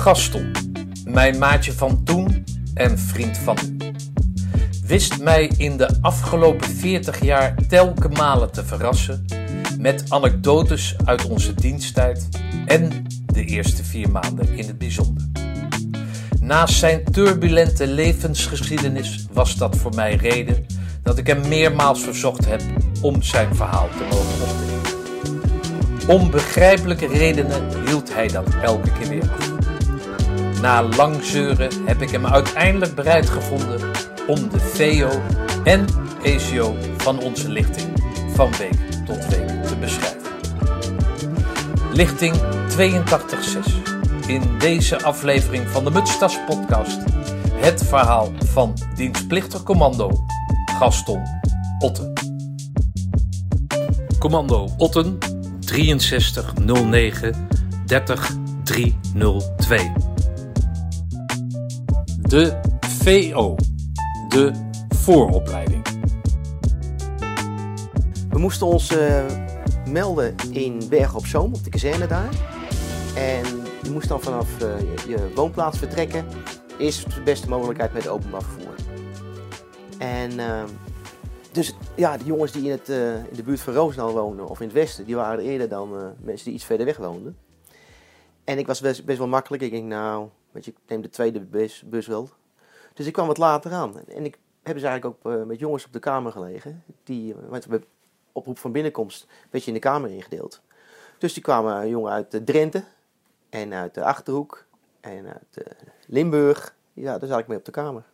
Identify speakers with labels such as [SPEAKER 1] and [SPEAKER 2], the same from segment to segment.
[SPEAKER 1] Gaston, mijn maatje van toen en vriend van. Wist mij in de afgelopen 40 jaar telke malen te verrassen met anekdotes uit onze diensttijd en de eerste vier maanden in het bijzonder. Naast zijn turbulente levensgeschiedenis was dat voor mij reden dat ik hem meermaals verzocht heb om zijn verhaal te mogen opnemen. Om begrijpelijke redenen hield hij dat elke keer weer af. Na lang zeuren heb ik hem uiteindelijk bereid gevonden om de VO en ECO van onze lichting van week tot week te beschrijven. Lichting 82.6. In deze aflevering van de Mutstas podcast het verhaal van dienstplichtig commando Gaston Otten. Commando Otten 6309 30302. De VO, de vooropleiding.
[SPEAKER 2] We moesten ons eh, melden in Bergen op Zoom, op de kazerne daar. En je moest dan vanaf eh, je, woonplaats vertrekken. Is de beste mogelijkheid met openbaar vervoer. En ehm, dus ja, de jongens die in, het, eh, in de buurt van Roosendaal woonden, of in het westen, die waren er eerder dan mensen die iets verder weg woonden. En ik was best, best wel makkelijk. Ik denk, nou, weet ik neem de tweede bus, bus wel. Dus ik kwam wat later aan. En ik heb dus eigenlijk ook eh, met jongens op de kamer gelegen. Die, want bij oproep van binnenkomst werd je in de kamer ingedeeld. Dus die kwamen jongen uit uh, Drenthe en uit de Achterhoek en uit Limburg. Ja, daar zat ik mee op de kamer.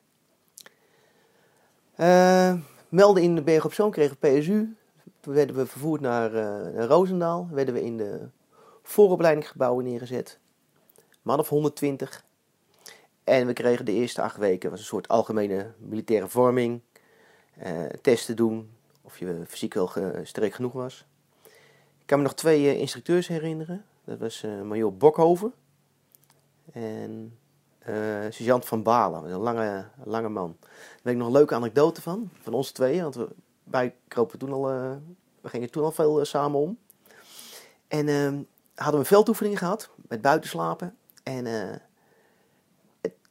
[SPEAKER 2] Uh, melden in de Berg op Zoom kregen PSU. Toen werden we vervoerd naar, naar Roosendaal. Werden we in de vooropleidingsgebouwen neergezet. Man of 120. En we kregen de eerste acht weken was een soort algemene militaire vorming. Uh, testen doen of je fysiek wel sterk genoeg was. Ik kan me nog twee uh, instructeurs herinneren. Dat was uh, major Bokhoven en sergeant van Balen, een lange, lange man. Daar weet ik nog een leuke anekdote van, van ons tweeën. Want we, wij kropen toen al, we gingen toen al veel samen om. En uh, hadden we een veldoefening gehad, met buitenslapen. En,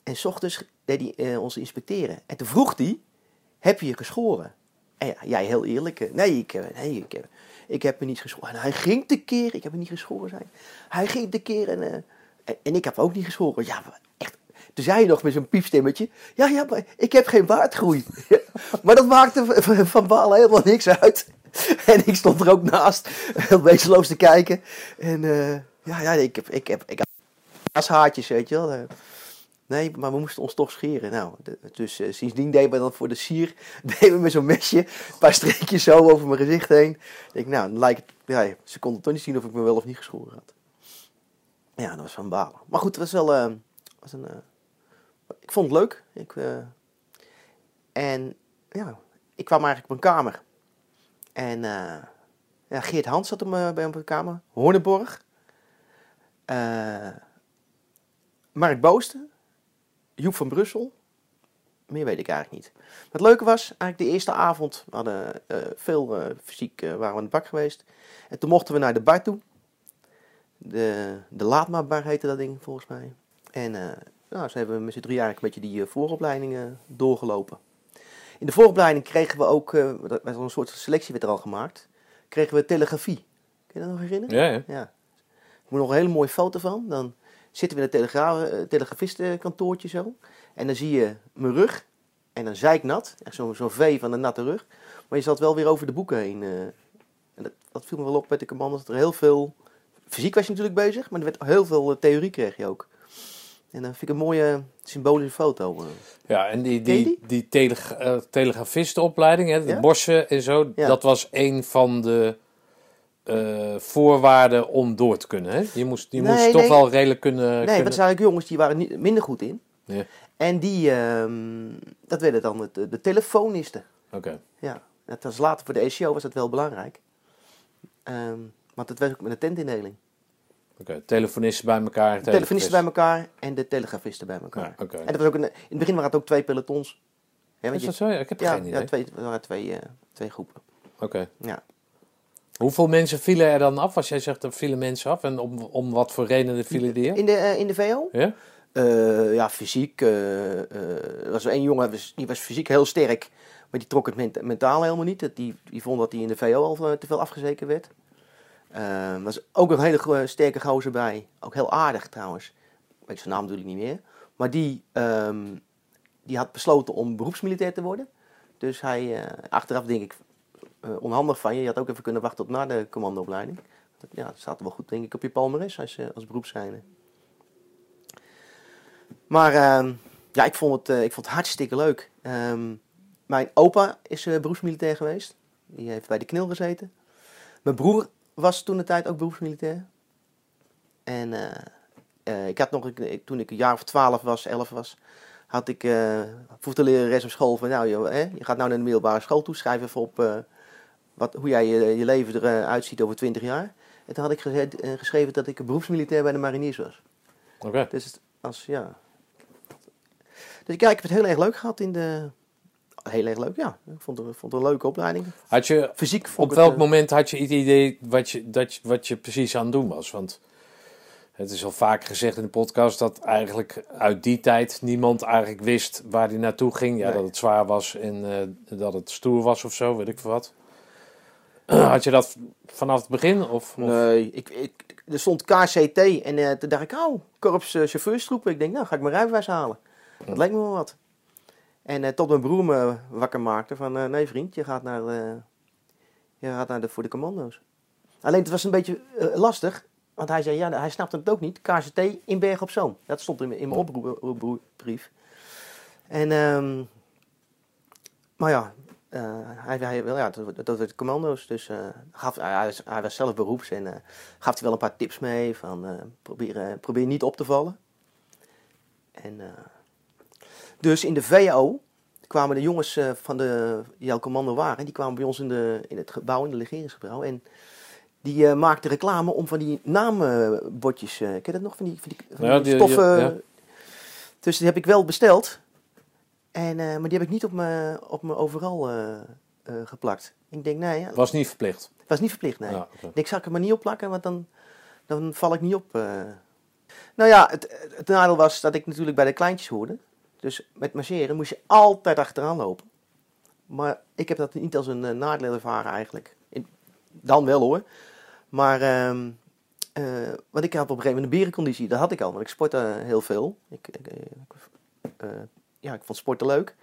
[SPEAKER 2] en s ochtends deed hij ons inspecteren. En toen vroeg hij, heb je je geschoren? En ja, jij heel eerlijk, nee, ik, nee, ik, ik heb me niet geschoren. En hij ging te keer, ik heb me niet geschoren zijn. Hij ging te keer en, en, en ik heb ook niet geschoren. Ja, echt. Toen zei je nog met zo'n piepstemmetje. Ja, ja, maar ik heb geen baardgroei. maar dat maakte van Balen helemaal niks uit. En ik stond er ook naast, wezenloos te kijken. En ja, ja, ik heb, ik heb, ik heb haartjes, weet je wel. Nee, maar we moesten ons toch scheren. Nou, dus uh, sindsdien deden we dan voor de sier, deden we met zo'n mesje, een paar streekjes zo over mijn gezicht heen. Ik nou, lijkt ja, ze konden toch niet zien of ik me wel of niet geschoren had. Ja, dat was van balen. Maar goed, het was wel, uh, was een, uh, ik vond het leuk. Ik, en ja, ik kwam eigenlijk op mijn kamer. En ja, Geert Hans zat op me, bij de kamer. Horneborg. Mark Boosten. Joep van Brussel. Meer weet ik eigenlijk niet. Maar het leuke was, eigenlijk de eerste avond, we hadden veel fysiek, waren we aan het bak geweest. En toen mochten we naar de bar toe. De, de Laatmaatbar heette dat ding volgens mij. En uh, nou, zo hebben we met z'n drie eigenlijk een beetje die uh, vooropleidingen doorgelopen. In de vooropleiding kregen we ook, uh, met een soort selectie werd er al gemaakt, kregen we telegrafie. Kun je dat nog herinneren?
[SPEAKER 1] Ja, ja.
[SPEAKER 2] ja. Ik moet nog een hele mooie foto van. Dan zitten we in het telegra telegrafistenkantoortje zo. En dan zie je mijn rug. En dan zijknat. Echt zo'n zo V van een natte rug. Maar je zat wel weer over de boeken heen. en dat, dat viel me wel op met de commando's. Dat er heel veel fysiek was je natuurlijk bezig, maar er werd heel veel theorie kreeg je ook. En dan vind ik een mooie symbolische foto.
[SPEAKER 1] Ja, en die, die, die? die telegra uh, telegrafistenopleiding, hè, de ja? Bossen en zo, ja. dat was een van de uh, voorwaarden om door te kunnen. Hè? Je moest, je nee, moest toch wel redelijk kunnen...
[SPEAKER 2] Nee,
[SPEAKER 1] kunnen...
[SPEAKER 2] dat zijn eigenlijk jongens die waren niet, minder goed in.
[SPEAKER 1] Ja.
[SPEAKER 2] En die, um, dat werden dan de, de telefonisten.
[SPEAKER 1] Oké. Okay.
[SPEAKER 2] Ja, dat was later voor de ECO was dat wel belangrijk. Um, want het was ook met een tentindeling.
[SPEAKER 1] Oké, okay, telefonisten bij elkaar.
[SPEAKER 2] De telefonisten bij elkaar en de telegrafisten bij elkaar.
[SPEAKER 1] Ja, okay.
[SPEAKER 2] En dat was ook een, in het begin waren het ook twee pelotons.
[SPEAKER 1] Ja, Is dat zo? Ja, ik heb
[SPEAKER 2] ja,
[SPEAKER 1] geen idee.
[SPEAKER 2] Ja, twee, er waren twee, uh, twee groepen.
[SPEAKER 1] Oké.
[SPEAKER 2] Ja.
[SPEAKER 1] Hoeveel mensen vielen er dan af? Als jij zegt er vielen mensen af. En om, om wat voor redenen vielen die af?
[SPEAKER 2] In de, eh, in de VO?
[SPEAKER 1] Ja?
[SPEAKER 2] Eh, ja, fysiek. eh, er was één jongen, die was fysiek heel sterk. Maar die trok het ment- mentaal helemaal niet. Die, die vond dat hij in de VO al te veel afgezeken werd. Er was ook een hele sterke gozer bij. Ook heel aardig trouwens. Ik weet zijn naam natuurlijk niet meer. Maar die, ehm, die had besloten om beroepsmilitair te worden. Dus hij, achteraf denk ik, onhandig van je. Je had ook even kunnen wachten tot na de commandoopleiding. Ja, dat staat wel goed denk ik op je palmares als, eh, als beroepszijnde. Maar ehm, ja, ik vond, het, eh, ik vond het hartstikke leuk. Ehm, mijn opa is eh, beroepsmilitair geweest. Die heeft bij de knil gezeten. Mijn broer was toen de tijd ook beroepsmilitair. En eh, eh, ik had nog, ik- toen ik een jaar of twaalf was, elf was, had ik uh, voor de lerares op school van, nou, hè, je gaat nou naar de middelbare school toe, schrijf even op eh, wat, hoe jij je, je leven eruit ziet over twintig jaar. En toen had ik eh, geschreven dat ik een beroepsmilitair bij de mariniers was.
[SPEAKER 1] Oké.
[SPEAKER 2] Dus als, ja. Dus ja, ik heb het heel erg leuk gehad in de... Heel erg leuk, ja. Ik vond het, vond het een leuke opleiding.
[SPEAKER 1] Had je,
[SPEAKER 2] Fysiek vond
[SPEAKER 1] op
[SPEAKER 2] het,
[SPEAKER 1] welk
[SPEAKER 2] eh,
[SPEAKER 1] moment had je het idee wat je, dat, wat je precies aan het doen was? Want het is al vaak gezegd in de podcast dat eigenlijk uit die tijd niemand eigenlijk wist waar hij naartoe ging. Ja,
[SPEAKER 2] Nee.
[SPEAKER 1] dat het zwaar was en eh, dat het stoer was of zo, weet ik veel wat. Had je dat vanaf het begin? Of, of-
[SPEAKER 2] Nee, ik, ik, er stond KCT en eh, toen dacht ik, oh, korps eh, chauffeurstroepen. Ik denk, nou, ga ik mijn rijbewijs halen. Dat leek me wel wat. En eh, tot mijn broer me wakker maakte van, eh, nee vriend, je gaat naar, eh, je gaat naar de, voor de commando's. Alleen het was een beetje eh, lastig, want hij zei, ja, hij snapte het ook niet. KCT in Berg op Zoom. Dat stond in, mijn- in mijn oproep- oproepbrief. En, ehm, maar ja, eh, hij, hij, wel, ja, dat, dat werd commando's. Dus eh, gaf, hij, was, hij was zelf beroeps en eh, gaf hij wel een paar tips mee. Van, eh, probeer, eh, probeer niet op te vallen. En, eh, dus in de VO kwamen de jongens eh, van de die al commando waren. Die kwamen bij ons in, de, in het gebouw, in het legeringsgebouw. En die eh, maakten reclame om van die naambordjes. eh ken je dat nog? Van die, van die, van
[SPEAKER 1] Ja,
[SPEAKER 2] die
[SPEAKER 1] die-
[SPEAKER 2] stoffen.
[SPEAKER 1] ja.
[SPEAKER 2] Dus die heb ik wel besteld. En, eh, maar die heb ik niet op mijn, op overal eh, eh, geplakt. Ik denk, nee, ja,
[SPEAKER 1] was niet verplicht?
[SPEAKER 2] het was niet verplicht, nee.
[SPEAKER 1] Ja.
[SPEAKER 2] Ik zal ik er maar niet op plakken, want dan, dan val ik niet op. Nou ja, het, het nadeel was dat ik natuurlijk bij de kleintjes hoorde. Dus met marcheren moest je altijd achteraan lopen. Maar ik heb dat niet als een nadeel ervaren eigenlijk. In- dan wel hoor. Maar, ehm, eh, want ik had op een gegeven moment een berenconditie. Dat had ik al, want ik sportte heel veel. Ik, ja, ik vond sporten leuk.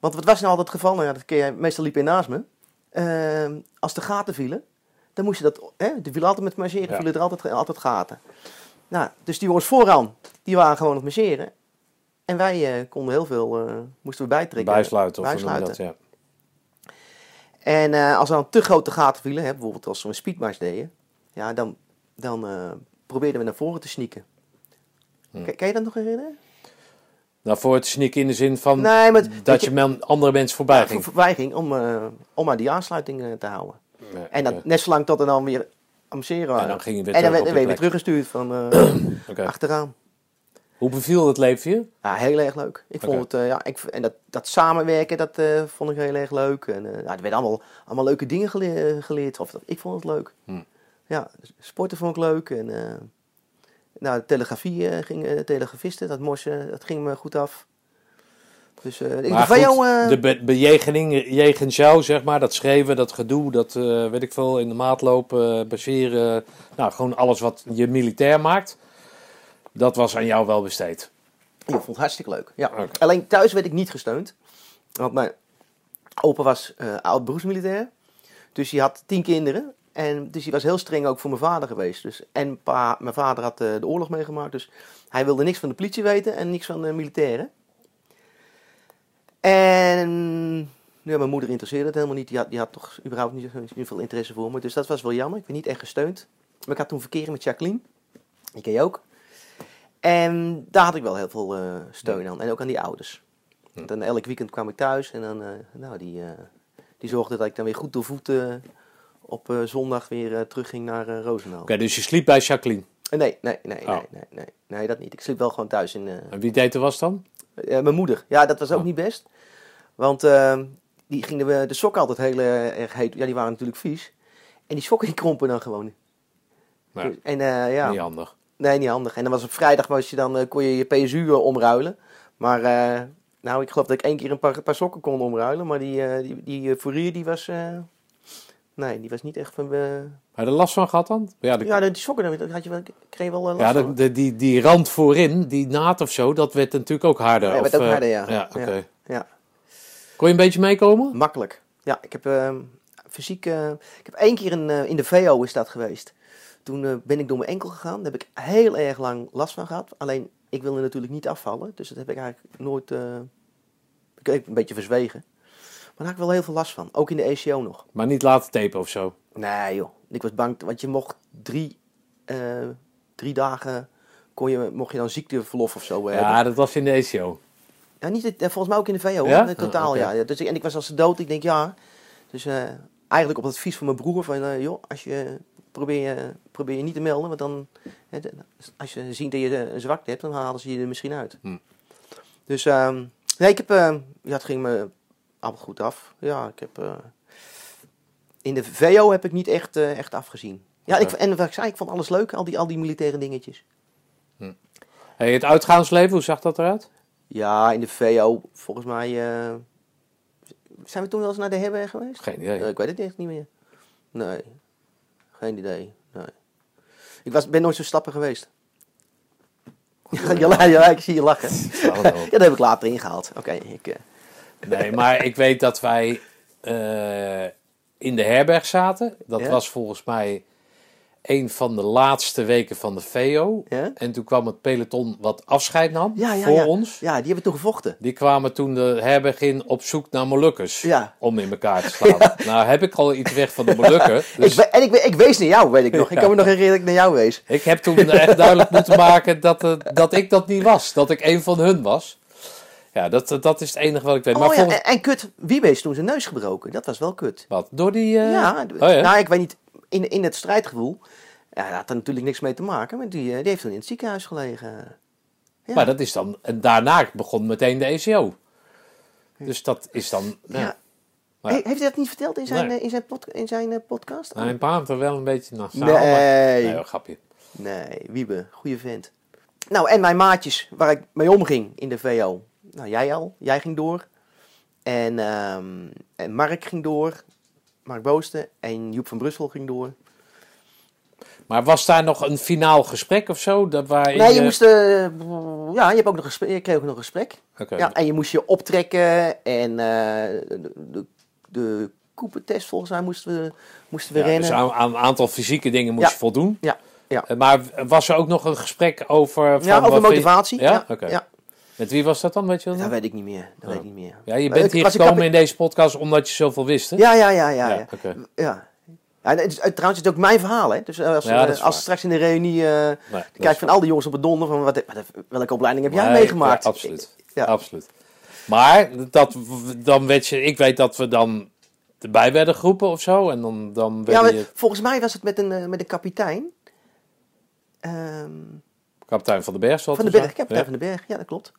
[SPEAKER 2] Want wat was nou altijd het geval? Nou ja, dat jij, meestal liep je naast me. Ehm, als de gaten vielen, dan moest je dat... Hè, er viel altijd met marcheren,
[SPEAKER 1] Ja.
[SPEAKER 2] vielen er altijd, altijd gaten. Nou, dus die jongens vooraan, die waren gewoon aan het marcheren. En wij eh, konden heel veel, eh, moesten we bijtrekken.
[SPEAKER 1] Bijsluiten of
[SPEAKER 2] Bijsluiten.
[SPEAKER 1] dat? Ja.
[SPEAKER 2] En eh, als er dan te grote gaten vielen, hè, bijvoorbeeld als we een speedmars deden, ja, dan, dan probeerden we naar voren te sneaken.
[SPEAKER 1] Hm.
[SPEAKER 2] Kan, kan je dat nog herinneren?
[SPEAKER 1] Nou, voor het sneaken in de zin van
[SPEAKER 2] Nee, maar
[SPEAKER 1] dat je men, andere mensen voorbij
[SPEAKER 2] ja,
[SPEAKER 1] ging.
[SPEAKER 2] voor- voorbij ging om, eh, om maar die aansluiting eh, te houden.
[SPEAKER 1] Ja,
[SPEAKER 2] En dat
[SPEAKER 1] oké.
[SPEAKER 2] net zolang tot er dan weer amuseren.
[SPEAKER 1] En dan ging je weer
[SPEAKER 2] en dan werd dan
[SPEAKER 1] je
[SPEAKER 2] je teruggestuurd van eh, achteraan.
[SPEAKER 1] Hoe beviel het leven je?
[SPEAKER 2] Ja, heel erg leuk. Ik vond het, ja, ik, en dat, dat samenwerken, dat vond ik heel erg leuk. En, ja, er werden allemaal, allemaal leuke dingen gele- geleerd. Of ik vond het leuk.
[SPEAKER 1] Hm.
[SPEAKER 2] Ja, sporten vond ik leuk. En, nou, de telegrafie eh, ging, telegrafisten, dat morsen, dat ging me goed af. Dus eh ik
[SPEAKER 1] Maar
[SPEAKER 2] van
[SPEAKER 1] goed,
[SPEAKER 2] jou, eh,
[SPEAKER 1] de be bejegening jegens jou, zeg maar, dat schreven, dat gedoe, dat weet ik veel, in de maat lopen, baseren, nou, gewoon alles wat je militair maakt, dat was aan jou wel besteed.
[SPEAKER 2] Ik vond het hartstikke leuk. Ja. Alleen thuis werd ik niet gesteund. Want mijn opa was oud beroepsmilitair. Dus die had tien kinderen. En dus die was heel streng ook voor mijn vader geweest. Dus, en pa, mijn vader had eh, de oorlog meegemaakt. Dus hij wilde niks van de politie weten en niks van de militairen. En ja, mijn moeder interesseerde het helemaal niet. Die had, die had toch überhaupt niet zo veel interesse voor me. Dus dat was wel jammer. Ik werd niet echt gesteund. Maar ik had toen verkeren met Jacqueline. Die ken je ook. En daar had ik wel heel veel eh, steun aan. En ook aan die ouders. Want dan elk weekend kwam ik thuis en dan, eh, nou, die, eh, die zorgde dat ik dan weer goed door voeten op eh, zondag weer eh, terugging naar eh Roosendaal.
[SPEAKER 1] Oké, dus je sliep bij Jacqueline.
[SPEAKER 2] Nee, nee, nee,
[SPEAKER 1] Oh.
[SPEAKER 2] nee, nee, nee, nee, dat niet. Ik sliep wel gewoon thuis in...
[SPEAKER 1] En wie deed er was dan?
[SPEAKER 2] mijn moeder. Ja, dat was ook
[SPEAKER 1] Oh.
[SPEAKER 2] niet best. Want eh, die ging de, de sokken altijd heel erg heet. Ja, die waren natuurlijk vies. En die sokken die krompen dan gewoon. Dus- en ja,
[SPEAKER 1] Niet handig.
[SPEAKER 2] nee, niet handig. En dan was op vrijdag was je dan, kon je je PSU omruilen. Maar nou, ik geloof dat ik één keer een paar, paar sokken kon omruilen. Maar die, die, die fourier die was, nee, die was niet echt van... eh,
[SPEAKER 1] Heb je er last van gehad dan? Ja, de,
[SPEAKER 2] ja, die sokken, daar had je wel, kreeg je wel eh, last
[SPEAKER 1] ja de,
[SPEAKER 2] van.
[SPEAKER 1] de- die, die rand voorin, die naad of zo, dat werd natuurlijk ook harder.
[SPEAKER 2] Ja, werd
[SPEAKER 1] of,
[SPEAKER 2] ook
[SPEAKER 1] eh,
[SPEAKER 2] harder, ja.
[SPEAKER 1] Ja, oké.
[SPEAKER 2] Ja.
[SPEAKER 1] Kon je een beetje meekomen?
[SPEAKER 2] Makkelijk. Ja, ik heb ehm, fysiek. ik heb één keer een, in de VO is dat geweest. Toen ben ik door mijn enkel gegaan. Daar heb ik heel erg lang last van gehad. Alleen ik wilde natuurlijk niet afvallen. Dus dat heb ik eigenlijk nooit. eh, ik heb een beetje verzwegen. Maar daar had ik wel heel veel last van. Ook in de ECO nog.
[SPEAKER 1] Maar niet laten tapen of zo.
[SPEAKER 2] Nee joh. Ik was bang. Want je mocht drie, eh, drie dagen. Kon je, mocht je dan ziekteverlof of zo hebben.
[SPEAKER 1] Ja, dat was in de ECO.
[SPEAKER 2] Ja, niet, eh, volgens mij ook in de VO,
[SPEAKER 1] Ja?
[SPEAKER 2] totaal,
[SPEAKER 1] Ah, oké.
[SPEAKER 2] ja. ja. Dus, en ik was als dood, ik denk ja. Dus eh, eigenlijk op het advies van mijn broer van, eh, joh, als je probeer, je probeer je niet te melden, want dan, de- als je ziet dat je eh, een zwakte hebt, dan halen ze je er misschien uit.
[SPEAKER 1] Hm.
[SPEAKER 2] Dus, ehm, nee, ik heb, eh, ja, het ging me allemaal goed af. Ja, ik heb, eh, in de VO heb ik niet echt, eh, echt afgezien. Ja, ik, en wat ik zei, ik vond alles leuk, al die, al die militaire dingetjes.
[SPEAKER 1] Hey, het uitgaansleven, hoe zag dat eruit?
[SPEAKER 2] Ja, in de VO, volgens mij. eh, zijn we toen wel eens naar de herberg geweest?
[SPEAKER 1] Geen idee.
[SPEAKER 2] Ik weet het echt niet meer. Nee, geen idee. Nee. Ik was, ben nooit zo stappen geweest. ja, ja, ja, ik zie je lachen. Ja, dat heb ik later ingehaald. Oké, ik.
[SPEAKER 1] Nee, maar ik weet dat wij eh, in de herberg zaten. Dat
[SPEAKER 2] Ja?
[SPEAKER 1] was volgens mij een van de laatste weken van de VO.
[SPEAKER 2] Ja?
[SPEAKER 1] En toen kwam het peloton wat afscheid nam
[SPEAKER 2] Ja,
[SPEAKER 1] voor
[SPEAKER 2] ja.
[SPEAKER 1] ons.
[SPEAKER 2] ja, die hebben toen gevochten.
[SPEAKER 1] Die kwamen toen de herberg in op zoek naar Molukkers. Om in elkaar te slaan. Nou heb ik al iets weg van de Molukken. Dus
[SPEAKER 2] en ik, ik wees naar jou, weet ik nog. Ik kan me nog herinneren dat ik naar jou wees.
[SPEAKER 1] ik heb toen echt duidelijk moeten maken dat, eh, dat ik dat niet was. Dat ik een van hun was. Ja, dat, dat is het enige wat ik weet. Maar
[SPEAKER 2] Oh ja,
[SPEAKER 1] volgens...
[SPEAKER 2] en, en kut, wie is toen zijn neus gebroken? Dat was wel kut.
[SPEAKER 1] Wat? Door die... eh,
[SPEAKER 2] Ja,
[SPEAKER 1] oh ja?
[SPEAKER 2] nou ik weet niet, in, in het strijdgevoel, ja, dat had er natuurlijk niks mee te maken, maar die, eh, die heeft toen in het ziekenhuis gelegen. Ja.
[SPEAKER 1] Maar dat is dan... En daarna begon meteen de ECO. Dus dat is dan... Ja.
[SPEAKER 2] Ja.
[SPEAKER 1] Maar-
[SPEAKER 2] He- heeft hij dat niet verteld in zijn,
[SPEAKER 1] Nee.
[SPEAKER 2] eh, in zijn, pod- in zijn podcast?
[SPEAKER 1] Nou, pa heeft er wel een beetje naar
[SPEAKER 2] nee,
[SPEAKER 1] Nee, hoor, grapje.
[SPEAKER 2] nee, Wiebe, goede vent. Nou, en mijn maatjes waar ik mee omging in de VO. Nou, jij al, jij ging door. En, ehm, en Mark ging door, Mark Boosten. En Joep van Brussel ging door.
[SPEAKER 1] Maar was daar nog een finaal gesprek of zo? Dat waarin
[SPEAKER 2] Nee, je moest, eh, ja, je, hebt ook nog een gesprek, je kreeg ook nog een gesprek. Ja, en je moest je optrekken en eh, de, de, de koepentest volgens mij moesten we, moesten we
[SPEAKER 1] Ja,
[SPEAKER 2] rennen.
[SPEAKER 1] dus aan, aan een aantal fysieke dingen moest
[SPEAKER 2] Ja.
[SPEAKER 1] je voldoen.
[SPEAKER 2] Ja, ja.
[SPEAKER 1] Eh, Maar was er ook nog een gesprek over... Van
[SPEAKER 2] ja, over motivatie.
[SPEAKER 1] Ja?
[SPEAKER 2] Ja,
[SPEAKER 1] Oké.
[SPEAKER 2] ja.
[SPEAKER 1] Met wie was dat dan, weet je dat
[SPEAKER 2] Dat weet ik niet meer. Dat weet ik niet meer.
[SPEAKER 1] Ja, je bent hier gekomen in deze podcast omdat je zoveel wist, hè?
[SPEAKER 2] Ja, ja, ja, ja. ja. ja. Het is, trouwens, het is ook mijn verhaal. Hè? Dus als,
[SPEAKER 1] Ja, dat is
[SPEAKER 2] eh, als straks in de reunie eh
[SPEAKER 1] Nee, dat
[SPEAKER 2] kijk
[SPEAKER 1] is
[SPEAKER 2] van al die jongens op het donder van wat, welke opleiding heb jij
[SPEAKER 1] Nee,
[SPEAKER 2] meegemaakt?
[SPEAKER 1] ja, absoluut.
[SPEAKER 2] Ja.
[SPEAKER 1] absoluut. Maar dat, dan werd je, ik weet dat we dan erbij werden geroepen of zo. En dan, dan
[SPEAKER 2] Ja, maar
[SPEAKER 1] je
[SPEAKER 2] volgens mij was het met een, eh, met een kapitein. Ehm,
[SPEAKER 1] kapitein van de Berg. zal
[SPEAKER 2] Van de
[SPEAKER 1] wel
[SPEAKER 2] Berg, kapitein van de Berg, ja, dat klopt.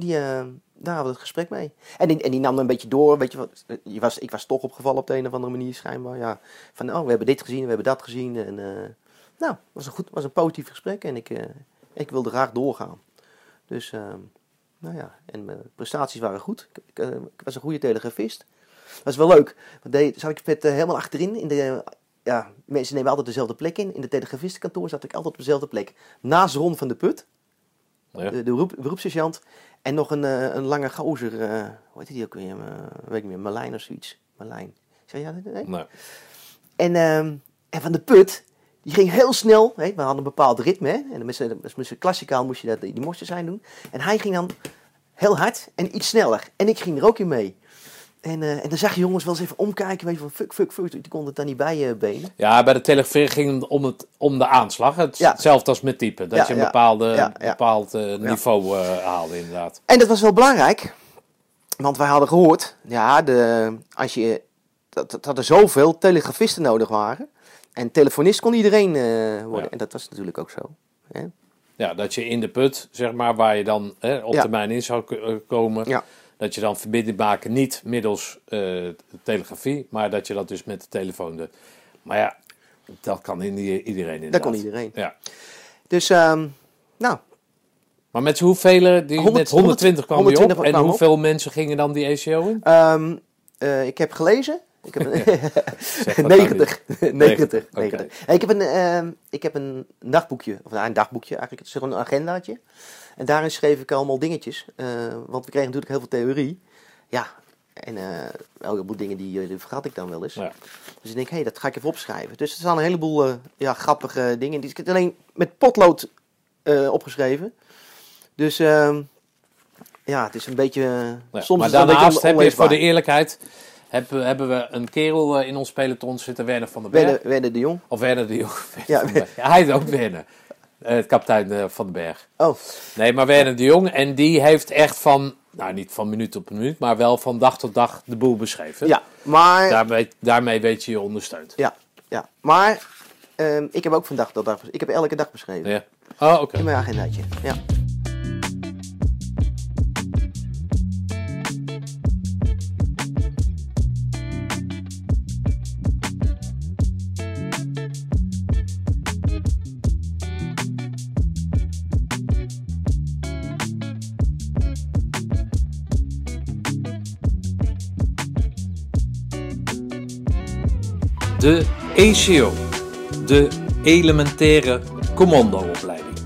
[SPEAKER 2] Die, eh, daar hadden het gesprek mee. En die, en die nam een beetje door, weet je wat, je was, ik was toch opgevallen op de een of andere manier schijnbaar. Ja, van, oh, we hebben dit gezien, we hebben dat gezien. En, eh, nou, was een, goed, was een positief gesprek en ik, eh, ik wilde graag doorgaan. Dus, eh, nou ja, en mijn prestaties waren goed. Ik, eh, was een goede telegrafist. Dat is wel leuk. Want zat ik met, eh, helemaal achterin in de... ja, mensen nemen altijd dezelfde plek in. In de telegrafistenkantoor zat ik altijd op dezelfde plek. Naast Ron van de Put
[SPEAKER 1] Ja.
[SPEAKER 2] de, de beroep, beroepssergeant. En nog een, eh, een lange gozer, eh hoe heet die ook weer? Eh, weet ik niet meer, Marlijn of zoiets. Marlijn. Zeg jij dat? Nee?
[SPEAKER 1] Nee.
[SPEAKER 2] En, ehm, en Van de Put, die ging heel snel. Hè? We hadden een bepaald ritme. Hè? En met zijn- met zijn klassikaal moest je dat, die moesten zijn doen. En hij ging dan heel hard en iets sneller. En ik ging er ook in mee. En, eh, en dan zag je jongens wel eens even omkijken. Weet je, van fuck, fuck, fuck. Die konden het dan niet bij je benen.
[SPEAKER 1] Ja, bij de telegrafeer ging het om, het, om de aanslag. Het,
[SPEAKER 2] Ja.
[SPEAKER 1] Hetzelfde als met typen. Dat
[SPEAKER 2] Ja,
[SPEAKER 1] je een bepaalde,
[SPEAKER 2] Ja,
[SPEAKER 1] bepaald eh, niveau eh, haalde, inderdaad.
[SPEAKER 2] En dat was wel belangrijk. Want wij hadden gehoord, ja, de, als je, dat, dat er zoveel telegrafisten nodig waren. En telefonist kon iedereen eh, worden. En dat was natuurlijk ook zo. Hè?
[SPEAKER 1] Ja, dat je in de put, zeg maar, waar je dan hè, op termijn in zou eh, komen.
[SPEAKER 2] Ja.
[SPEAKER 1] Dat je dan verbinding maken, niet middels eh, telegrafie, maar dat je dat dus met de telefoon de Maar ja, dat kan in die- iedereen inderdaad.
[SPEAKER 2] Dat kon iedereen.
[SPEAKER 1] Ja.
[SPEAKER 2] Dus, ehm, nou,
[SPEAKER 1] Maar met hoeveel, die,
[SPEAKER 2] 100
[SPEAKER 1] met 120 kwam die
[SPEAKER 2] 120
[SPEAKER 1] op. En
[SPEAKER 2] op.
[SPEAKER 1] hoeveel mensen gingen dan die ECO in?
[SPEAKER 2] ehm, eh, ik heb gelezen. Ik heb een
[SPEAKER 1] Zeg dat
[SPEAKER 2] 90.
[SPEAKER 1] nou
[SPEAKER 2] 90.
[SPEAKER 1] Oké.
[SPEAKER 2] 90. Ik, heb een, ehm, ik heb een dagboekje, of nou, een dagboekje eigenlijk, het is gewoon een agendaatje. En daarin schreef ik allemaal dingetjes, eh, want we kregen natuurlijk heel veel theorie. Ja, en eh een heleboel dingen die, eh, die vergat ik dan wel eens.
[SPEAKER 1] Ja.
[SPEAKER 2] Dus ik denk, hé, hey, dat ga ik even opschrijven. Dus er staan een heleboel eh, ja, grappige dingen. Die ik alleen met potlood eh, opgeschreven. Dus ehm, ja, het is een beetje... eh,
[SPEAKER 1] Ja,
[SPEAKER 2] soms
[SPEAKER 1] maar
[SPEAKER 2] is
[SPEAKER 1] daarnaast heb je voor de eerlijkheid... Hebben, hebben we een kerel eh, in ons peloton zitten, Werner van den Berg.
[SPEAKER 2] Werner, Werner de Jong.
[SPEAKER 1] Of Werner de Jong.
[SPEAKER 2] Ja,
[SPEAKER 1] Ja, hij is ook Werner. Eh, Het kapitein eh, van den Berg.
[SPEAKER 2] Oh,
[SPEAKER 1] Nee, maar Werner de Jong. En die heeft echt van, nou niet van minuut op minuut, maar wel van dag tot dag de boel beschreven.
[SPEAKER 2] ja, maar...
[SPEAKER 1] Daarmee, daarmee weet je je ondersteund.
[SPEAKER 2] Ja, ja. maar ehm, ik heb ook vandaag tot dag... Ik heb elke dag beschreven.
[SPEAKER 1] Ja. Oh, oké.
[SPEAKER 2] In mijn agendaatje, ja.
[SPEAKER 1] De ECO. De elementaire commandoopleiding.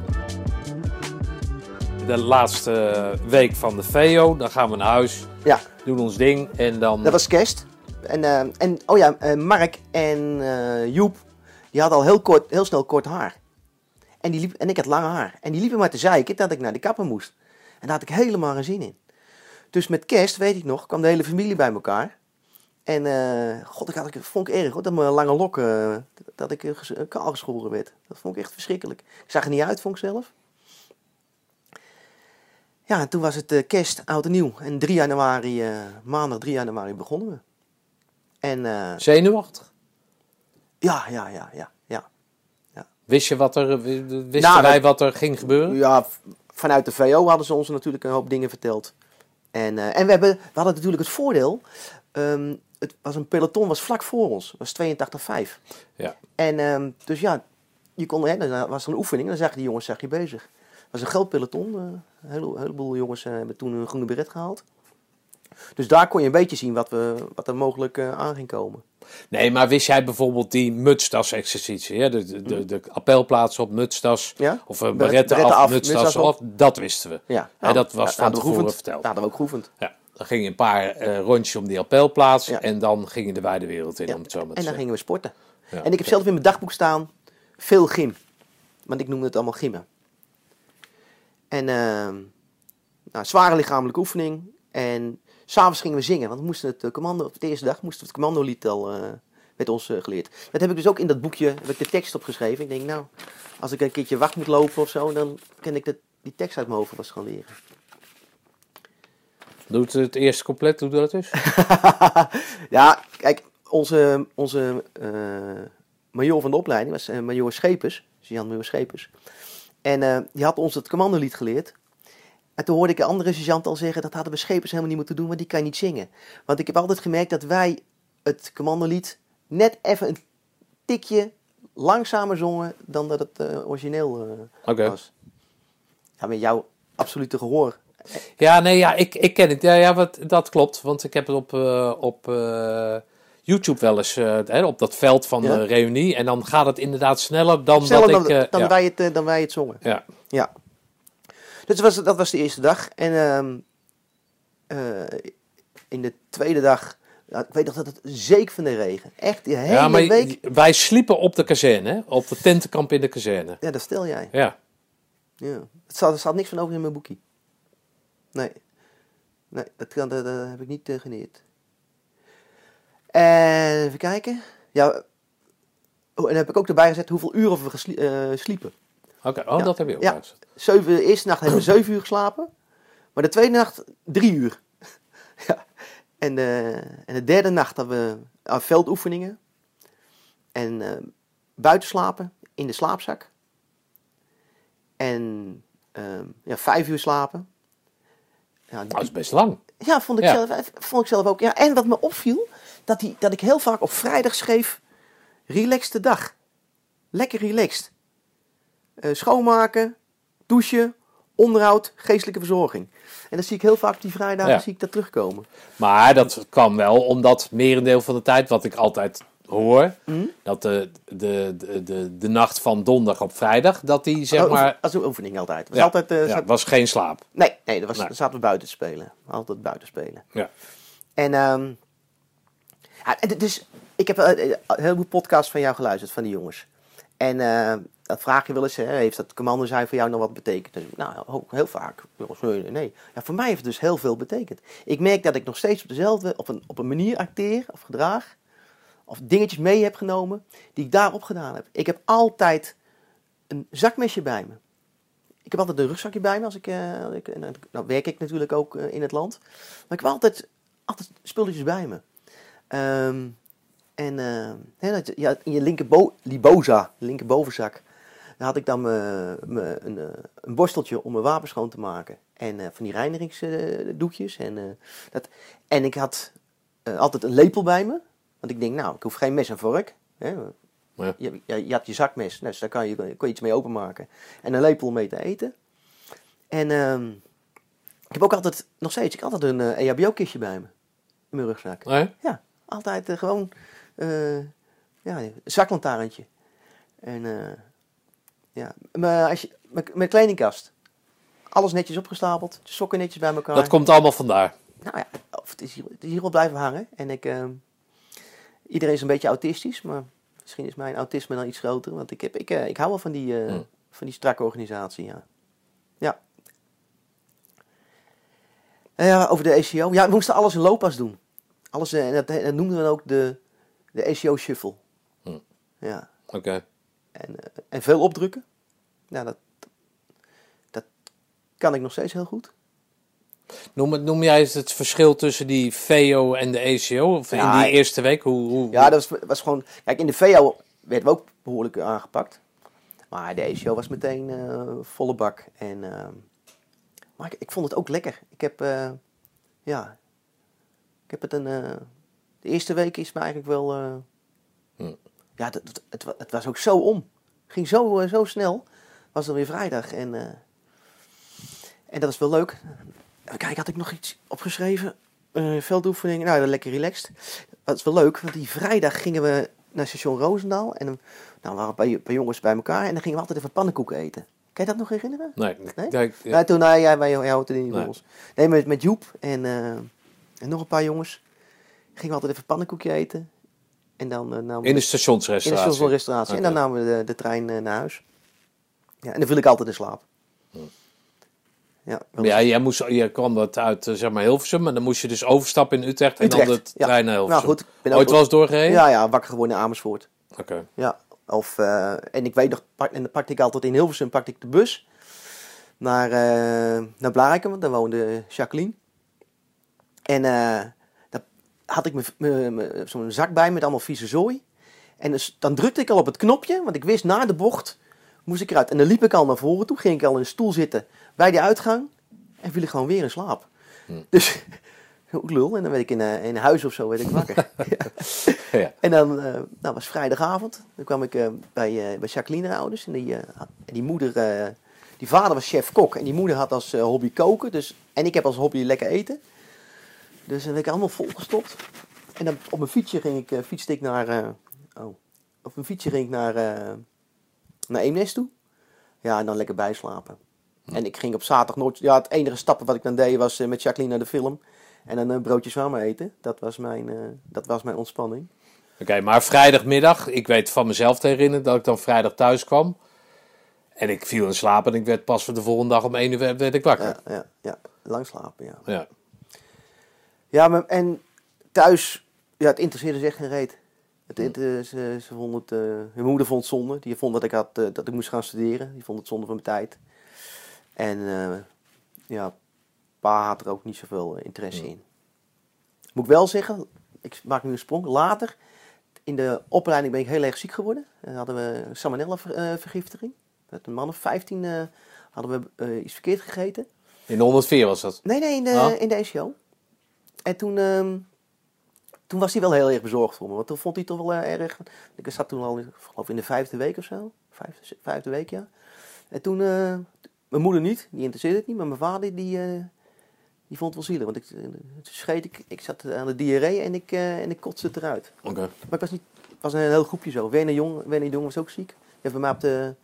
[SPEAKER 1] De laatste week van de VO, dan gaan we naar huis,
[SPEAKER 2] Ja,
[SPEAKER 1] doen ons ding en dan...
[SPEAKER 2] dat was kerst. En, ehm, en oh ja, eh, Mark en eh, Joep, die hadden al heel, kort, heel snel kort haar. En, die liep, en ik had lang haar. En die liepen maar te zeiken dat ik naar de kapper moest. En daar had ik helemaal geen zin in. Dus met kerst, weet ik nog, kwam de hele familie bij elkaar. En eh, god, ik, had, ik vond ik erg hoor, dat mijn lange lokken, eh, dat ik kaal geschoren werd. Dat vond ik echt verschrikkelijk. Ik zag er niet uit, vond ik zelf. Ja, en toen was het eh, kerst, oud en nieuw. En 3 januari, maandag 3 januari begonnen we. En
[SPEAKER 1] Zenuwachtig.
[SPEAKER 2] ja, ja, ja, ja, ja.
[SPEAKER 1] Wist je wat er, wisten
[SPEAKER 2] Nou,
[SPEAKER 1] wij wat er ging gebeuren?
[SPEAKER 2] Ja, vanuit de VO hadden ze ons natuurlijk een hoop dingen verteld. En, en we, hebben, we hadden natuurlijk het voordeel. ehm, het was een peloton was vlak voor ons. Dat was 82,5.
[SPEAKER 1] Ja.
[SPEAKER 2] En ehm, dus ja, je kon, hè, dan was er een oefening. En dan zag je die jongens zag je bezig. Het was een groot peloton. eh, een hele- heleboel jongens eh, hebben toen een groene beret gehaald. Dus daar kon je een beetje zien wat, we, wat er mogelijk eh, aan ging komen.
[SPEAKER 1] Nee, maar wist jij bijvoorbeeld die mutstas-exercitie? hè? De, de, de, de appelplaats op mutstas,
[SPEAKER 2] Ja?
[SPEAKER 1] of een
[SPEAKER 2] Beret-
[SPEAKER 1] beretten
[SPEAKER 2] beretten
[SPEAKER 1] af,
[SPEAKER 2] af,
[SPEAKER 1] mutstas dat wisten we.
[SPEAKER 2] Ja,
[SPEAKER 1] Hè, dat was
[SPEAKER 2] ja,
[SPEAKER 1] van tevoren
[SPEAKER 2] geoefend.
[SPEAKER 1] verteld.
[SPEAKER 2] Ja, hadden we ook geoefend.
[SPEAKER 1] Ja, dan ging je een paar eh, rondjes om die appelplaats
[SPEAKER 2] Ja.
[SPEAKER 1] en dan ging je de wijde wereld in,
[SPEAKER 2] Ja,
[SPEAKER 1] om het zo maar te
[SPEAKER 2] En dan
[SPEAKER 1] zeggen.
[SPEAKER 2] gingen we sporten.
[SPEAKER 1] Ja.
[SPEAKER 2] En ik heb zelf in mijn dagboek staan veel gym. Want ik noemde het allemaal gymmen. En ehm, nou, zware lichamelijke oefening. En s'avonds gingen we zingen. Want we moesten het eh, commando, op de eerste dag moesten we het commandolied al eh met ons geleerd. Dat heb ik dus ook in dat boekje, heb ik de tekst opgeschreven. Ik denk nou, als ik een keertje wacht moet lopen of zo, dan kan ik dat, die tekst uit mijn hoofd was gaan leren.
[SPEAKER 1] Doet het eerste compleet, doe dat eens.
[SPEAKER 2] ja, kijk, onze, onze eh major van de opleiding was eh, major Schepers, Jan major Schepers. En eh, die had ons het commandolied geleerd. En toen hoorde ik een andere sergeant al zeggen, dat hadden we Schepers helemaal niet moeten doen, want die kan niet zingen. Want ik heb altijd gemerkt dat wij het commandolied net even een tikje langzamer zongen dan dat het origineel
[SPEAKER 1] Oké.
[SPEAKER 2] was. Ja, met jouw absolute gehoor.
[SPEAKER 1] Ja, nee, ja, ik, ik ken het. Ja, ja wat, dat klopt, want ik heb het op, eh, op eh, YouTube wel eens, eh, hè, op dat veld van
[SPEAKER 2] Ja.
[SPEAKER 1] de reunie. En dan gaat het inderdaad sneller dan
[SPEAKER 2] Sneller
[SPEAKER 1] dat
[SPEAKER 2] dan,
[SPEAKER 1] ik...
[SPEAKER 2] dan,
[SPEAKER 1] ja.
[SPEAKER 2] wij het, dan wij het zongen.
[SPEAKER 1] ja.
[SPEAKER 2] Ja. Dus dat was, dat was de eerste dag. En ehm, eh, in de tweede dag, nou, ik weet nog dat het zeker van de regen. Echt, die hele
[SPEAKER 1] ja, maar
[SPEAKER 2] week.
[SPEAKER 1] wij sliepen op de kazerne, op de tentenkamp in de kazerne.
[SPEAKER 2] Ja, dat stel jij.
[SPEAKER 1] Ja.
[SPEAKER 2] Ja. Het er staat niks van over in mijn boekie. Nee. Nee, dat, kan, dat, dat heb ik niet eh, geleerd. En even kijken. Ja. Oh, en dan heb ik ook erbij gezet hoeveel uren we geslie- eh, sliepen.
[SPEAKER 1] Oké, oh,
[SPEAKER 2] Ja.
[SPEAKER 1] dat heb je ook
[SPEAKER 2] Ja. Zeven, de eerste nacht hebben we zeven uur geslapen. Maar de tweede nacht drie uur. ja. en, de, en de derde nacht hadden we veldoefeningen. En eh, buiten slapen, in de slaapzak. En ehm, ja, vijf uur slapen. Ja,
[SPEAKER 1] Dat is best lang.
[SPEAKER 2] ja, vond ik,
[SPEAKER 1] Ja.
[SPEAKER 2] Zelf, vond ik zelf ook. Ja, en wat me opviel, dat, die, dat ik heel vaak op vrijdag schreef relaxte dag. Lekker relaxed. Eh, schoonmaken, douchen, onderhoud, geestelijke verzorging. En dan zie ik heel vaak die vrijdagen
[SPEAKER 1] Ja.
[SPEAKER 2] zie ik dat terugkomen.
[SPEAKER 1] Maar dat kwam wel omdat merendeel van de tijd, wat ik altijd hoor,
[SPEAKER 2] Mhm.
[SPEAKER 1] dat de, de, de, de, de nacht van donderdag op vrijdag, dat die zeg
[SPEAKER 2] Oh,
[SPEAKER 1] maar...
[SPEAKER 2] Dat is een oefening altijd. Het was
[SPEAKER 1] Ja,
[SPEAKER 2] altijd eh,
[SPEAKER 1] ja,
[SPEAKER 2] zat-
[SPEAKER 1] was geen slaap.
[SPEAKER 2] Nee, nee, dat was,
[SPEAKER 1] Nee.
[SPEAKER 2] dan zaten we buiten te spelen. Altijd buiten spelen.
[SPEAKER 1] Ja.
[SPEAKER 2] En ehm ja, en dus, ik heb eh, een heleboel podcasts van jou geluisterd, van die jongens. En eh, dat vraag je wel eens, hè, heeft dat commando zijn voor jou nog wat betekend? Dus, nou, heel vaak. Nee, nee. Ja, voor mij heeft het dus heel veel betekend. Ik merk dat ik nog steeds op dezelfde, op een, op een manier acteer of gedraag. Of dingetjes mee heb genomen die ik daarop gedaan heb. Ik heb altijd een zakmesje bij me. Ik heb altijd een rugzakje bij me als ik, eh, ik nou werk ik natuurlijk ook eh, in het land. Maar ik heb altijd, altijd spulletjes bij me. Ehm, en eh, ja, in je linkerbo liboza, linkerbovenzak, daar had ik dan een, een borsteltje om mijn wapen schoon te maken. En van die reinigingsdoekjes. en, en ik had altijd een lepel bij me. Want ik denk, nou, ik hoef geen mes en vork. Hè.
[SPEAKER 1] Ja.
[SPEAKER 2] Je, je, je had je zakmes, dus daar kan je, kon je iets mee openmaken. En een lepel om mee te eten. En ehm, ik heb ook altijd, nog steeds, ik heb altijd een eh, EHBO-kistje bij me. In mijn rugzak.
[SPEAKER 1] Nee?
[SPEAKER 2] Ja, altijd eh, gewoon eh, ja, een zaklantaarntje. En eh, ja, maar als je, mijn, kledingkast. Alles netjes opgestapeld, sokken netjes bij elkaar.
[SPEAKER 1] Dat komt allemaal vandaar.
[SPEAKER 2] Nou ja, of het is hier, het is hier wel blijven hangen. En ik, ehm, iedereen is een beetje autistisch, maar misschien is mijn autisme dan iets groter. Want ik, heb, ik, eh, ik hou wel van die, eh,
[SPEAKER 1] Hmm.
[SPEAKER 2] van die strakke organisatie, ja. Ja. Eh, ja, over de ACO. Ja, we moesten alles in looppas doen. Alles, en dat, dat noemden we ook de, de ACO Shuffle.
[SPEAKER 1] Hmm.
[SPEAKER 2] Ja.
[SPEAKER 1] Oké.
[SPEAKER 2] En, en veel opdrukken. Ja, dat, dat kan ik nog steeds heel goed.
[SPEAKER 1] Noem, noem jij eens het verschil tussen die VO en de ECO? Of
[SPEAKER 2] Ja,
[SPEAKER 1] in die eerste week? Hoe, hoe,
[SPEAKER 2] Ja, dat was, was gewoon. Kijk, in de VO werden we ook behoorlijk aangepakt. Maar de ECO was meteen eh, volle bak. En, eh, maar ik, ik vond het ook lekker. Ik heb. eh, ja. Ik heb het een. eh, de eerste week is me eigenlijk wel. eh,
[SPEAKER 1] Hm.
[SPEAKER 2] Ja, het, het, het, wa- het was ook zo om. Ging zo, eh, zo snel. Was dan weer vrijdag. En, eh, en dat is wel leuk. Kijken, had ik nog iets opgeschreven? Eh veldoefeningen. Nou, lekker relaxed. Dat is wel leuk, want die vrijdag gingen we naar station Roosendaal. En dan nou, waren een paar, jongens bij elkaar. En dan gingen we altijd even pannenkoeken eten. Kan je dat nog herinneren?
[SPEAKER 1] Nee,
[SPEAKER 2] Nee?
[SPEAKER 1] ja.
[SPEAKER 2] Ja, toen, nou, ja, wij jou houdt het
[SPEAKER 1] Nee.
[SPEAKER 2] bij ons. Nee, met, met Joep en, eh, en nog een paar jongens. Gingen we altijd even pannenkoekje eten. En dan namen we
[SPEAKER 1] in de
[SPEAKER 2] in
[SPEAKER 1] stationsrestauratie.
[SPEAKER 2] de stationrestauratie. En dan namen we de, de trein naar huis. Ja, en dan viel ik altijd in slaap. Ja,
[SPEAKER 1] Ja, jij, moest, jij kwam dat uit eh, zeg maar Hilversum, maar dan moest je dus overstappen in Utrecht en dan de
[SPEAKER 2] ja.
[SPEAKER 1] trein naar Hilversum.
[SPEAKER 2] Nou goed, ben
[SPEAKER 1] Ooit wel eens doorgereden?
[SPEAKER 2] Ja, ja, wakker geworden in Amersfoort.
[SPEAKER 1] Oké.
[SPEAKER 2] Ja, of, eh, en ik weet nog, en dan pakte ik altijd in Hilversum pakte ik de bus naar, eh naar want daar woonde Jacqueline. En eh dan had ik zo'n zak bij met allemaal vieze zooi. En dus, dan drukte ik al op het knopje, want ik wist na de bocht moest ik eruit. En dan liep ik al naar voren toe, ging ik al in een stoel zitten bij die uitgang en viel ik gewoon weer in slaap. Dus, ook lul. En dan werd ik in, in huis of zo werd ik wakker. ja.
[SPEAKER 1] Ja.
[SPEAKER 2] En dan eh, nou, was vrijdagavond. Dan kwam ik eh, bij, bij Jacqueline haar ouders. En die, die moeder, die vader was chef-kok. En die moeder had als hobby koken. Dus, en ik heb als hobby lekker eten. Dus dan werd ik allemaal volgestopt. En dan op mijn fietsje ging ik, fietste ik naar, oh, op mijn fietsje ging ik naar, naar Eemnes toe. Ja, en dan lekker bijslapen. En ik ging op zaterdag nooit, ja, het enige stappen wat ik dan deed was eh, met Jacqueline naar de film. En dan een broodje samen eten. Dat was mijn, eh, dat was mijn ontspanning.
[SPEAKER 1] Oké, maar vrijdagmiddag, ik weet van mezelf te herinneren dat ik dan vrijdag thuis kwam. En ik viel in slaap en ik werd pas voor de volgende dag om 1 uur werd, ik wakker.
[SPEAKER 2] Ja, ja, ja. lang slapen, ja.
[SPEAKER 1] Ja.
[SPEAKER 2] Ja, maar, en thuis, ja, het interesseerde zich echt geen reet. Het, eh, ze, vond het, eh, mijn moeder vond het zonde. Die vond dat ik, had, eh, dat ik moest gaan studeren. Die vond het zonde van mijn tijd. En eh, ja, pa had er ook niet zoveel eh, interesse in. Moet ik wel zeggen, ik maak nu een sprong. Later, in de opleiding ben ik heel erg ziek geworden. Dan hadden we salmonella-vergiftiging. Met een man of 15 eh, hadden we eh, iets verkeerd gegeten.
[SPEAKER 1] In de 104 was dat.
[SPEAKER 2] Nee, nee, in de, in de SEO. En toen, ehm, toen was hij wel heel erg bezorgd voor me. Want toen vond hij toch wel eh, erg... Ik zat toen al, ik geloof in de vijfde week of zo. Vijfde, vijfde week, ja. En toen... eh, mijn moeder niet, die interesseerde het niet. Maar mijn vader, die, eh, die vond het wel zielig. Want ik, eh, scheet ik... Ik zat aan de diarree en ik, eh, en ik kotste het eruit.
[SPEAKER 1] Oké.
[SPEAKER 2] Maar ik was niet... Was een heel groepje zo. Werner Jong, Werner Jong was ook ziek. Die heeft bij mij op de...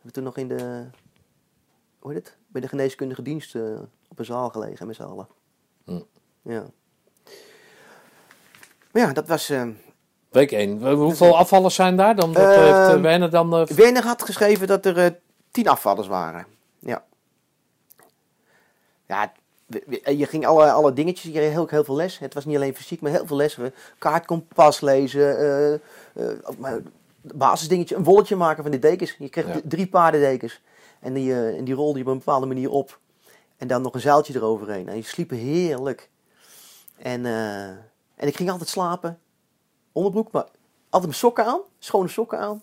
[SPEAKER 2] We toen nog in de... Hoe heet het? Bij de geneeskundige dienst op een zaal gelegen met z'n allen.
[SPEAKER 1] Hm.
[SPEAKER 2] Ja. Maar ja, dat was...
[SPEAKER 1] Week 1. Hoeveel afvallers zijn daar dan? Wat
[SPEAKER 2] Ehm,
[SPEAKER 1] heeft Werner dan...
[SPEAKER 2] Werner had geschreven dat er tien afvallers waren. Ja. Ja, we- je ging alle, alle dingetjes, je kreeg heel, heel veel les. Het was niet alleen fysiek, maar heel veel les. We kaartkompas lezen, eh, eh, maar basisdingetje, een wolletje maken van de dekens. Je kreeg
[SPEAKER 1] Ja.
[SPEAKER 2] drie paardendekens. En die, eh, en die rolde je op een bepaalde manier op. En dan nog een zeiltje eroverheen. En je sliepen heerlijk. En, eh, en ik ging altijd slapen. Onderbroek, maar altijd mijn sokken aan. Schone sokken aan.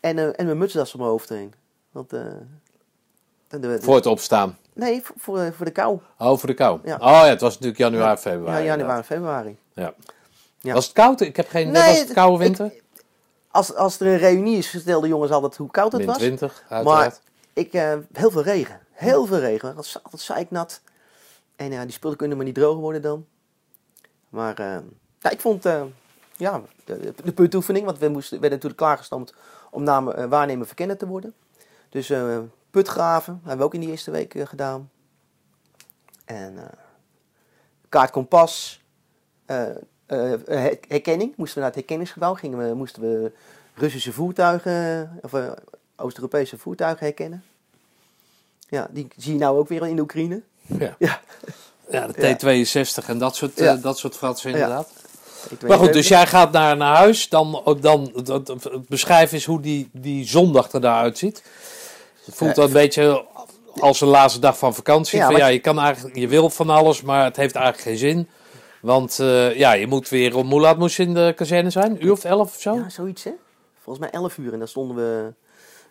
[SPEAKER 2] En, eh, en mijn mutsdas om mijn hoofd heen. Want, eh, de-
[SPEAKER 1] voor het opstaan.
[SPEAKER 2] Nee, voor, voor, de- voor de kou.
[SPEAKER 1] Oh, voor de kou.
[SPEAKER 2] Ja.
[SPEAKER 1] Oh ja, het was natuurlijk januari,
[SPEAKER 2] Ja,
[SPEAKER 1] februari.
[SPEAKER 2] Ja, januari, februari.
[SPEAKER 1] Ja.
[SPEAKER 2] Ja.
[SPEAKER 1] Was het koud? Ik heb geen...
[SPEAKER 2] Nee,
[SPEAKER 1] was het koude winter?
[SPEAKER 2] ik- Als, als er een reunie is, vertelden jongens altijd hoe koud het
[SPEAKER 1] Min
[SPEAKER 2] was.
[SPEAKER 1] 20, uiteraard.
[SPEAKER 2] Maar ik, eh, heel veel regen. Heel veel regen. Het was altijd zeiknat. En ja, die spullen kunnen maar niet droog worden dan. Maar eh, ja, ik vond eh, ja, de, de putoefening, want we moesten, werden natuurlijk klaargestoomd om namen, eh, waarnemer verkennen te worden. Dus eh putgraven hebben we ook in die eerste week eh, gedaan. En kaartkompas. her- herkenning. Moesten we naar het herkenningsgebouw. Gingen we, moesten we Russische voertuigen, of Oost-Europese voertuigen herkennen. Ja, die zie je nou ook weer in de Oekraïne.
[SPEAKER 1] Ja.
[SPEAKER 2] Ja.
[SPEAKER 1] Ja, de T62 en dat soort,
[SPEAKER 2] Ja.
[SPEAKER 1] dat soort fratsen inderdaad. Maar goed, dus jij gaat naar, naar huis. Dan, dan dat- beschrijf eens hoe die, die zondag er daaruit ziet. Het voelt
[SPEAKER 2] Eh,
[SPEAKER 1] dan een beetje als een laatste dag van vakantie.
[SPEAKER 2] Ja,
[SPEAKER 1] van, ja, je, kan eigenlijk, je wil van alles, maar het heeft eigenlijk geen zin. Want eh, ja, je moet weer om hoe laat moest je in de kazerne zijn? Een uur of elf of zo?
[SPEAKER 2] Ja, zoiets hè. Volgens mij 11 uur. En dan stonden we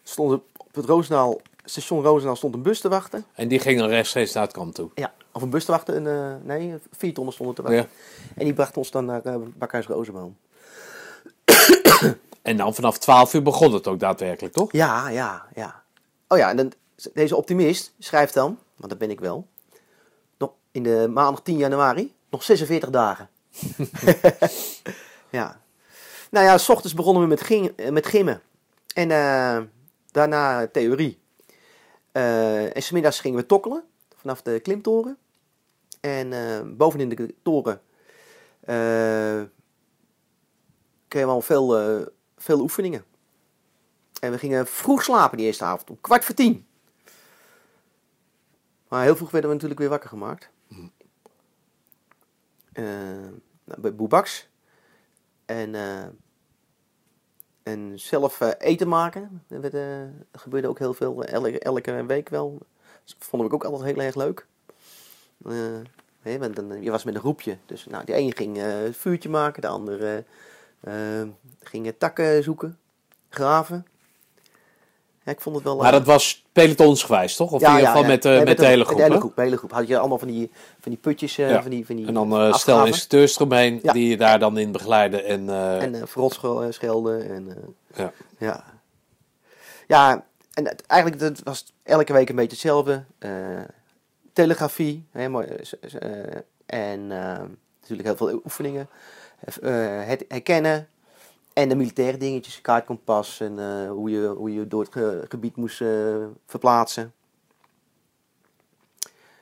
[SPEAKER 2] stonden op het Roosendaal, station Roosendaal stond een bus te wachten.
[SPEAKER 1] En die ging dan rechtstreeks naar het kamp toe.
[SPEAKER 2] Ja, of een bus te wachten. Een, eh, nee, vier tonnen stonden te wachten. En die bracht ons dan naar uh, Bakhuis Rozenboom.
[SPEAKER 1] En dan vanaf 12 uur begon het ook daadwerkelijk, toch?
[SPEAKER 2] Ja, ja, ja. Oh ja, en dan, deze optimist schrijft dan, want dat ben ik wel, nog in de maandag 10 januari, nog 46 dagen. ja. Nou ja, s ochtends begonnen we met, ging, met gimmen. En eh, daarna theorie. Eh, en smiddags gingen we tokkelen vanaf de klimtoren. En eh, bovenin de toren eh kregen we al veel, veel oefeningen. En we gingen vroeg slapen die eerste avond, om kwart voor tien. Maar heel vroeg werden we natuurlijk weer wakker gemaakt. Eh, nou, bij Boebaks. En, eh, en zelf eh, eten maken. Dat, gebeurde ook heel veel, elke, elke week wel. Dat vonden we ook altijd heel erg leuk. Want dan, je was met een groepje. Dus nou, de een ging het vuurtje maken, de ander ging takken zoeken, graven. Ja, ik vond het wel...
[SPEAKER 1] Maar
[SPEAKER 2] eh,
[SPEAKER 1] dat was pelotonsgewijs, toch? Of in ieder geval met, eh,
[SPEAKER 2] Nee,
[SPEAKER 1] met de hele groep,
[SPEAKER 2] de hele groep, de hele groep. Had je allemaal van die, van die putjes, eh, van die, van die
[SPEAKER 1] En dan stel instructeurs eromheen die je daar dan in begeleiden. En,
[SPEAKER 2] En uh, verrotschelden en...
[SPEAKER 1] ja.
[SPEAKER 2] ja. Ja, en het- eigenlijk het was elke week een beetje hetzelfde. Eh, telegrafie, eh, en natuurlijk heel veel oefeningen. Het herkennen en de militaire dingetjes, kaartkompas en eh, hoe, je, hoe je door het ge- gebied moest eh, verplaatsen.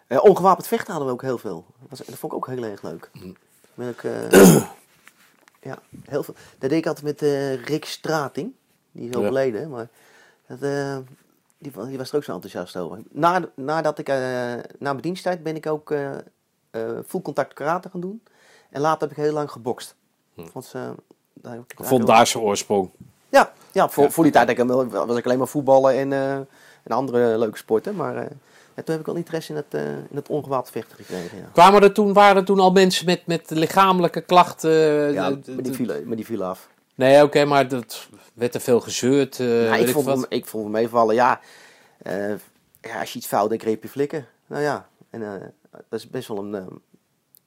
[SPEAKER 2] Eh, ongewapend vechten hadden we ook heel veel. Dat, was- dat vond ik ook heel erg leuk. Eh, ja, heel veel. Dat deed ik altijd met Rick Strating. Die is
[SPEAKER 1] Ja.
[SPEAKER 2] overleden, maar dat, die, die was er ook zo enthousiast over. Na, nadat ik, na mijn diensttijd ben ik ook full contact karate gaan doen. En later heb ik heel lang gebokst. Want, eh, daar heb ik-
[SPEAKER 1] Vond daar zijn oorsprong.
[SPEAKER 2] ja, ja, voor,
[SPEAKER 1] Ja.
[SPEAKER 2] voor die tijd ik, was ik alleen maar voetballen en, eh, en andere leuke sporten. Maar eh, toen heb ik wel interesse in het, eh, in het ongewapend vechten gekregen. Ja,
[SPEAKER 1] Kwamen er toen, waren er toen al mensen met, met lichamelijke klachten?
[SPEAKER 2] ja maar, die vielen, maar die vielen af.
[SPEAKER 1] Nee, oké, maar dat werd er veel gezeurd.
[SPEAKER 2] ik, vond hem, ik vond hem meevallen. Ja, ja, als je iets fout, dan greep je flikken. Nou ja, en dat is best wel een...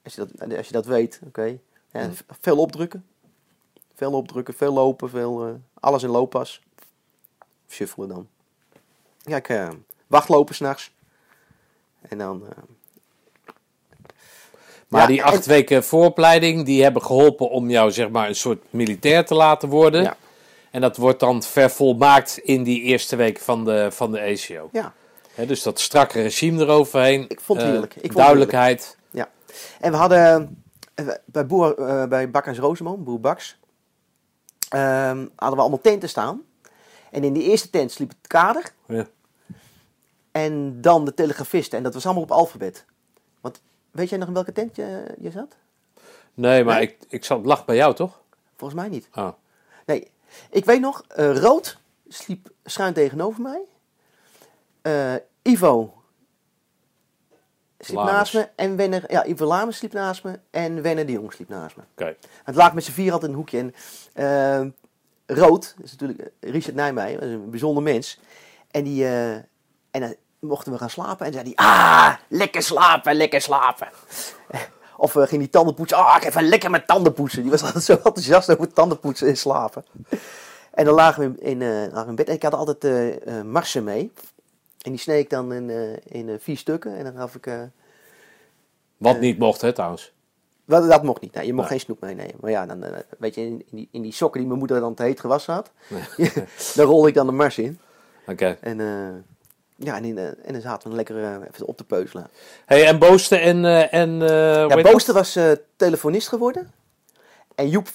[SPEAKER 2] als, je dat, als je dat weet, oké. Ja, v- Veel opdrukken. Veel opdrukken, veel lopen, veel, eh, alles in looppas. Shuffelen dan. Ja, ik eh, wachtlopen s'nachts. En dan... eh,
[SPEAKER 1] Maar
[SPEAKER 2] Ja,
[SPEAKER 1] die
[SPEAKER 2] en-
[SPEAKER 1] acht weken vooropleiding, die hebben geholpen om jou zeg maar een soort militair te laten worden.
[SPEAKER 2] Ja.
[SPEAKER 1] En dat wordt dan vervolmaakt in die eerste week van de, van de ACO.
[SPEAKER 2] ja,
[SPEAKER 1] dus dat strakke regime eroverheen.
[SPEAKER 2] Ik vond het heerlijk. Ik vond het
[SPEAKER 1] duidelijkheid.
[SPEAKER 2] ja. En we hadden bij, boer, eh, bij Bakkers Rozeman, boer Baks, hadden we allemaal tenten staan. En in die eerste tent sliep het kader.
[SPEAKER 1] Ja.
[SPEAKER 2] En dan de telegrafisten. En dat was allemaal op alfabet. Want weet jij nog in welke tent je, je zat?
[SPEAKER 1] Nee, maar
[SPEAKER 2] Nee?
[SPEAKER 1] ik, ik zat, lag bij jou toch?
[SPEAKER 2] Volgens mij niet.
[SPEAKER 1] Oh.
[SPEAKER 2] Nee, ik weet nog, eh, Rood sliep schuin tegenover mij. Eh, Ivo sliep naast me. En Wenner, ja, Ivo Lamers sliep naast me. En Wenner de Jong sliep naast me. Het lag met z'n vier altijd in een hoekje. En eh, Rood, dat is natuurlijk eh, Richard Nijmeijer, dat is een bijzonder mens. En die, eh, en dan mochten we gaan slapen. En zei hij, ah, lekker slapen, lekker slapen. Of uh, ging die tanden poetsen. Ah, ik even lekker met tanden poetsen. Die was altijd zo enthousiast over tanden poetsen en slapen. En dan lagen we in, in, lagen we in bed. En ik had altijd marsen mee. En die sneed ik dan in, eh, in eh, vier stukken. En dan gaf ik... eh,
[SPEAKER 1] Wat niet mocht, hè, trouwens.
[SPEAKER 2] wel, dat mocht niet. Nee, je mocht
[SPEAKER 1] Nee.
[SPEAKER 2] geen snoep meenemen. Maar ja, dan, weet je, in, in die, in die sokken die mijn moeder dan te heet gewassen had. daar rolde ik dan de mars in.
[SPEAKER 1] Oké.
[SPEAKER 2] En, ja, en, in, en dan zaten we lekker even op de peuzelen.
[SPEAKER 1] Hey, en Boosten en... eh en
[SPEAKER 2] Ja? Booster was telefonist geworden. En Joep,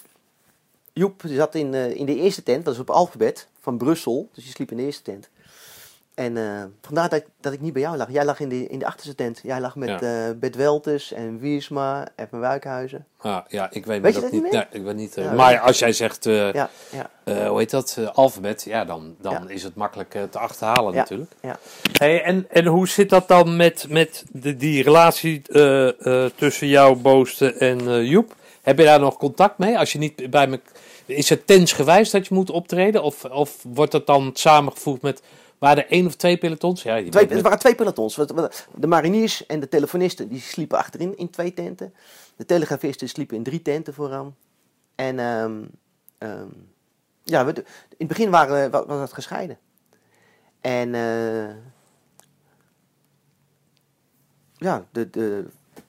[SPEAKER 2] Joep zat in, in de eerste tent, dat is op alfabet, van Brussel. Dus je sliep in de eerste tent. En eh, vandaar dat, ik- dat ik niet bij jou lag. Jij lag in de, in de achterste tent. Jij lag met
[SPEAKER 1] Ja.
[SPEAKER 2] eh Bert Weltes en Wiersma en Van Wijkhuizen.
[SPEAKER 1] Ah, ja, ik weet,
[SPEAKER 2] Weet
[SPEAKER 1] dat
[SPEAKER 2] je dat
[SPEAKER 1] niet. Nee, ik weet niet. eh,
[SPEAKER 2] Ja,
[SPEAKER 1] maar als jij zegt, eh,
[SPEAKER 2] Ja, ja,
[SPEAKER 1] eh, hoe heet dat, alfabet, ja, dan, dan
[SPEAKER 2] Ja.
[SPEAKER 1] is het makkelijk te achterhalen
[SPEAKER 2] Ja.
[SPEAKER 1] natuurlijk.
[SPEAKER 2] ja.
[SPEAKER 1] Hey, en, en hoe zit dat dan met, met de, die relatie eh, eh, tussen jou, Boosten en eh, Joep? Heb je daar nog contact mee? Als je niet bij me, is het tensgewijs dat je moet optreden? Of, of wordt dat dan samengevoegd met, waren er één of twee pelotons? Ja,
[SPEAKER 2] Twee, waren twee pelotons. De mariniers en de telefonisten die sliepen achterin in twee tenten. De telegrafisten sliepen in drie tenten vooraan. En ehm, ehm, ja, we, in het begin waren, wa- was het gescheiden. En eh, ja, de, de,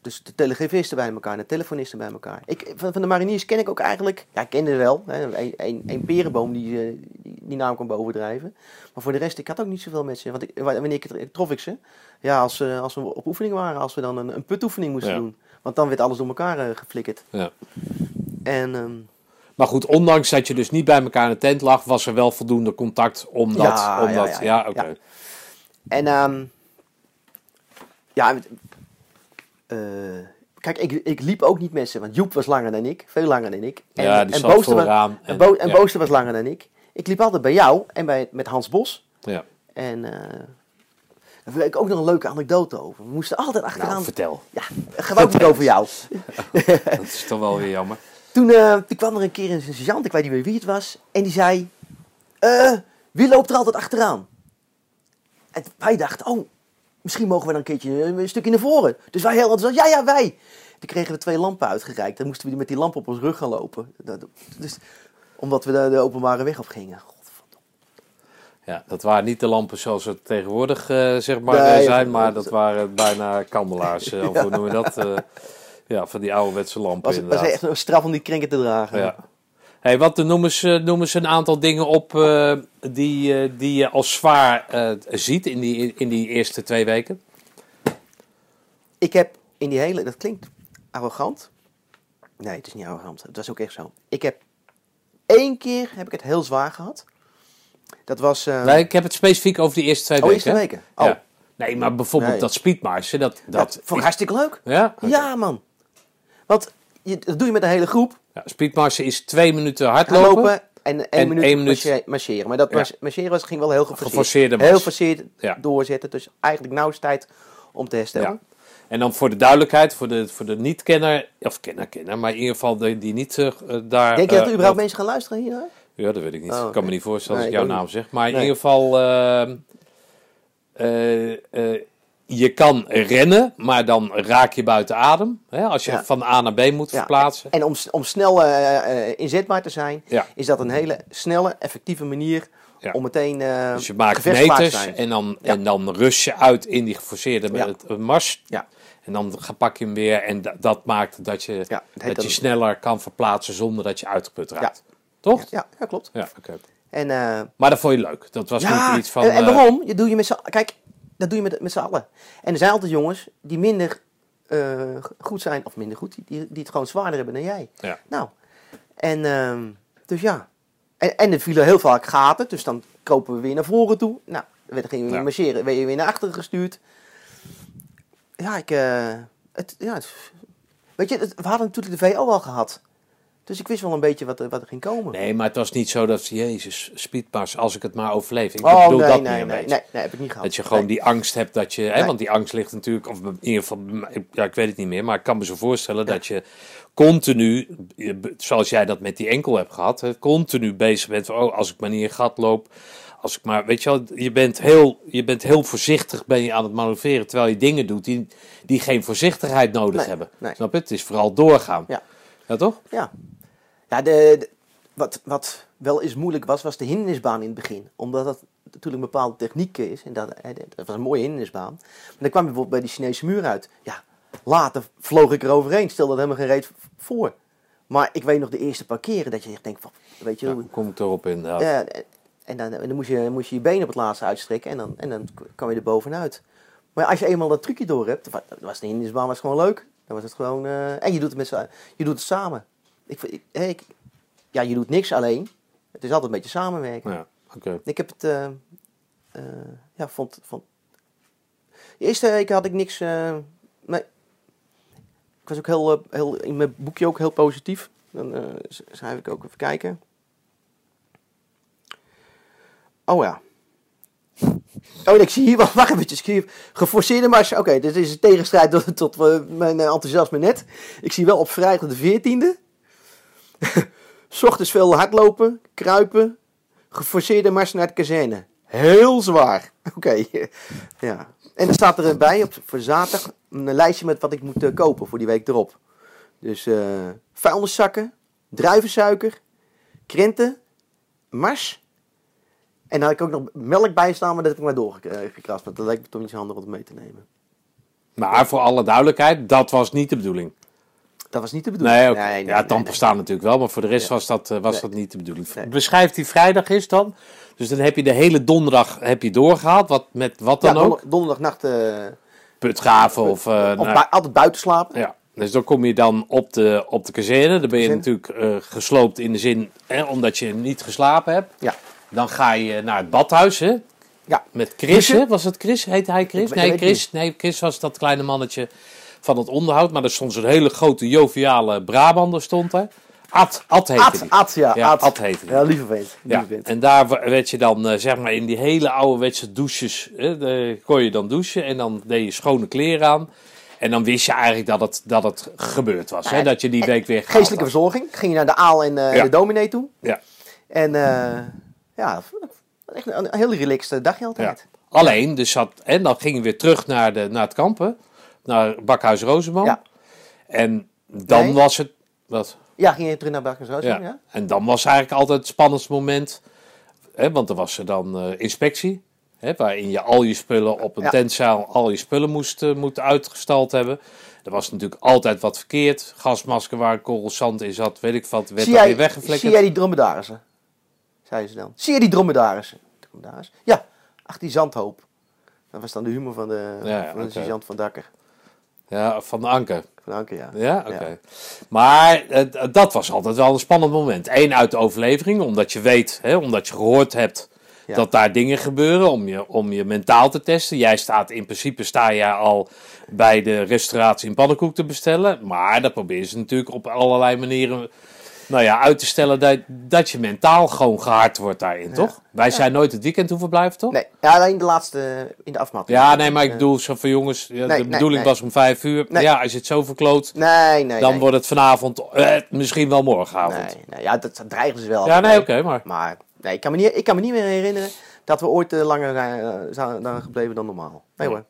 [SPEAKER 2] dus de telegrafisten bij elkaar de telefonisten bij elkaar. Ik, van, van de mariniers ken ik ook eigenlijk, ja, ik kende wel, een, perenboom die, eh, die, die naam kwam bovendrijven. Maar voor de rest, ik had ook niet zoveel met ze. Want ik, wa- wanneer ik, trof ik ze? Ja, als, eh, als we op oefening waren, als we dan een, een putoefening moesten
[SPEAKER 1] Ja.
[SPEAKER 2] doen. Want dan werd alles door elkaar eh, geflikkerd.
[SPEAKER 1] ja.
[SPEAKER 2] En ehm,
[SPEAKER 1] Maar goed, ondanks dat je dus niet bij elkaar in de tent lag, was er wel voldoende contact om dat...
[SPEAKER 2] Ja,
[SPEAKER 1] om
[SPEAKER 2] ja,
[SPEAKER 1] dat
[SPEAKER 2] ja,
[SPEAKER 1] ja,
[SPEAKER 2] ja.
[SPEAKER 1] oké.
[SPEAKER 2] En ehm ja, eh, kijk, ik, ik liep ook niet met ze, want Joep was langer dan ik, veel langer dan ik. En,
[SPEAKER 1] Ja, die
[SPEAKER 2] en Booster was,
[SPEAKER 1] vooraan.
[SPEAKER 2] en, Bo- en
[SPEAKER 1] ja,
[SPEAKER 2] Booster was langer dan ik. Ik liep altijd bij jou en bij, met Hans Bos.
[SPEAKER 1] ja.
[SPEAKER 2] En eh daar wil ik ook nog een leuke anekdote over. We moesten altijd achteraan.
[SPEAKER 1] Nou, vertel.
[SPEAKER 2] ja, gewoon niet over jou.
[SPEAKER 1] Dat is toch wel weer jammer.
[SPEAKER 2] Toen, toen kwam er een keer een sergeant, ik weet niet meer wie het was, en die zei: Wie loopt er altijd achteraan? En wij dachten: Oh, misschien mogen we dan een keertje een stukje naar voren. Dus wij heel altijd: Ja, ja, wij. Toen kregen we twee lampen uitgereikt. Dan moesten we met die lampen op ons rug gaan lopen. Dus, omdat we de, de openbare weg op gingen. Godverdomme.
[SPEAKER 1] Ja, dat waren niet de lampen zoals ze tegenwoordig eh, zeg maar,
[SPEAKER 2] Nee,
[SPEAKER 1] eh, zijn, maar
[SPEAKER 2] dat-
[SPEAKER 1] waren bijna kandelaars. eh, Of hoe noemen we dat? eh, ja, van die ouderwetse lampen
[SPEAKER 2] Was, was
[SPEAKER 1] inderdaad.
[SPEAKER 2] echt een straf om die krenken te dragen.
[SPEAKER 1] Ja. Hey, wat noem eens, eh, noem eens een aantal dingen op eh, die, eh, die je als zwaar eh, ziet in die, in die eerste twee weken?
[SPEAKER 2] Ik heb in die hele, dat klinkt arrogant. Nee, het is niet arrogant. Het was ook echt zo. Ik heb één keer heb ik het heel zwaar gehad. Dat was.
[SPEAKER 1] Nee, ik heb het specifiek over die eerste twee
[SPEAKER 2] oh,
[SPEAKER 1] weken.
[SPEAKER 2] eerste weken. Oh,
[SPEAKER 1] Ja. Nee, maar bijvoorbeeld
[SPEAKER 2] Nee.
[SPEAKER 1] dat speedmarsen, dat...
[SPEAKER 2] dat
[SPEAKER 1] dat
[SPEAKER 2] vond ik hartstikke leuk.
[SPEAKER 1] ja?
[SPEAKER 2] Ja, man. Want je, dat doe je met een hele groep.
[SPEAKER 1] Ja, speedmarsen is twee minuten hardlopen.
[SPEAKER 2] Lopen en één
[SPEAKER 1] En
[SPEAKER 2] minuut,
[SPEAKER 1] één minuut-
[SPEAKER 2] marche- marcheren. Maar dat
[SPEAKER 1] Ja.
[SPEAKER 2] marcheren was, ging wel heel geforceerd. Heel geforceerd
[SPEAKER 1] Ja.
[SPEAKER 2] doorzetten. Dus eigenlijk nauwelijks tijd om te herstellen.
[SPEAKER 1] Ja. En dan voor de duidelijkheid, voor de, voor de niet-kenner, of kenner-kenner, maar in ieder geval de, die niet eh, daar...
[SPEAKER 2] Denk je dat
[SPEAKER 1] eh,
[SPEAKER 2] er überhaupt mensen gaan luisteren hier?
[SPEAKER 1] Ja, dat weet ik niet.
[SPEAKER 2] Oh,
[SPEAKER 1] Ik kan me niet voorstellen
[SPEAKER 2] Nee,
[SPEAKER 1] als ik jouw naam zeg. Maar in ieder geval, ehm, eh, eh, je kan rennen, maar dan raak je buiten adem. Hè, als je
[SPEAKER 2] Ja.
[SPEAKER 1] van A naar B moet
[SPEAKER 2] Ja.
[SPEAKER 1] verplaatsen.
[SPEAKER 2] En om, om snel eh, eh, inzetbaar te zijn,
[SPEAKER 1] Ja.
[SPEAKER 2] is dat een hele snelle, effectieve manier om meteen eh
[SPEAKER 1] Dus je maakt meters en dan, en dan rust je uit in die geforceerde
[SPEAKER 2] Ja.
[SPEAKER 1] met het mars.
[SPEAKER 2] Ja.
[SPEAKER 1] En dan ga- pak je hem weer en da- dat maakt dat je, dat je sneller kan verplaatsen zonder dat je uitgeput raakt. Toch?
[SPEAKER 2] Ja, ja, klopt.
[SPEAKER 1] Ja, oké.
[SPEAKER 2] En,
[SPEAKER 1] Maar dat vond je leuk. Dat was niet iets van...
[SPEAKER 2] en, en waarom? Je doe je met z'n, kijk, dat doe je met, met z'n allen. En er zijn altijd jongens die minder eh, goed zijn, of minder goed, die, die het gewoon zwaarder hebben dan jij.
[SPEAKER 1] Ja.
[SPEAKER 2] Nou, en ehm, dus ja. En, en er vielen heel vaak gaten, dus dan kropen we weer naar voren toe. Nou, dan gingen we weer
[SPEAKER 1] Ja.
[SPEAKER 2] marcheren, werd je weer naar achteren gestuurd. Ja, ik, eh, het, ja, het- weet je, het- we hadden natuurlijk de VO al gehad. Dus ik wist wel een beetje wat er, wat er ging komen.
[SPEAKER 1] Nee, maar het was niet zo dat, jezus, speedpas, als ik het maar overleef. Ik
[SPEAKER 2] oh,
[SPEAKER 1] bedoel
[SPEAKER 2] nee,
[SPEAKER 1] dat
[SPEAKER 2] nee,
[SPEAKER 1] meer,
[SPEAKER 2] nee, nee, nee, heb ik niet gehad.
[SPEAKER 1] Dat je gewoon
[SPEAKER 2] Nee.
[SPEAKER 1] die angst hebt dat je... Hè, want die angst ligt natuurlijk... Of in ieder geval... Ja, ik weet het niet meer. Maar ik kan me zo voorstellen dat je continu... Zoals jij dat met die enkel hebt gehad. hè, Continu bezig bent van... Oh, als ik maar niet in gat loop... Als ik maar... Weet je wel... Je bent heel, je bent heel voorzichtig ben je aan het manoeuvreren. Terwijl je dingen doet die, die geen voorzichtigheid nodig hebben. Snap je? Het is vooral doorgaan.
[SPEAKER 2] Ja.
[SPEAKER 1] Ja, toch?
[SPEAKER 2] Ja, ja de, de- wat, wat wel eens moeilijk was, was de hindernisbaan in het begin. Omdat dat natuurlijk een bepaalde techniek is. En dat, was een mooie hindernisbaan. Maar dan kwam je bijvoorbeeld bij die Chinese muur uit. Ja, later vloog ik er overheen. Stelde dat helemaal geen reet voor. Maar ik weet nog de eerste paar keren dat je echt denkt van, weet je,
[SPEAKER 1] Ja,
[SPEAKER 2] hoe-
[SPEAKER 1] kom ik erop inderdaad.
[SPEAKER 2] ja, en- dan, en dan moest, je, moest je je benen op het laatste uitstrekken en dan, en dan kwam je er bovenuit. Maar als je eenmaal dat trucje door hebt, was de hindernisbaan was gewoon leuk. Dan was het gewoon, eh, en je doet het, met, je doet het samen. Ik, ik, ja, je doet niks alleen. Het is altijd een beetje samenwerken.
[SPEAKER 1] Ja, oké.
[SPEAKER 2] Ik heb het, eh, eh, ja, vond, vond... De eerste week had ik niks, eh, nee. Ik was ook heel, eh, heel, in mijn boekje ook heel positief. Dan eh, schrijf ik ook even kijken. Oh ja. Oh, ik zie hier wel, wacht even, geforceerde mars. Oké, dit is een tegenstrijd tot, tot eh, mijn eh, enthousiasme net. Ik zie wel op vrijdag de 14e. S ochtends veel hardlopen, kruipen, geforceerde mars naar de kazerne. Heel zwaar. Oké, ja. En er staat erbij op, voor zaterdag een lijstje met wat ik moet eh, kopen voor die week erop. Dus eh vuilniszakken, druivensuiker, krenten, mars. En dan had ik ook nog melk bij staan, maar dat heb ik maar doorgekrast. Want dat lijkt me toch niet zo handig om het mee te nemen.
[SPEAKER 1] Maar voor alle duidelijkheid, dat was niet de bedoeling.
[SPEAKER 2] Dat was niet de bedoeling.
[SPEAKER 1] Nee,
[SPEAKER 2] nee,
[SPEAKER 1] ja, tand
[SPEAKER 2] nee.
[SPEAKER 1] bestaan natuurlijk wel, maar voor de rest
[SPEAKER 2] Ja.
[SPEAKER 1] was, dat, eh, was
[SPEAKER 2] Nee.
[SPEAKER 1] dat niet de bedoeling.
[SPEAKER 2] Nee.
[SPEAKER 1] Beschrijf die vrijdag is dan. Dus dan heb je de hele donderdag heb je doorgehaald, wat, met wat
[SPEAKER 2] Ja,
[SPEAKER 1] dan ook.
[SPEAKER 2] donder- donderdagnacht eh,
[SPEAKER 1] Putgraven of... eh,
[SPEAKER 2] of
[SPEAKER 1] nou,
[SPEAKER 2] altijd buiten slapen.
[SPEAKER 1] ja. Dus dan kom je dan op de, op de kazerne. Dan ben je natuurlijk eh, gesloopt in de zin, hè, omdat je niet geslapen hebt.
[SPEAKER 2] Ja.
[SPEAKER 1] Dan ga je naar het badhuis, hè?
[SPEAKER 2] Ja.
[SPEAKER 1] Met Chris, hè? Was het Chris? Heette hij Chris?
[SPEAKER 2] Ik
[SPEAKER 1] Nee, Chris. Nee, Chris was dat kleine mannetje van het onderhoud. Maar er stond zo'n hele grote joviale Brabander stond er. Ad, Ad heette
[SPEAKER 2] Ad. Ad, ja.
[SPEAKER 1] Ja,
[SPEAKER 2] Ad.
[SPEAKER 1] Ad heette.
[SPEAKER 2] Ja, lieve. Lieve
[SPEAKER 1] Ja, en daar werd je dan, eh, zeg maar, in die hele ouderwetse douches, hè, de, kon je dan douchen en dan deed je schone kleren aan. En dan wist je eigenlijk dat het, dat het gebeurd was, hè,
[SPEAKER 2] Ja,
[SPEAKER 1] dat je die week weer
[SPEAKER 2] Geestelijke verzorging. Ging je naar de Aal en eh,
[SPEAKER 1] Ja.
[SPEAKER 2] de dominee toe.
[SPEAKER 1] Ja,
[SPEAKER 2] En eh, ja, echt een, een heel relaxed dagje
[SPEAKER 1] ja.
[SPEAKER 2] altijd.
[SPEAKER 1] Alleen, dus zat, en dan ging je weer terug naar, de, naar het kampen, naar Bakhuis Rozenboom.
[SPEAKER 2] Ja.
[SPEAKER 1] En dan
[SPEAKER 2] Nee.
[SPEAKER 1] was het, wat?
[SPEAKER 2] Ja, ging je terug naar Barkensroos?
[SPEAKER 1] Ja.
[SPEAKER 2] Ja.
[SPEAKER 1] En dan was eigenlijk altijd het spannendste moment. Hè, want er was er dan eh, inspectie. Hè, waarin je al je spullen op een
[SPEAKER 2] Ja.
[SPEAKER 1] tentzaal al je spullen moest, eh, moet uitgestald hebben. Er was natuurlijk altijd wat verkeerd. Gasmasker waar korrel zand in zat, weet ik wat, werd
[SPEAKER 2] jij,
[SPEAKER 1] weer
[SPEAKER 2] zie jij die dromedarissen? Zeiden ze dan. Zie je die dromedarissen? Dromedaris? Ja, ach die zandhoop. Dat was dan de humor van de,
[SPEAKER 1] Ja,
[SPEAKER 2] van de sergeant van Dakker.
[SPEAKER 1] Ja, van de anker.
[SPEAKER 2] Van Anker, ja.
[SPEAKER 1] Ja, oké. Maar eh, dat was altijd wel een spannend moment. Eén uit de overlevering, omdat je weet, hè, omdat je gehoord hebt
[SPEAKER 2] Ja.
[SPEAKER 1] dat daar dingen gebeuren om je, om je mentaal te testen. Jij staat in principe sta je al bij de restauratie een pannenkoek te bestellen. Maar dat proberen ze natuurlijk op allerlei manieren nou ja, uit te stellen dat, dat je mentaal gewoon gehard wordt daarin, toch? Wij zijn nooit het weekend hoeven blijven, toch?
[SPEAKER 2] Nee, ja, alleen de laatste in de afmatting.
[SPEAKER 1] Ja, nee, maar ik bedoel zo van jongens, ja,
[SPEAKER 2] Nee,
[SPEAKER 1] de
[SPEAKER 2] nee,
[SPEAKER 1] bedoeling
[SPEAKER 2] nee.
[SPEAKER 1] was om vijf uur.
[SPEAKER 2] Nee.
[SPEAKER 1] Ja, als je het zo verkloot,
[SPEAKER 2] Nee, nee,
[SPEAKER 1] dan
[SPEAKER 2] nee.
[SPEAKER 1] wordt het vanavond, eh, misschien wel morgenavond.
[SPEAKER 2] Nee, nee, ja, dat, dat dreigen ze wel.
[SPEAKER 1] Ja, nee, oké, maar.
[SPEAKER 2] Maar nee, ik, kan me niet, ik kan me niet meer herinneren dat we ooit eh, langer zijn, eh, zijn dan gebleven dan normaal. Nee hoor.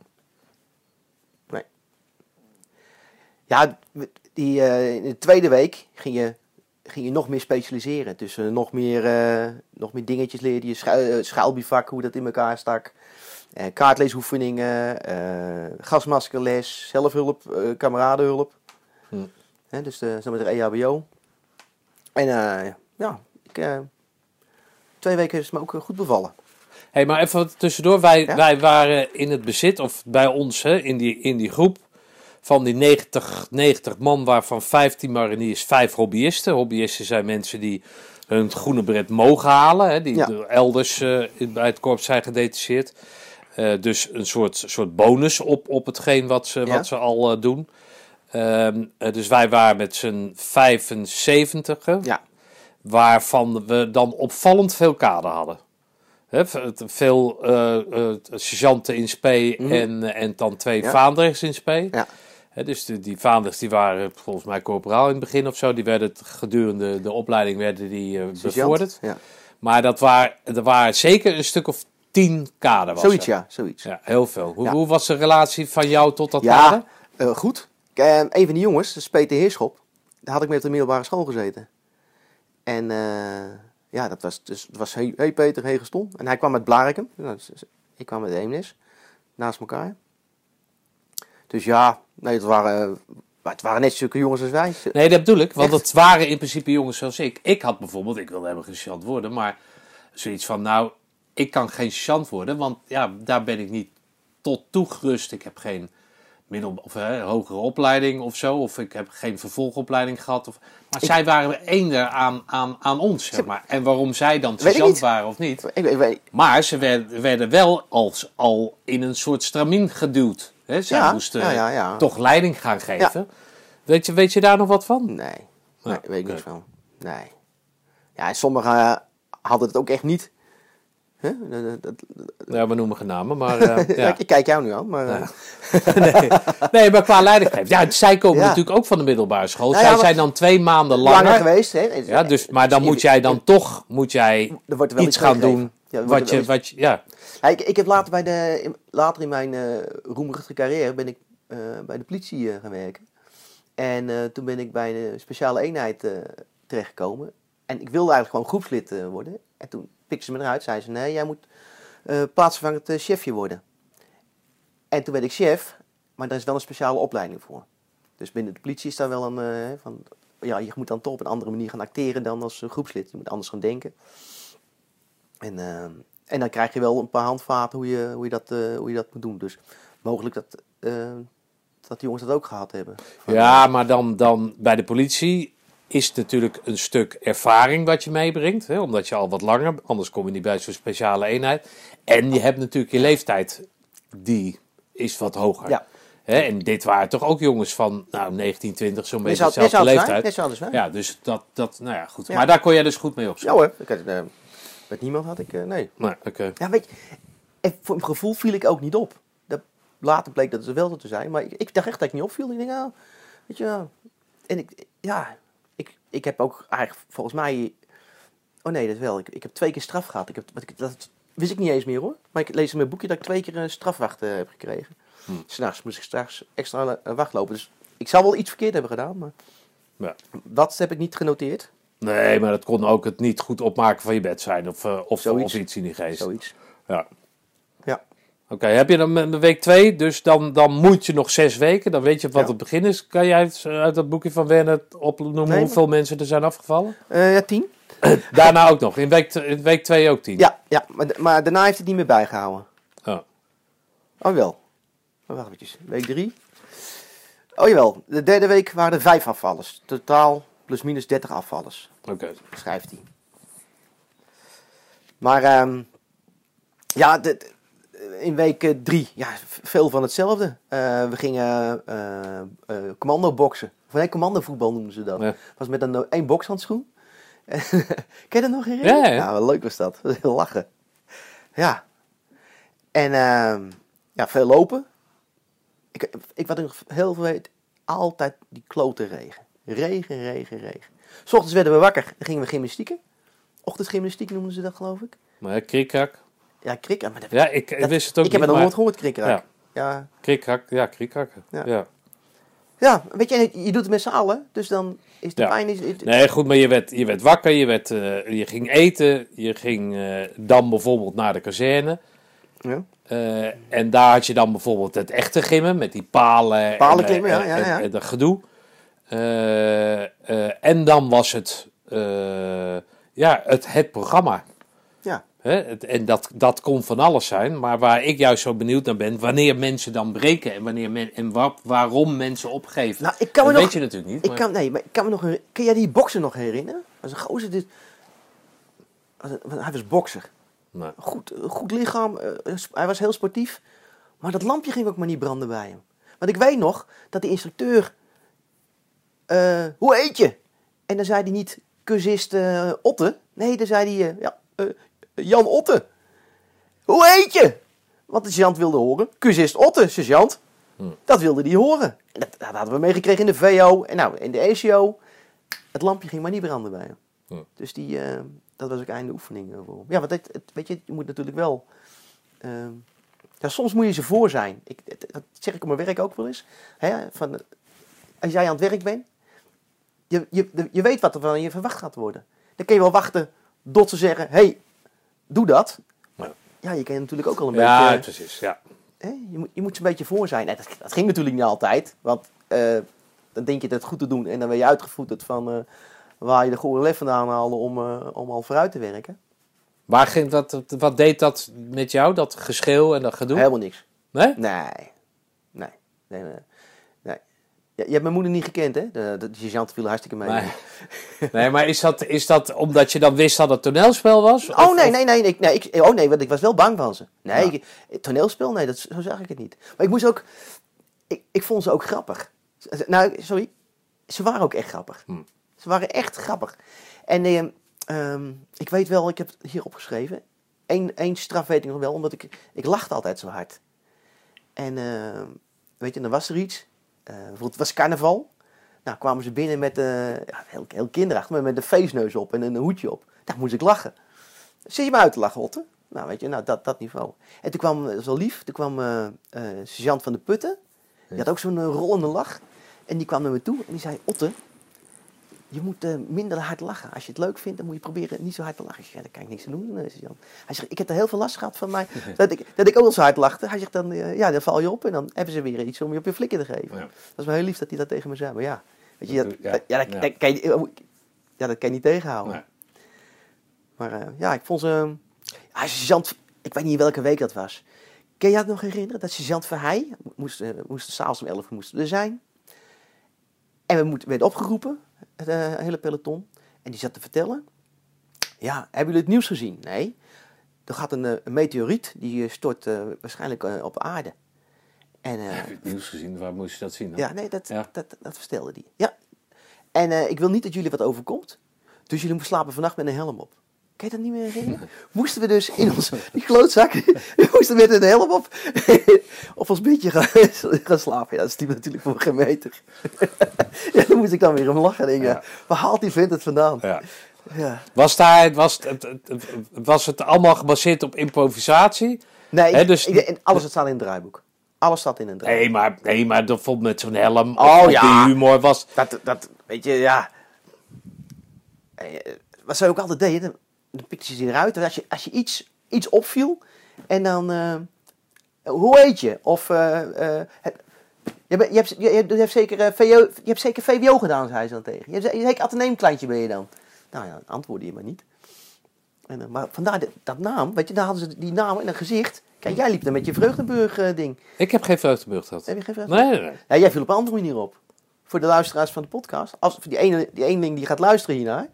[SPEAKER 2] Ja, die, eh, in de tweede week ging je, ging je nog meer specialiseren. Dus eh, nog, meer, eh, nog meer dingetjes leerde je. Schu eh, schuilbivak, hoe dat in elkaar stak. kaartleesoefeningen, gasmaskerles, zelfhulp, kameradenhulp.
[SPEAKER 1] Hm.
[SPEAKER 2] Dus de, zo met de EHBO. En ja, ik, twee weken is het me ook goed bevallen.
[SPEAKER 1] hey, maar even tussendoor. Wij,
[SPEAKER 2] Ja?
[SPEAKER 1] wij waren in het bezit, of bij ons hè, in, die, in die groep, van die 90, 90 man, waarvan 15 mariniers, 5 hobbyisten. Hobbyisten zijn mensen die hun groene bret mogen halen, hè, die
[SPEAKER 2] Ja.
[SPEAKER 1] elders eh, bij het korps zijn gedetacheerd. Eh, dus een soort, soort bonus op, op hetgeen wat ze,
[SPEAKER 2] Ja.
[SPEAKER 1] wat ze al eh, doen. Ehm, eh, dus wij waren met z'n 75
[SPEAKER 2] Ja,
[SPEAKER 1] waarvan we dan opvallend veel kader hadden. V- veel eh, sergeanten in spe
[SPEAKER 2] Mhm.
[SPEAKER 1] en, en dan twee
[SPEAKER 2] Ja.
[SPEAKER 1] vaandrigs in spe.
[SPEAKER 2] Ja.
[SPEAKER 1] Dus de, die vaandrigs die waren volgens mij corporaal in het begin of zo. Die werden gedurende de opleiding werden die eh, bevorderd.
[SPEAKER 2] Ja.
[SPEAKER 1] Maar dat waren, er waren zeker een stuk of tien kader. Was
[SPEAKER 2] Zoiets,
[SPEAKER 1] er.
[SPEAKER 2] ja, zoiets.
[SPEAKER 1] Ja, heel veel. Hoe,
[SPEAKER 2] Ja.
[SPEAKER 1] hoe was de relatie van jou tot dat
[SPEAKER 2] Ja,
[SPEAKER 1] kader?
[SPEAKER 2] eh, goed. Eh, een van die jongens, dat is Peter Heerschop, daar had ik mee op de middelbare school gezeten. En eh, ja, dat was, dus, het was hey, hey Peter, hey Geston. En hij kwam uit Blarikum. Nou, ik kwam uit Eemnes, naast elkaar. Dus ja, nee, het waren, het waren net zulke jongens als wij.
[SPEAKER 1] Nee, dat bedoel ik. Want
[SPEAKER 2] Echt?
[SPEAKER 1] het waren in principe jongens zoals ik. Ik had bijvoorbeeld, ik wilde helemaal geen worden, maar zoiets van, nou, ik kan geen sergeant worden, want ja, daar ben ik niet tot toegerust. Ik heb geen middel, of, hè, hogere opleiding of zo, of ik heb geen vervolgopleiding gehad. Of, maar zij waren eender aan, aan, aan ons, zeg maar. En waarom zij dan sergeant waren of niet.
[SPEAKER 2] Ik, ik, ik-
[SPEAKER 1] Maar ze werden, werden wel als, al in een soort stramien geduwd. Hè? Zij
[SPEAKER 2] Ja,
[SPEAKER 1] moesten
[SPEAKER 2] ja,
[SPEAKER 1] toch leiding gaan geven. Weet, je, weet je daar nog wat van?
[SPEAKER 2] nee, nee,
[SPEAKER 1] Ja,
[SPEAKER 2] weet ik niks van. Nee. Ja, en sommigen eh, hadden het ook echt niet. Huh? Dat- dat-
[SPEAKER 1] Ja, we noemen geen namen, maar eh, ja.
[SPEAKER 2] Ik kijk jou nu aan, maar... eh,
[SPEAKER 1] nee. nee, maar qua leidinggeven. Ja, zij komen natuurlijk ook van de middelbare school.
[SPEAKER 2] Nou
[SPEAKER 1] zij zijn dan twee maanden
[SPEAKER 2] langer,
[SPEAKER 1] langer.
[SPEAKER 2] geweest, hè?
[SPEAKER 1] Ja, dus, maar dan moet jij dan toch moet jij
[SPEAKER 2] Er wordt wel
[SPEAKER 1] iets
[SPEAKER 2] iets
[SPEAKER 1] gaan doen.
[SPEAKER 2] Ja,
[SPEAKER 1] wat je, wat je, ja.
[SPEAKER 2] Ja, ik, ik heb later, bij de, in- later in mijn eh roemerige carrière ben ik eh, bij de politie eh, gaan werken. En toen ben ik bij de speciale eenheid terechtgekomen. En ik wilde eigenlijk gewoon groepslid worden. En toen pikte ze me eruit. Zei ze, nee, jij moet plaatsvervangend chefje worden. En toen werd ik chef. Maar daar is wel een speciale opleiding voor. Dus binnen de politie is daar wel een... van, ja, je moet dan toch op een andere manier gaan acteren dan als groepslid. Je moet anders gaan denken. En, eh, en dan krijg je wel een paar handvaten hoe je, hoe je, dat, eh, hoe je dat moet doen. Dus mogelijk dat, eh, dat die jongens dat ook gehad hebben.
[SPEAKER 1] Ja, maar dan, dan bij de politie is het natuurlijk een stuk ervaring wat je meebrengt. Hè, omdat je al wat langer, anders kom je niet bij zo'n speciale eenheid. En je hebt natuurlijk je leeftijd, die is wat hoger.
[SPEAKER 2] Ja.
[SPEAKER 1] Hè, en dit waren toch ook jongens van nou, 19, 20, zo'n beetje dezelfde leeftijd. Ja, dus dat, dat, nou ja, goed.
[SPEAKER 2] Ja.
[SPEAKER 1] Maar daar kon jij dus goed mee op.
[SPEAKER 2] Ja hoor, ik had, eh, met niemand had ik, eh, nee.
[SPEAKER 1] Nee, oké.
[SPEAKER 2] Ja, weet je, en voor mijn gevoel viel ik ook niet op. Dat, later bleek dat het wel zo te zijn, maar ik, ik dacht echt dat ik niet opviel. Ik denk, nou, weet je wel. En ik, ja, ik, ik heb ook eigenlijk volgens mij, oh nee, dat wel. Ik, ik heb twee keer straf gehad. Ik heb, wat ik, dat wist ik niet eens meer hoor. Maar ik lees in mijn boekje dat ik twee keer een strafwacht eh, heb gekregen.
[SPEAKER 1] Hm.
[SPEAKER 2] S'nachts moest ik straks extra eh, wacht lopen. Dus ik zou wel iets verkeerd hebben gedaan, maar
[SPEAKER 1] Ja.
[SPEAKER 2] dat heb ik niet genoteerd.
[SPEAKER 1] Nee, maar dat kon ook het niet goed opmaken van je bed zijn. Of, eh, of,
[SPEAKER 2] Zoiets.
[SPEAKER 1] of iets in die geest.
[SPEAKER 2] Zoiets.
[SPEAKER 1] Ja.
[SPEAKER 2] Ja.
[SPEAKER 1] Oké, heb je dan week twee, dus dan, dan moet je nog zes weken. Dan weet je wat
[SPEAKER 2] Ja.
[SPEAKER 1] het begin is. Kan jij eh, uit dat boekje van Werner opnoemen
[SPEAKER 2] Nee,
[SPEAKER 1] hoeveel mensen er zijn afgevallen?
[SPEAKER 2] Eh, ja, tien.
[SPEAKER 1] Daarna ook nog. In week, in week twee ook tien.
[SPEAKER 2] Ja, ja maar, maar daarna heeft het niet meer bijgehouden.
[SPEAKER 1] Oh.
[SPEAKER 2] Oh wel. Oh, wacht eventjes. Week drie. Oh jawel. De derde week waren er vijf afvallers. Totaal plus minus 30 afvallers.
[SPEAKER 1] Oké.
[SPEAKER 2] Schrijft hij. Maar ehm, ja, de- in week eh, drie, ja, veel van hetzelfde. Eh, we gingen eh, commando boksen. Of nee, commando voetbal noemen ze dat.
[SPEAKER 1] Ja.
[SPEAKER 2] Was met een één bokshandschoen. Ken je dat nog herinneren?
[SPEAKER 1] Ja, ja.
[SPEAKER 2] ja, wel leuk was dat. Dat was heel lachen. Ja. En ehm, ja, veel lopen. Ik, ik wat ik nog heel veel weet, altijd die klote regen. Regen, regen, regen. S ochtends werden we wakker, dan gingen we gymnastieken. Ochtendgymnastiek noemen ze dat, geloof ik.
[SPEAKER 1] Maar ja, krikhak.
[SPEAKER 2] Ja, krik. Maar dat-
[SPEAKER 1] Ja, ik, ik
[SPEAKER 2] dat-
[SPEAKER 1] wist het ook
[SPEAKER 2] ik heb
[SPEAKER 1] niet,
[SPEAKER 2] het nog
[SPEAKER 1] maar-
[SPEAKER 2] nooit gehoord, krikrak.
[SPEAKER 1] Ja.
[SPEAKER 2] Ja.
[SPEAKER 1] Krikhak, ja, krikhakken. Ja.
[SPEAKER 2] Ja. Ja, weet je, je doet het met z'n allen. Dus dan is de
[SPEAKER 1] Ja.
[SPEAKER 2] pijn... Is,
[SPEAKER 1] Nee, goed, maar je werd, je werd wakker, je, werd, eh, je ging eten, je ging eh, dan bijvoorbeeld naar de kazerne.
[SPEAKER 2] Ja.
[SPEAKER 1] Eh, en daar had je dan bijvoorbeeld het echte gimmen met die palen,
[SPEAKER 2] Palen
[SPEAKER 1] en, eh,
[SPEAKER 2] klimmen, ja,
[SPEAKER 1] en,
[SPEAKER 2] ja, ja.
[SPEAKER 1] en- en dat gedoe. Eh, eh, en dan was het, eh, ja, het, het programma.
[SPEAKER 2] Ja.
[SPEAKER 1] Hè? Het, en dat, dat kon van alles zijn, maar waar ik juist zo benieuwd naar ben, wanneer mensen dan breken en, wanneer men, en wa- waarom mensen opgeven.
[SPEAKER 2] Nou, ik kan me
[SPEAKER 1] dat
[SPEAKER 2] nog...
[SPEAKER 1] weet je natuurlijk niet.
[SPEAKER 2] Ik
[SPEAKER 1] maar-
[SPEAKER 2] kan, nee, maar ik kan me nog... Kun jij die bokser nog herinneren? Als een gozer dit... als een- want hij was bokser.
[SPEAKER 1] Nee.
[SPEAKER 2] Goed, goed lichaam. hij was heel sportief. Maar dat lampje ging ook maar niet branden bij hem. Want ik weet nog dat de instructeur... eh, hoe heet je? En dan zei hij niet cursist eh, Otte. Nee, dan zei hij... eh, ja, Jan Otte. Hoe heet je? Want de sergeant wilde horen. Cursist Otte, sergeant. Dat wilde hij horen. En dat, dat hadden we meegekregen in de VO. En nou, in de ECO. Het lampje ging maar niet branden bij hem.
[SPEAKER 1] Ja.
[SPEAKER 2] Dus die, dat was ook einde oefening. Ja, want het, het- weet je, je moet natuurlijk wel... ja, soms moet je ze voor zijn. Ik, dat zeg ik op mijn werk ook wel eens. Hè, van, als jij aan het werk bent, je, je, je weet wat er van je verwacht gaat worden. Dan kun je wel wachten tot ze zeggen, hey, doe dat.
[SPEAKER 1] Ja.
[SPEAKER 2] Ja, je kan natuurlijk ook al een
[SPEAKER 1] Ja,
[SPEAKER 2] beetje...
[SPEAKER 1] precies. Ja.
[SPEAKER 2] Hè, je, moet, je moet ze een beetje voor zijn. Nee, dat, dat ging natuurlijk niet altijd. Want eh, dan denk je het goed te doen en dan ben je uitgevoerd van eh, waar je de goede lef vandaan haalde om, eh, om al vooruit te werken.
[SPEAKER 1] Waar ging dat, wat deed dat met jou, dat geschreeuw en dat gedoe?
[SPEAKER 2] Helemaal niks.
[SPEAKER 1] Nee.
[SPEAKER 2] Nee. Nee. nee. nee. Ja, je hebt mijn moeder niet gekend, hè? De sergeant viel hartstikke mee.
[SPEAKER 1] Nee. Nee, maar is dat, is dat omdat je dan wist dat het toneelspel was?
[SPEAKER 2] Oh
[SPEAKER 1] Of-
[SPEAKER 2] nee, nee, nee, ik, nee ik, oh nee, want ik was wel bang van ze. Nee,
[SPEAKER 1] Ja.
[SPEAKER 2] ik- toneelspel, nee, dat, zo zag ik het niet. Maar ik moest ook, ik, ik vond ze ook grappig. Nou, sorry, ze waren ook echt grappig.
[SPEAKER 1] Hm.
[SPEAKER 2] Ze waren echt grappig. En eh, ehm, ik weet wel, ik heb het hier opgeschreven. Eén, één straf weet ik nog wel, omdat ik, ik lachte altijd zo hard. En eh, weet je, dan was er iets. Eh, bijvoorbeeld, het was carnaval. Nou, kwamen ze binnen met, eh ja, heel, heel kinderachtig, maar met een feestneus op en een hoedje op. Daar moest ik lachen. Zit je me uit te lachen, Otte? Nou, weet je, nou, dat, dat niveau. En toen kwam, dat wel lief, toen kwam eh, sergeant van de Putten. Die had ook zo'n rollende lach. En die kwam naar me toe en die zei, Otte, je moet eh, minder hard lachen. Als je het leuk vindt, dan moet je proberen niet zo hard te lachen. Ik zeg, ja, daar kan ik niks aan doen. Hij zegt, ik heb er heel veel last gehad van mij, dat ik, dat ik ook wel zo hard lachte. Hij zegt, dan, eh, ja, dan val je op en dan hebben ze weer iets om je op je flikken te geven.
[SPEAKER 1] Ja.
[SPEAKER 2] Dat is wel heel lief dat hij dat tegen me zei. Maar ja, weet je, dat,
[SPEAKER 1] Ja,
[SPEAKER 2] dat- ja, dat,
[SPEAKER 1] ja.
[SPEAKER 2] dat kan je, oh, ja, dat kan je niet tegenhouden.
[SPEAKER 1] Nee.
[SPEAKER 2] Maar eh, ja, ik vond ze... Ja, sergeant, ik weet niet in welke week dat was. Kun je dat nog herinneren? Dat sergeant Verheij, moest, moest s'avonds om 11 uur moesten er zijn. En we moet- werden opgeroepen, het eh, hele peloton. En die zat te vertellen. Ja, hebben jullie het nieuws gezien? Nee. Er gaat een, eh, een meteoriet, die eh, stort waarschijnlijk op aarde. En,
[SPEAKER 1] Heb je het nieuws gezien? Waar moest je dat zien? dan?
[SPEAKER 2] ja, nee, dat,
[SPEAKER 1] Ja.
[SPEAKER 2] dat, dat vertelde die. Ja. En ik wil niet dat jullie wat overkomt. Dus jullie moeten slapen vannacht met een helm op. Kan je dat niet meer herinneren? Moesten we dus in ons, die klootzak, we moesten met een helm op, op ons bedje gaan, gaan slapen. Ja, dat stiep natuurlijk voor geen meter. ja, dan moest ik dan weer om lachen en denken,
[SPEAKER 1] Ja.
[SPEAKER 2] waar haalt die vent het vandaan?
[SPEAKER 1] Ja.
[SPEAKER 2] Ja.
[SPEAKER 1] Was, daar, was, het, was het allemaal gebaseerd op improvisatie?
[SPEAKER 2] Nee, ik-
[SPEAKER 1] dus-
[SPEAKER 2] ik- alles staat in het draaiboek. Alles staat in een draaiboek.
[SPEAKER 1] Nee, maar, nee, maar dat vond met zo'n helm.
[SPEAKER 2] Oh,
[SPEAKER 1] of
[SPEAKER 2] ja.
[SPEAKER 1] Die humor was.
[SPEAKER 2] Dat, dat, weet je, ja. Eh, Wat zij ook altijd deden, dan pikten ze eruit. En als je, als je iets, iets opviel en dan, eh, hoe heet je? Of, eh, eh, heb- je, bent- je, hebt, je, je hebt zeker, VO, je hebt zeker VWO gedaan, zei ze dan tegen je. Je hebt ze- zeker ateneemkleintje ben je dan. Nou ja, antwoordde je maar niet. En, maar vandaar de- dat naam, weet je, daar hadden ze die naam en een gezicht. Kijk, jij liep dan met je Vreugdenburg-ding.
[SPEAKER 1] Ik heb geen vreugdebeurt gehad.
[SPEAKER 2] Heb je geen Vreugdenburg?
[SPEAKER 1] Nee, nee, nee.
[SPEAKER 2] Ja, jij viel op een andere manier op. Voor de luisteraars van de podcast. Als, voor die ene, die eenling die gaat luisteren hiernaar.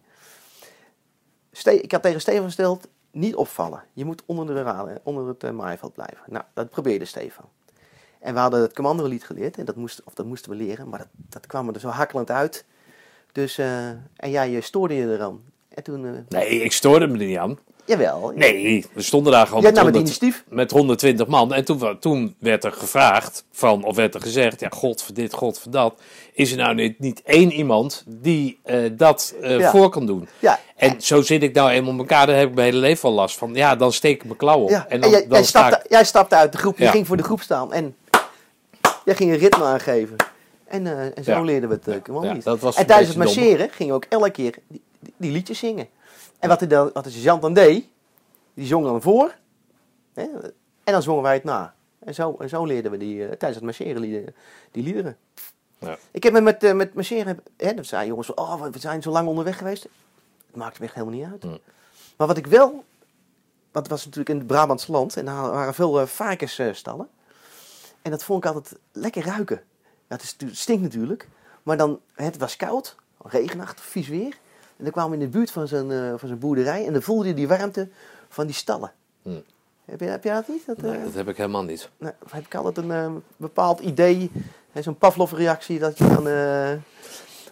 [SPEAKER 2] Ik had tegen Stefan gesteld, niet opvallen. Je moet onder, de onder het uh, maaiveld blijven. Nou, dat probeerde Stefan. En we hadden het commandolied geleerd. En dat, moest, of dat moesten we leren. Maar dat, dat kwam er zo hakkelend uit. Dus, eh, en jij je stoorde je eraan. En toen, eh,
[SPEAKER 1] Nee, ik stoorde me er niet aan.
[SPEAKER 2] jawel.
[SPEAKER 1] Nee, we stonden daar gewoon met,
[SPEAKER 2] nam het
[SPEAKER 1] 100
[SPEAKER 2] initiatief.
[SPEAKER 1] met 120 man. En toen, toen werd er gevraagd, van, of werd er gezegd, ja, god voor dit, god voor dat. Is er nou niet, niet één iemand die eh, dat eh,
[SPEAKER 2] Ja.
[SPEAKER 1] voor kan doen?
[SPEAKER 2] Ja.
[SPEAKER 1] En zo zit ik nou eenmaal in elkaar, daar heb ik mijn hele leven al last van. Ja, dan steek ik mijn klauw op.
[SPEAKER 2] Ja,
[SPEAKER 1] En dan,
[SPEAKER 2] jij,
[SPEAKER 1] dan
[SPEAKER 2] jij, stapte,
[SPEAKER 1] ik-
[SPEAKER 2] jij stapte uit de groep, je ging voor de groep staan en jij ging een ritme aangeven. En, en zo leerden we het
[SPEAKER 1] Ja,
[SPEAKER 2] niet.
[SPEAKER 1] dat was
[SPEAKER 2] en tijdens het marcheren gingen we ook elke keer die, die, die liedjes zingen. En wat de, dan- wat de sergeant dan deed, die zong dan voor. Hè, en dan zongen wij het na. En zo, en zo leerden we die, eh, tijdens het marcheren lieden- die liederen.
[SPEAKER 1] Ja.
[SPEAKER 2] Ik heb me met, eh, met marcheren, hè, dat zei jongens, oh, we zijn zo lang onderweg geweest. Het maakt me echt helemaal niet uit. Maar wat ik wel, wat was natuurlijk in het Brabants land en daar waren veel eh, varkensstallen. En dat vond ik altijd lekker ruiken. Ja, het, is, het stinkt natuurlijk, maar dan, het was koud, regenachtig, vies weer. En dan kwamen we in de buurt van zo'n eh, van zo'n boerderij en dan voelde je die warmte van die stallen.
[SPEAKER 1] Hm.
[SPEAKER 2] Heb, je, heb jij dat niet? Dat, eh,
[SPEAKER 1] Nee, dat heb ik helemaal niet.
[SPEAKER 2] nou, heb ik altijd een eh, bepaald idee, hè, zo'n Pavlov-reactie, dat je dan... eh,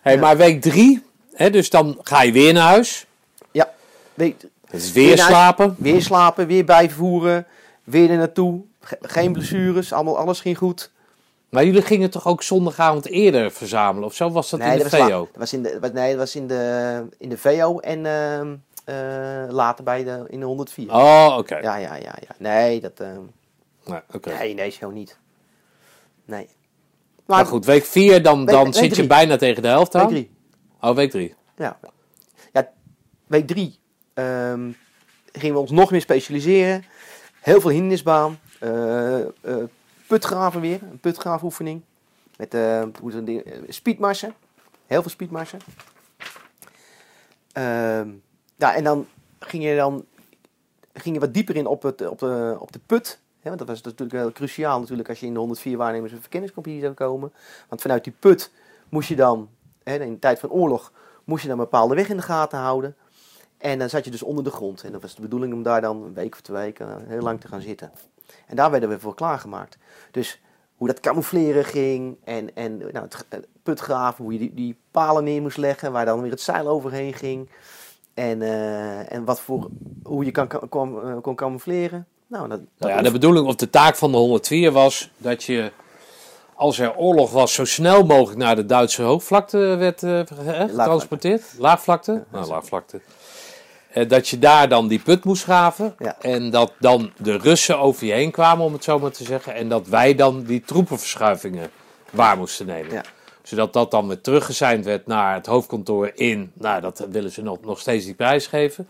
[SPEAKER 1] Hey. Maar week drie, hè, dus dan ga je weer naar huis.
[SPEAKER 2] ja, weet,
[SPEAKER 1] Het is weer
[SPEAKER 2] Weer naar huis.
[SPEAKER 1] slapen.
[SPEAKER 2] Weer slapen, weer bijvoeren, weer er naartoe. Ge- geen blessures, allemaal, alles ging goed.
[SPEAKER 1] Maar jullie gingen toch ook zondagavond eerder verzamelen? Of zo was dat in de
[SPEAKER 2] dat was,
[SPEAKER 1] VO?
[SPEAKER 2] dat was in de, nee, dat was in de, in de VO en ehm, eh, later bij de, in de 104.
[SPEAKER 1] Oh, oké.
[SPEAKER 2] Ja, ja, ja, ja. Nee, dat, ehm,
[SPEAKER 1] Nou, oké.
[SPEAKER 2] nee, nee, zo niet. Nee.
[SPEAKER 1] Maar goed, week vier, dan,
[SPEAKER 2] Week-
[SPEAKER 1] dan
[SPEAKER 2] week
[SPEAKER 1] zit je bijna tegen de helft aan.
[SPEAKER 2] Week drie.
[SPEAKER 1] Oh, week drie.
[SPEAKER 2] Ja. ja, week drie ehm, gingen we ons nog meer specialiseren. Heel veel hindernisbaan. eh, eh, putgraven weer, een putgraafoefening. Met eh, speedmarsen. Heel veel speedmarsen. Ja, en dan ging je dan ging je wat dieper in op, het, op, de, op de put. Want dat was natuurlijk heel cruciaal natuurlijk als je in de 104 waarnemers en verkenningscompagnie zou komen. Want vanuit die put moest je dan, hè, in de tijd van oorlog, moest je dan een bepaalde weg in de gaten houden. En dan zat je dus onder de grond. En dat was de bedoeling om daar dan een week of twee weken eh, heel lang te gaan zitten. En daar werden we voor klaargemaakt. Dus hoe dat camoufleren ging en, en nou, het putgraven, hoe je die, die palen neer moest leggen, waar dan weer het zeil overheen ging. En, eh, en wat voor, hoe je kan, kon, eh, kon camoufleren. Nou, dat, dat
[SPEAKER 1] Nou ja, de bedoeling of de taak van de 104 was dat je, als er oorlog was, zo snel mogelijk naar de Duitse hoogvlakte werd ge- getransporteerd. Laagvlakte? Nou, laagvlakte. Eh, dat je daar dan die put moest graven.
[SPEAKER 2] Ja.
[SPEAKER 1] En dat dan de Russen over je heen kwamen, om het zo maar te zeggen. En dat wij dan die troepenverschuivingen waar moesten nemen.
[SPEAKER 2] Ja.
[SPEAKER 1] Zodat dat dan weer teruggezeind werd naar het hoofdkantoor in. Nou, dat willen ze nog, nog steeds die prijs geven.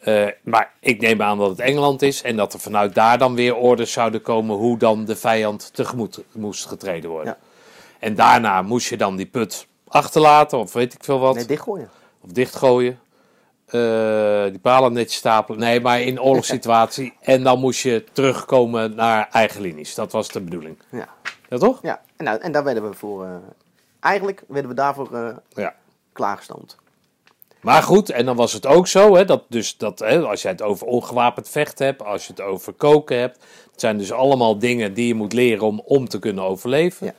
[SPEAKER 1] Eh, maar ik neem aan dat het Engeland is en dat er vanuit daar dan weer orders zouden komen hoe dan de vijand tegemoet moest getreden worden.
[SPEAKER 2] Ja.
[SPEAKER 1] En daarna moest je dan die put achterlaten of weet ik veel wat,
[SPEAKER 2] nee, dichtgooien.
[SPEAKER 1] of dichtgooien. Eh, die palen netjes stapelen. Nee, maar in oorlogssituatie. en dan moest je terugkomen naar eigen linies. Dat was de bedoeling.
[SPEAKER 2] Ja,
[SPEAKER 1] Ja, toch?
[SPEAKER 2] ja. En, nou, en daar werden we voor, eh, eigenlijk werden we daarvoor eh,
[SPEAKER 1] Ja.
[SPEAKER 2] klaargestoomd.
[SPEAKER 1] Maar goed, en dan was het ook zo, hè, dat dus dat, hè, als je het over ongewapend vechten hebt, als je het over koken hebt, het zijn dus allemaal dingen die je moet leren om, om te kunnen overleven.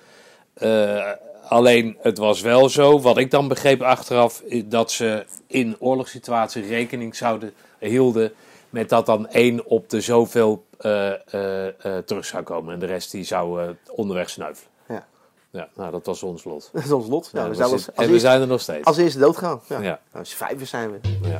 [SPEAKER 2] Ja.
[SPEAKER 1] Alleen het was wel zo, wat ik dan begreep achteraf, dat ze in oorlogssituatie rekening zouden hielden met dat dan één op de zoveel eh, eh, eh, terug zou komen en de rest die zou onderweg sneuvelen.
[SPEAKER 2] Ja.
[SPEAKER 1] Ja, nou dat was ons lot.
[SPEAKER 2] Dat is ons lot. Ja,
[SPEAKER 1] Ja,
[SPEAKER 2] we
[SPEAKER 1] we
[SPEAKER 2] zijn
[SPEAKER 1] zitten-
[SPEAKER 2] als, als,
[SPEAKER 1] en we zijn er nog steeds.
[SPEAKER 2] als eerste doodgaan. Ja.
[SPEAKER 1] Ja.
[SPEAKER 2] Nou, als vijver zijn we.
[SPEAKER 1] Ja.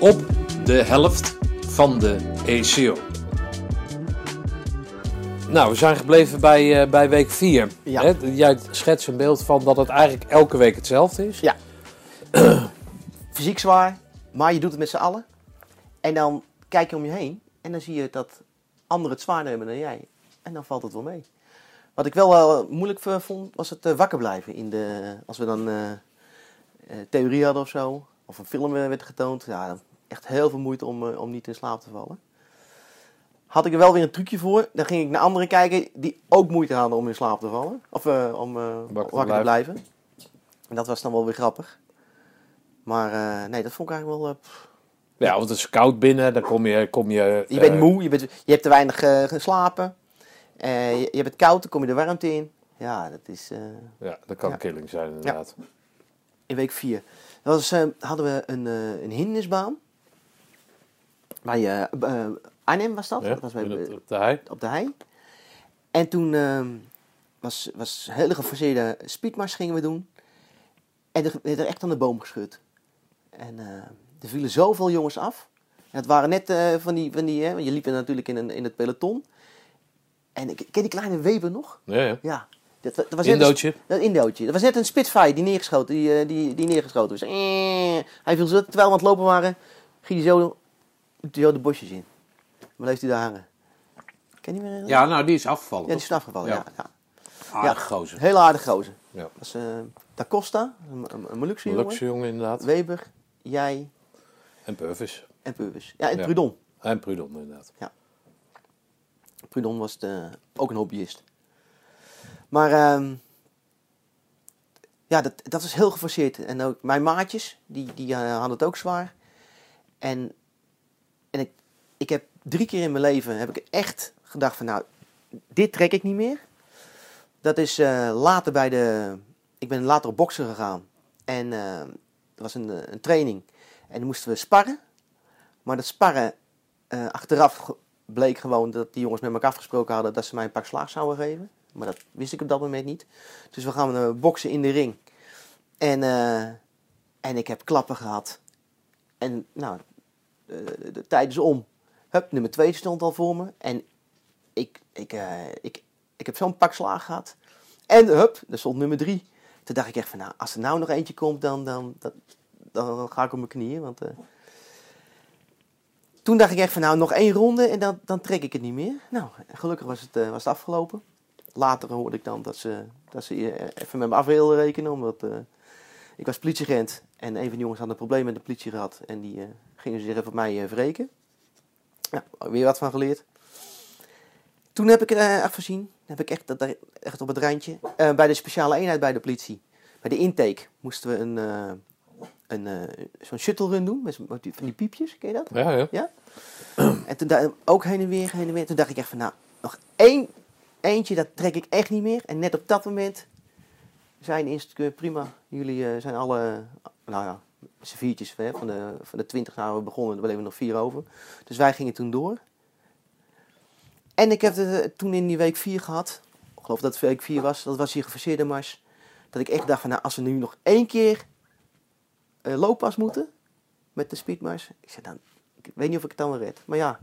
[SPEAKER 1] Op de helft van de ECO. Nou, we zijn gebleven bij, eh, bij week 4.
[SPEAKER 2] Ja.
[SPEAKER 1] Jij schetst een beeld van dat het eigenlijk elke week hetzelfde is.
[SPEAKER 2] Ja. Fysiek zwaar, maar je doet het met z'n allen. En dan kijk je om je heen en dan zie je dat anderen het zwaarder hebben dan jij. En dan valt het wel mee. Wat ik wel wel moeilijk v- vond, was het eh, wakker blijven. In de, als we dan eh, eh, theorie hadden of zo, of een film eh, werd getoond. Ja, dan echt heel veel moeite om, eh, om niet in slaap te vallen. Had ik er wel weer een trucje voor. Dan ging ik naar anderen kijken die ook moeite hadden om in slaap te vallen. Of eh, om eh, wakker, te blijven. En dat was dan wel weer grappig. Maar nee, dat vond ik eigenlijk wel... pff.
[SPEAKER 1] Ja, want het is koud binnen, dan kom je... Kom je,
[SPEAKER 2] je bent moe, je, bent, je hebt te weinig geslapen. Je, je hebt het koud, dan kom je de warmte in. Ja, dat is...
[SPEAKER 1] Ja, dat kan
[SPEAKER 2] Ja.
[SPEAKER 1] killing zijn inderdaad.
[SPEAKER 2] in week 4. Dat was, eh, hadden we een, eh, een hindernisbaan. Bij eh, Arnhem was dat.
[SPEAKER 1] Ja,
[SPEAKER 2] dat was bij,
[SPEAKER 1] het- op de hei.
[SPEAKER 2] op de hei. En toen ehm, was, was een hele geforceerde speedmars gingen we doen. En er werd er echt aan de boom geschud. En eh, er vielen zoveel jongens af. En het waren net van die, van die hè, want je liep er natuurlijk in, een, in het peloton. En ik ken die kleine Weber nog?
[SPEAKER 1] Ja, ja.
[SPEAKER 2] Ja. Dat, wa- dat was net een-
[SPEAKER 1] Indootje.
[SPEAKER 2] dat Indootje. Dat was net een Spitfire die neergeschoten, die, die, die neergeschoten was. Eh, hij viel zo, terwijl we aan het lopen waren, ging hij zo, hij de bosjes in. Maar bleef hij daar hangen. Ken je meer?
[SPEAKER 1] Ja, nou, die is afgevallen.
[SPEAKER 2] Ja, die is afgevallen, ja.
[SPEAKER 1] Ja.
[SPEAKER 2] ja.
[SPEAKER 1] Aardig gozer.
[SPEAKER 2] Heel aardig gozer.
[SPEAKER 1] Ja.
[SPEAKER 2] Dat is eh, Da Costa, een, een, een Molukse jongen.
[SPEAKER 1] Luxe jongen, inderdaad.
[SPEAKER 2] Weber, jij
[SPEAKER 1] En Purvis.
[SPEAKER 2] en Purvis. Ja, en
[SPEAKER 1] Ja.
[SPEAKER 2] Prudon.
[SPEAKER 1] En Prudon, inderdaad.
[SPEAKER 2] Prudon was de, ook een hobbyist. Maar ehm, ja, dat, dat is heel geforceerd. En ook mijn maatjes, die, die eh, hadden het ook zwaar. En, en ik, heb drie keer in mijn leven heb ik echt gedacht van nou, dit trek ik niet meer. Dat is eh, later bij de... Ik ben later op boksen gegaan. En eh, er was een, eh, een training. En dan moesten we sparren. Maar dat sparren, achteraf bleek gewoon dat die jongens met elkaar afgesproken hadden dat ze mij een pak slaag zouden geven. Maar dat wist ik op dat moment niet. Dus we gaan boksen in de ring. En, en ik heb klappen gehad. En nou, de, de tijd is om. Hup, nummer 2 stond al voor me. En ik, ik, eh, ik, ik heb zo'n pak slaag gehad. En hup, er stond nummer 3. Toen dacht ik echt van, nou, als er nou nog eentje komt, dan, dan, dan, dan ga ik op mijn knieën. Want, eh, toen dacht ik echt van, nou, nog één ronde en dan, dan trek ik het niet meer. Nou, gelukkig was het, eh, was het afgelopen. Later hoorde ik dan dat ze, dat ze eh, even met me af wilden rekenen, omdat eh, ik was politieagent. En een van de jongens had een probleem met de politie gehad. En die eh, gingen zich even op mij uh, wreken. Ja, weer wat van geleerd. Toen heb ik er uh, echt voorzien. heb ik echt, dat, echt op het randje. Uh, bij de speciale eenheid bij de politie. Bij de intake moesten we een, uh, een, uh, zo'n shuttle run doen. Met, met die, van die piepjes, ken je dat?
[SPEAKER 1] Ja, ja.
[SPEAKER 2] ja? en toen daar ook heen en weer, heen en weer. Toen dacht ik echt van, nou, nog één, eentje, dat trek ik echt niet meer. En net op dat moment zijn prima. Jullie uh, zijn alle, nou ja, z'n viertjes van, de, van de twintig nou we begonnen, er bleven nog vier over. Dus wij gingen toen door. En ik heb het toen in die week vier gehad. Ik geloof dat het week vier was. Dat was die geforceerde mars. Dat ik echt dacht van, nou, als we nu nog één keer uh, looppas moeten. Met de speedmars. Ik zei dan, ik weet niet of ik het dan wel red. Maar ja,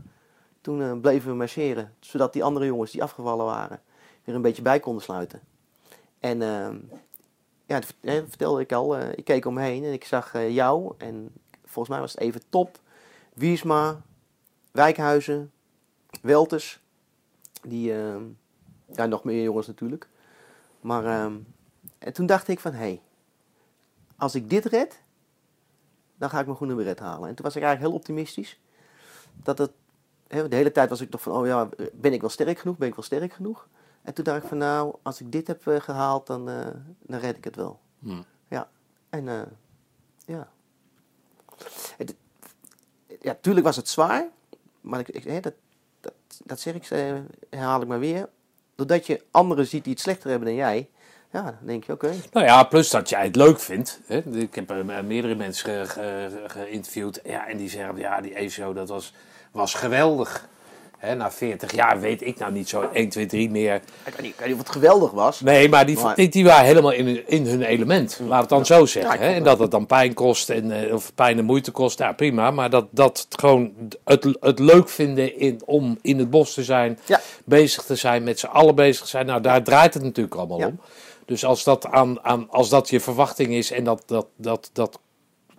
[SPEAKER 2] toen uh, bleven we marcheren. Zodat die andere jongens die afgevallen waren, weer een beetje bij konden sluiten. En uh, ja, dat vertelde ik al. Uh, ik keek omheen en ik zag uh, jou. En volgens mij was het even top. Wiersma, Wijkhuizen, Welters. Die, uh, ja, nog meer jongens natuurlijk. Maar uh, en toen dacht ik van, hé, hey, als ik dit red, dan ga ik mijn groene beret halen. En toen was ik eigenlijk heel optimistisch. Dat het, de hele tijd was ik toch van, oh ja, ben ik wel sterk genoeg? Ben ik wel sterk genoeg? En toen dacht ik van, nou, als ik dit heb uh, gehaald, dan, uh, dan red ik het wel.
[SPEAKER 1] Hmm.
[SPEAKER 2] Ja, en uh, ja. Het, ja, tuurlijk was het zwaar, maar ik, ik, hè, dat, dat, dat zeg ik, eh, herhaal ik maar weer. Doordat je anderen ziet die het slechter hebben dan jij, ja, dan denk je, oké. Okay.
[SPEAKER 1] Nou ja, plus dat jij het leuk vindt. Hè? Ik heb meerdere mensen geïnterviewd. Ge, ge ja, en die zeggen, ja, die ESO, dat was, was geweldig. Na 40 jaar weet ik nou niet zo 1, 2, 3 meer.
[SPEAKER 2] Ik weet niet, ik weet niet of het geweldig was.
[SPEAKER 1] Nee, maar die, maar... die, die waren helemaal in, in hun element. Laat het dan zo zeggen. Ja? En dat het dan pijn kost en, uh, of pijn en moeite kost, ja prima. Maar dat, dat gewoon het, het leuk vinden in, om in het bos te zijn,
[SPEAKER 2] ja.
[SPEAKER 1] bezig te zijn, met z'n allen bezig te zijn. Nou, daar draait het natuurlijk allemaal om. Dus als dat, aan, aan, als dat je verwachting is en dat, dat, dat, dat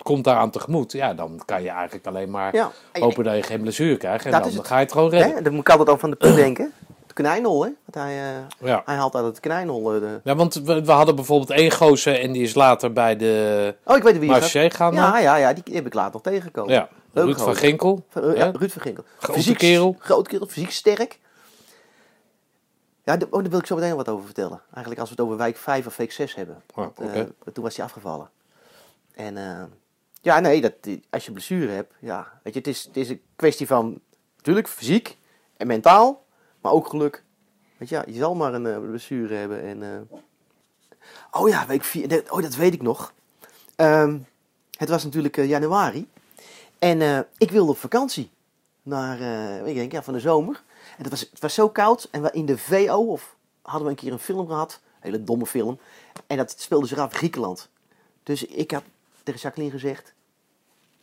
[SPEAKER 1] komt daaraan tegemoet, ja, dan kan je eigenlijk alleen maar ja. hopen dat je geen blessure krijgt. En dan, dan ga je het gewoon redden.
[SPEAKER 2] Hè? Dan moet ik altijd ook van de punt denken. Het konijnol, hè? Want hij, uh,
[SPEAKER 1] ja.
[SPEAKER 2] hij haalt uit het konijnol. Uh, de...
[SPEAKER 1] Ja, want we, we, hadden bijvoorbeeld één gozer en die is later bij de
[SPEAKER 2] oh, ik weet wie
[SPEAKER 1] Marché gaan.
[SPEAKER 2] Ja, ja, ja, die heb ik later nog tegengekomen.
[SPEAKER 1] Ja, Leuk Ruud van Ginkel.
[SPEAKER 2] Van, uh, ja, Ruud van Ginkel.
[SPEAKER 1] Grote fysiek, kerel.
[SPEAKER 2] Groot kerel, fysiek sterk. Ja, oh, daar wil ik zo meteen wat over vertellen. Eigenlijk als we het over wijk 5 of week 6 hebben.
[SPEAKER 1] Oh,
[SPEAKER 2] Want,
[SPEAKER 1] okay.
[SPEAKER 2] toen was hij afgevallen. En ja, nee, dat, als je blessure hebt, ja, weet je, het is, het is een kwestie van natuurlijk fysiek en mentaal, maar ook geluk. Weet je, ja, je zal maar een uh, blessure hebben. En, oh ja, week 4, oh dat weet ik nog. Ehm, het was natuurlijk eh, januari. En eh, ik wilde op vakantie. Naar, eh, ik denk, ja, van de zomer. En het was, het was zo koud. En we in de VO, of hadden we een keer een film gehad. Een hele domme film. En dat speelde zich af in Griekenland. Dus ik had tegen Jacqueline gezegd...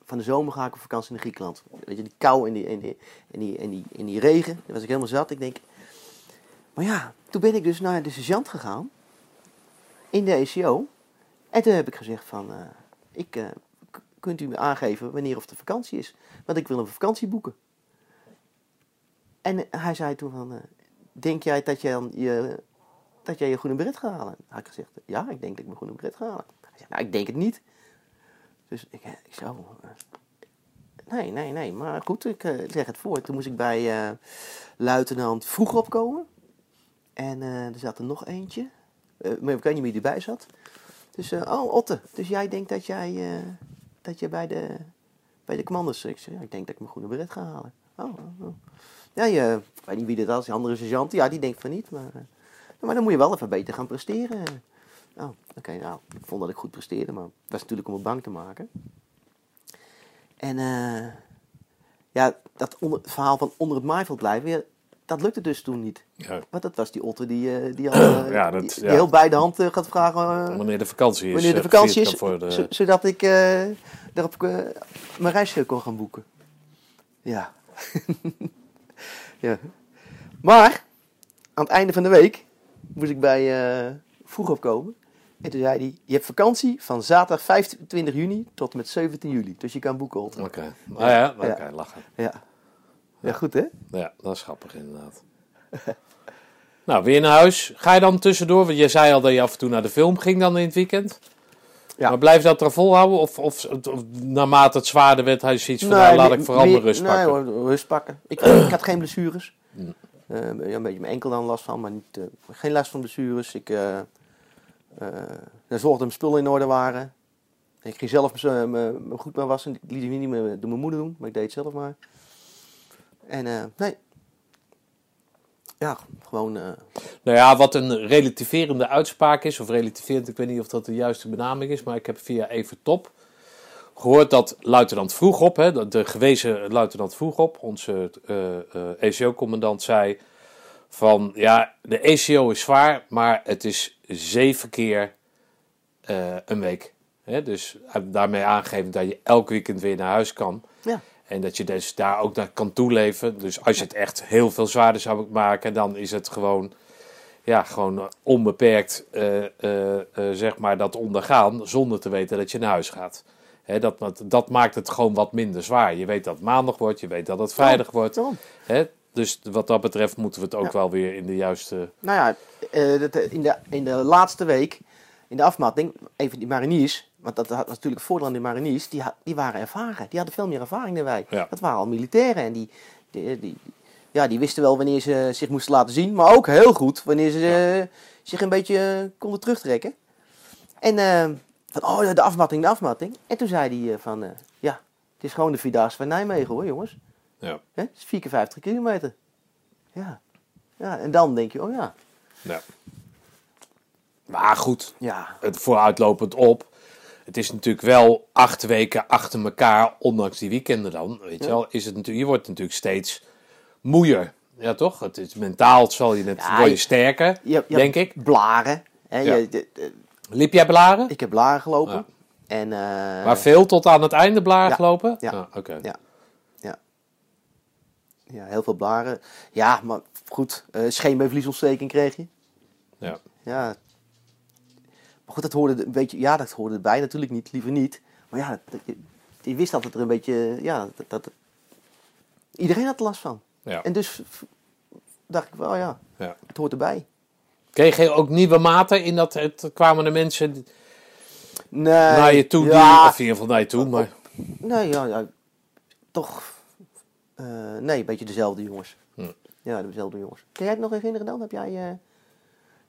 [SPEAKER 2] Van de zomer ga ik op vakantie naar Griekenland. Weet je, die kou en die, en die, en die, en die, en die regen. Daar was ik helemaal zat. Ik denk... Maar ja, toen ben ik dus naar de sergeant gegaan. In de ECO. En toen heb ik gezegd van... eh, ik, eh, k- kunt u me aangeven wanneer of de vakantie is? Want ik wil een vakantie boeken. En hij zei toen van... eh, denk jij dat jij je, dat jij je groene beret gaat halen? Had ik gezegd, ja, ik denk dat ik mijn groene beret ga halen. Hij zei, nou, ik denk het niet. Dus ik, eh, ik zo... eh, nee, nee, nee. Maar goed, ik eh, leg het voor. Toen moest ik bij eh, luitenant vroeg opkomen. En eh, er zat er nog eentje. Eh, maar ik weet niet wie erbij zat. Dus, eh, oh, Otte. Dus jij denkt dat jij, eh, dat je bij de, bij de commando's... Ik zei, ja, ik denk dat ik mijn groene beret ga halen. Oh, oh, oh. Ja, je, weet niet wie dat was, die andere sergeant. Ja, die denkt van niet. Maar, eh, maar dan moet je wel even beter gaan presteren. Oh, oké, nou, ik vond dat ik goed presteerde, maar het was natuurlijk om me bang te maken. En eh, ja, dat onder, het verhaal van onder het maaiveld blijven, ja, dat lukte dus toen niet.
[SPEAKER 1] Ja.
[SPEAKER 2] Want dat was die Otter die, eh, die, al, eh,
[SPEAKER 1] Ja, dat-
[SPEAKER 2] die, die
[SPEAKER 1] ja.
[SPEAKER 2] heel bij de hand gaat vragen
[SPEAKER 1] Wanneer de vakantie is.
[SPEAKER 2] wanneer de vakantie is, zodat ik daarop mijn reisje kon gaan boeken. Ja. ja. Maar, aan het einde van de week moest ik bij vroeg opkomen. En toen zei hij, je hebt vakantie van zaterdag 25 juni tot en met 17 juli. Dus je kan boeken.
[SPEAKER 1] Oké. Ah ja, oké, lachen.
[SPEAKER 2] Ja. ja, goed hè?
[SPEAKER 1] Ja, dat is grappig inderdaad. nou, weer naar huis. Ga je dan tussendoor, want je zei al dat je af en toe naar de film ging dan in het weekend.
[SPEAKER 2] Ja.
[SPEAKER 1] Maar blijf je dat er volhouden? Of, of, of naarmate het zwaarder werd, hij zoiets van, nou, laat ik vooral mijn rust
[SPEAKER 2] nee,
[SPEAKER 1] pakken.
[SPEAKER 2] hoor, rust pakken. Ik, ik had geen blessures.
[SPEAKER 1] Mm.
[SPEAKER 2] Eh, een beetje mijn enkel dan last van, maar niet, eh, geen last van blessures. Ik uh, zorgde dat mijn spullen in orde waren. Ik ging zelf mijn- mijn goed maar wassen. Ik liet het niet meer door mijn moeder doen, maar ik deed het zelf maar. En eh, nee. Ja, gewoon. eh,
[SPEAKER 1] Nou ja, wat een relativerende uitspraak is, of relativerend, ik weet niet of dat de juiste benaming is, maar ik heb via Even Top gehoord dat luitenant Vroegop, hè, de- gewezen luitenant Vroegop, onze eh, eh, ECO-commandant, zei van ja, de ECO is zwaar, maar het is zeven keer eh, een week. Dus heeft daarmee aangegeven dat je elk weekend weer naar huis kan.
[SPEAKER 2] ja.
[SPEAKER 1] En dat je dus daar ook naar kan toeleven. Dus als je het echt heel veel zwaarder zou maken, dan is het gewoon, ja, gewoon eh, onbeperkt, eh, eh, eh, zeg maar, dat ondergaan. Zonder te weten dat je naar huis gaat. Dat, dat, maakt het gewoon wat minder zwaar. Je weet dat het maandag wordt, je weet dat het vrijdag wordt. Dus wat dat betreft moeten we het ook
[SPEAKER 2] Ja.
[SPEAKER 1] wel weer in de juiste.
[SPEAKER 2] Nou ja, eh, eh, in, de, in de laatste week, in de afmatting, even die mariniers, want dat had natuurlijk het voordeel aan de mariniers, die, die waren ervaren. Die hadden veel meer ervaring dan wij.
[SPEAKER 1] Ja.
[SPEAKER 2] Dat waren al militairen en die, die, die- ja, die wisten wel wanneer ze zich moesten laten zien, maar ook heel goed wanneer ze eh, zich een beetje konden terugtrekken. En van, oh, de afmatting, de afmatting. En toen zei hij van, ja, het is gewoon de Vierdaagse van Nijmegen hoor, jongens.
[SPEAKER 1] Ja.
[SPEAKER 2] Hè? Het is 4 keer 50 kilometer. Ja. ja. En dan denk je, oh ja.
[SPEAKER 1] ja. Maar goed,
[SPEAKER 2] Ja,
[SPEAKER 1] het vooruitlopend op. Het is natuurlijk wel acht weken achter elkaar, ondanks die weekenden dan. Weet je
[SPEAKER 2] Ja.
[SPEAKER 1] wel, is het natuurlijk, je wordt natuurlijk steeds moeier. Ja, toch? Het is mentaal zal je het,
[SPEAKER 2] Ja,
[SPEAKER 1] word je sterker,
[SPEAKER 2] Je, hebt- je
[SPEAKER 1] denk ik.
[SPEAKER 2] Blaren. Hè?
[SPEAKER 1] Ja.
[SPEAKER 2] Je, de- de-
[SPEAKER 1] Liep jij blaren?
[SPEAKER 2] ik heb blaren gelopen. En, eh,
[SPEAKER 1] maar veel tot aan het einde blaren gelopen?
[SPEAKER 2] Ja.
[SPEAKER 1] Ah, Oké.
[SPEAKER 2] Ja. Ja, heel veel blaren. Ja, maar goed. eh scheenbeenvliesontsteking kreeg je.
[SPEAKER 1] Ja.
[SPEAKER 2] Ja. Maar goed, dat hoorde een beetje... Ja, dat hoorde erbij natuurlijk niet. Liever niet. Maar ja, dat, je, je wist dat het er een beetje... Ja, dat, dat, iedereen had er last van.
[SPEAKER 1] Ja.
[SPEAKER 2] En dus dacht ik wel, ja,
[SPEAKER 1] Ja.
[SPEAKER 2] het hoort erbij.
[SPEAKER 1] Kreeg je ook nieuwe maten in dat het kwamen er mensen
[SPEAKER 2] Nee.
[SPEAKER 1] naar je toe, die,
[SPEAKER 2] ja,
[SPEAKER 1] of in ieder geval naar je toe, maar
[SPEAKER 2] Nee, ja, ja toch. Eh, nee, een beetje dezelfde jongens.
[SPEAKER 1] Hm.
[SPEAKER 2] Ja, dezelfde jongens. Kun jij het nog herinneren dan? Heb jij. eh,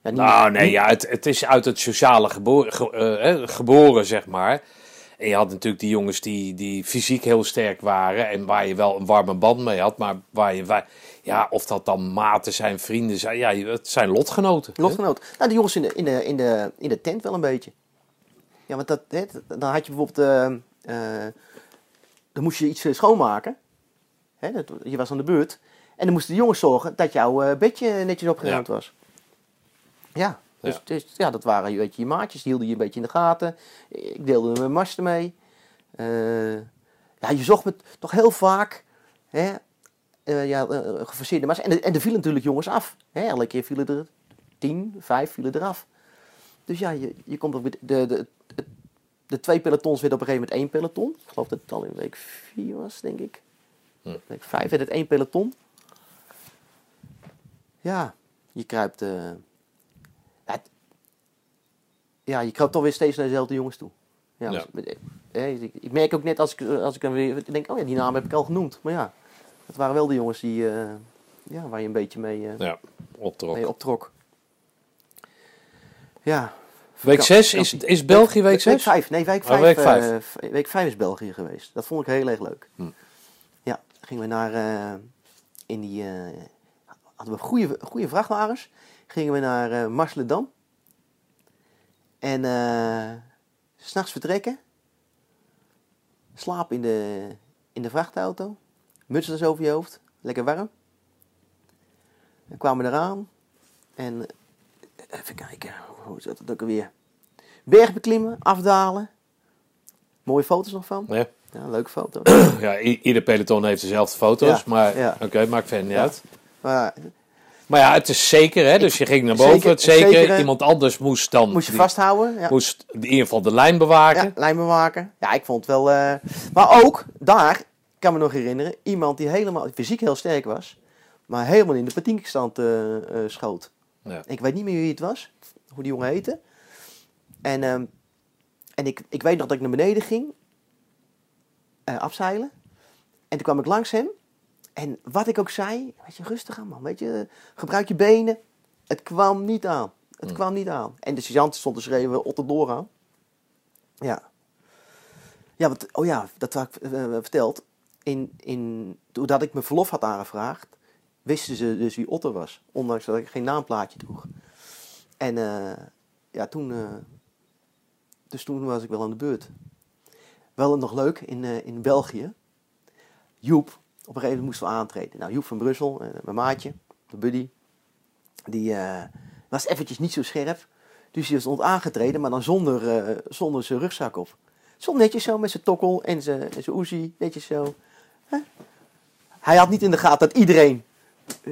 [SPEAKER 2] ja, niet-
[SPEAKER 1] Nou, nee, ja, het, het is uit het sociale geboren, ge- eh, geboren, zeg maar. En je had natuurlijk die jongens die, die fysiek heel sterk waren en waar je wel een warme band mee had, maar waar je, waar, ja, of dat dan maten zijn, vrienden zijn, ja, het zijn lotgenoten. hè?
[SPEAKER 2] Lotgenoot. Nou, de jongens in de, in, de, in, de, in de tent wel een beetje. Ja, want dat, hè, dan had je bijvoorbeeld... dan moest je iets schoonmaken. Hè, dat, je was aan de beurt. En dan moesten de jongens zorgen dat jouw eh, bedje netjes opgeruimd
[SPEAKER 1] Ja.
[SPEAKER 2] was. Ja, dus,
[SPEAKER 1] Ja.
[SPEAKER 2] dus ja, dat waren weet je, je maatjes. Die hielden je een beetje in de gaten. Ik deelde mijn masten mee. Eh, ja, je zocht me toch heel vaak... Hè, eh, ja, geforceerde mars. En, en er vielen natuurlijk jongens af. Hè, elke keer vielen er tien, vijf vielen eraf. Dus ja, je, je komt op de, de, de, de, twee pelotons werd op een gegeven moment één peloton. Ik geloof dat het al in week vier was, denk ik.
[SPEAKER 1] Hm.
[SPEAKER 2] Week vijf werd het één peloton. Ja, je kruipt... eh, ja, het- ja, je kruipt toch weer steeds naar dezelfde jongens toe. Ja,
[SPEAKER 1] Ja.
[SPEAKER 2] als- met- eh, ik, ik merk ook net als ik, als ik dan weer denk, oh ja, die naam heb ik al genoemd. Maar ja, het waren wel de jongens die, eh, ja, waar je een beetje mee, eh,
[SPEAKER 1] Ja, optrok.
[SPEAKER 2] mee optrok. Ja.
[SPEAKER 1] Week
[SPEAKER 2] Ja,
[SPEAKER 1] 6
[SPEAKER 2] ja.
[SPEAKER 1] is, is België week 6?
[SPEAKER 2] Week 5, nee, week
[SPEAKER 1] Oh,
[SPEAKER 2] 5.
[SPEAKER 1] week vijf.
[SPEAKER 2] week 5 is België geweest. Dat vond ik heel erg leuk.
[SPEAKER 1] Hm.
[SPEAKER 2] Gingen we naar, eh, in die, eh, hadden we goede, goede vrachtwagens. Gingen we naar eh Marsledam. En s s'nachts vertrekken. Slapen in de, in de vrachtauto. Muts dus over je hoofd. Lekker warm. We kwamen eraan. En even kijken, hoe zat het ook alweer? Berg beklimmen, afdalen. Mooie foto's nog van.
[SPEAKER 1] Ja.
[SPEAKER 2] Ja, leuke foto's.
[SPEAKER 1] Ja, ieder peloton heeft dezelfde foto's,
[SPEAKER 2] Ja,
[SPEAKER 1] maar
[SPEAKER 2] ja.
[SPEAKER 1] oké, maakt verder niet
[SPEAKER 2] Ja.
[SPEAKER 1] uit.
[SPEAKER 2] Maar
[SPEAKER 1] Maar ja, het is zeker, hè? Dus je ging naar boven,
[SPEAKER 2] Zeker,
[SPEAKER 1] het. Iemand anders moest dan
[SPEAKER 2] moest je
[SPEAKER 1] die-
[SPEAKER 2] vasthouden. Ja.
[SPEAKER 1] moest in ieder geval de lijn bewaken.
[SPEAKER 2] Ja, lijnbewaker. Ja, ik vond het wel... eh, Maar ook, daar, kan me nog herinneren, iemand die helemaal fysiek heel sterk was, maar helemaal in de patienstand eh, eh, schoot.
[SPEAKER 1] Ja.
[SPEAKER 2] Ik weet niet meer wie het was, hoe die jongen heette. En, ehm, en ik, ik weet nog dat ik naar beneden ging, eh, afzeilen. En toen kwam ik langs hem. En wat ik ook zei, weet je, rustig aan man, weet je, gebruik je benen. Het kwam niet aan. Het
[SPEAKER 1] Mm.
[SPEAKER 2] kwam niet aan. En de sergeant stond te schreeuwen, Otterdor aan. Ja. Ja, wat, oh ja, dat had ik eh, verteld. In, in, doordat ik mijn verlof had aangevraagd, wisten ze dus wie Otter was. Ondanks dat ik geen naamplaatje droeg. En eh, ja, toen... dus toen was ik wel aan de beurt. Wel nog leuk, in, eh, in België. Joep, op een gegeven moment moesten we aantreden. Nou, Joep van Brussel, eh, mijn maatje, de buddy, die eh, was eventjes niet zo scherp. Dus die stond aangetreden, maar dan zonder, zonder zijn rugzak op. Stond netjes zo met zijn tokkel en zijn, en zijn oezie, netjes zo. Hij had niet in de gaten dat iedereen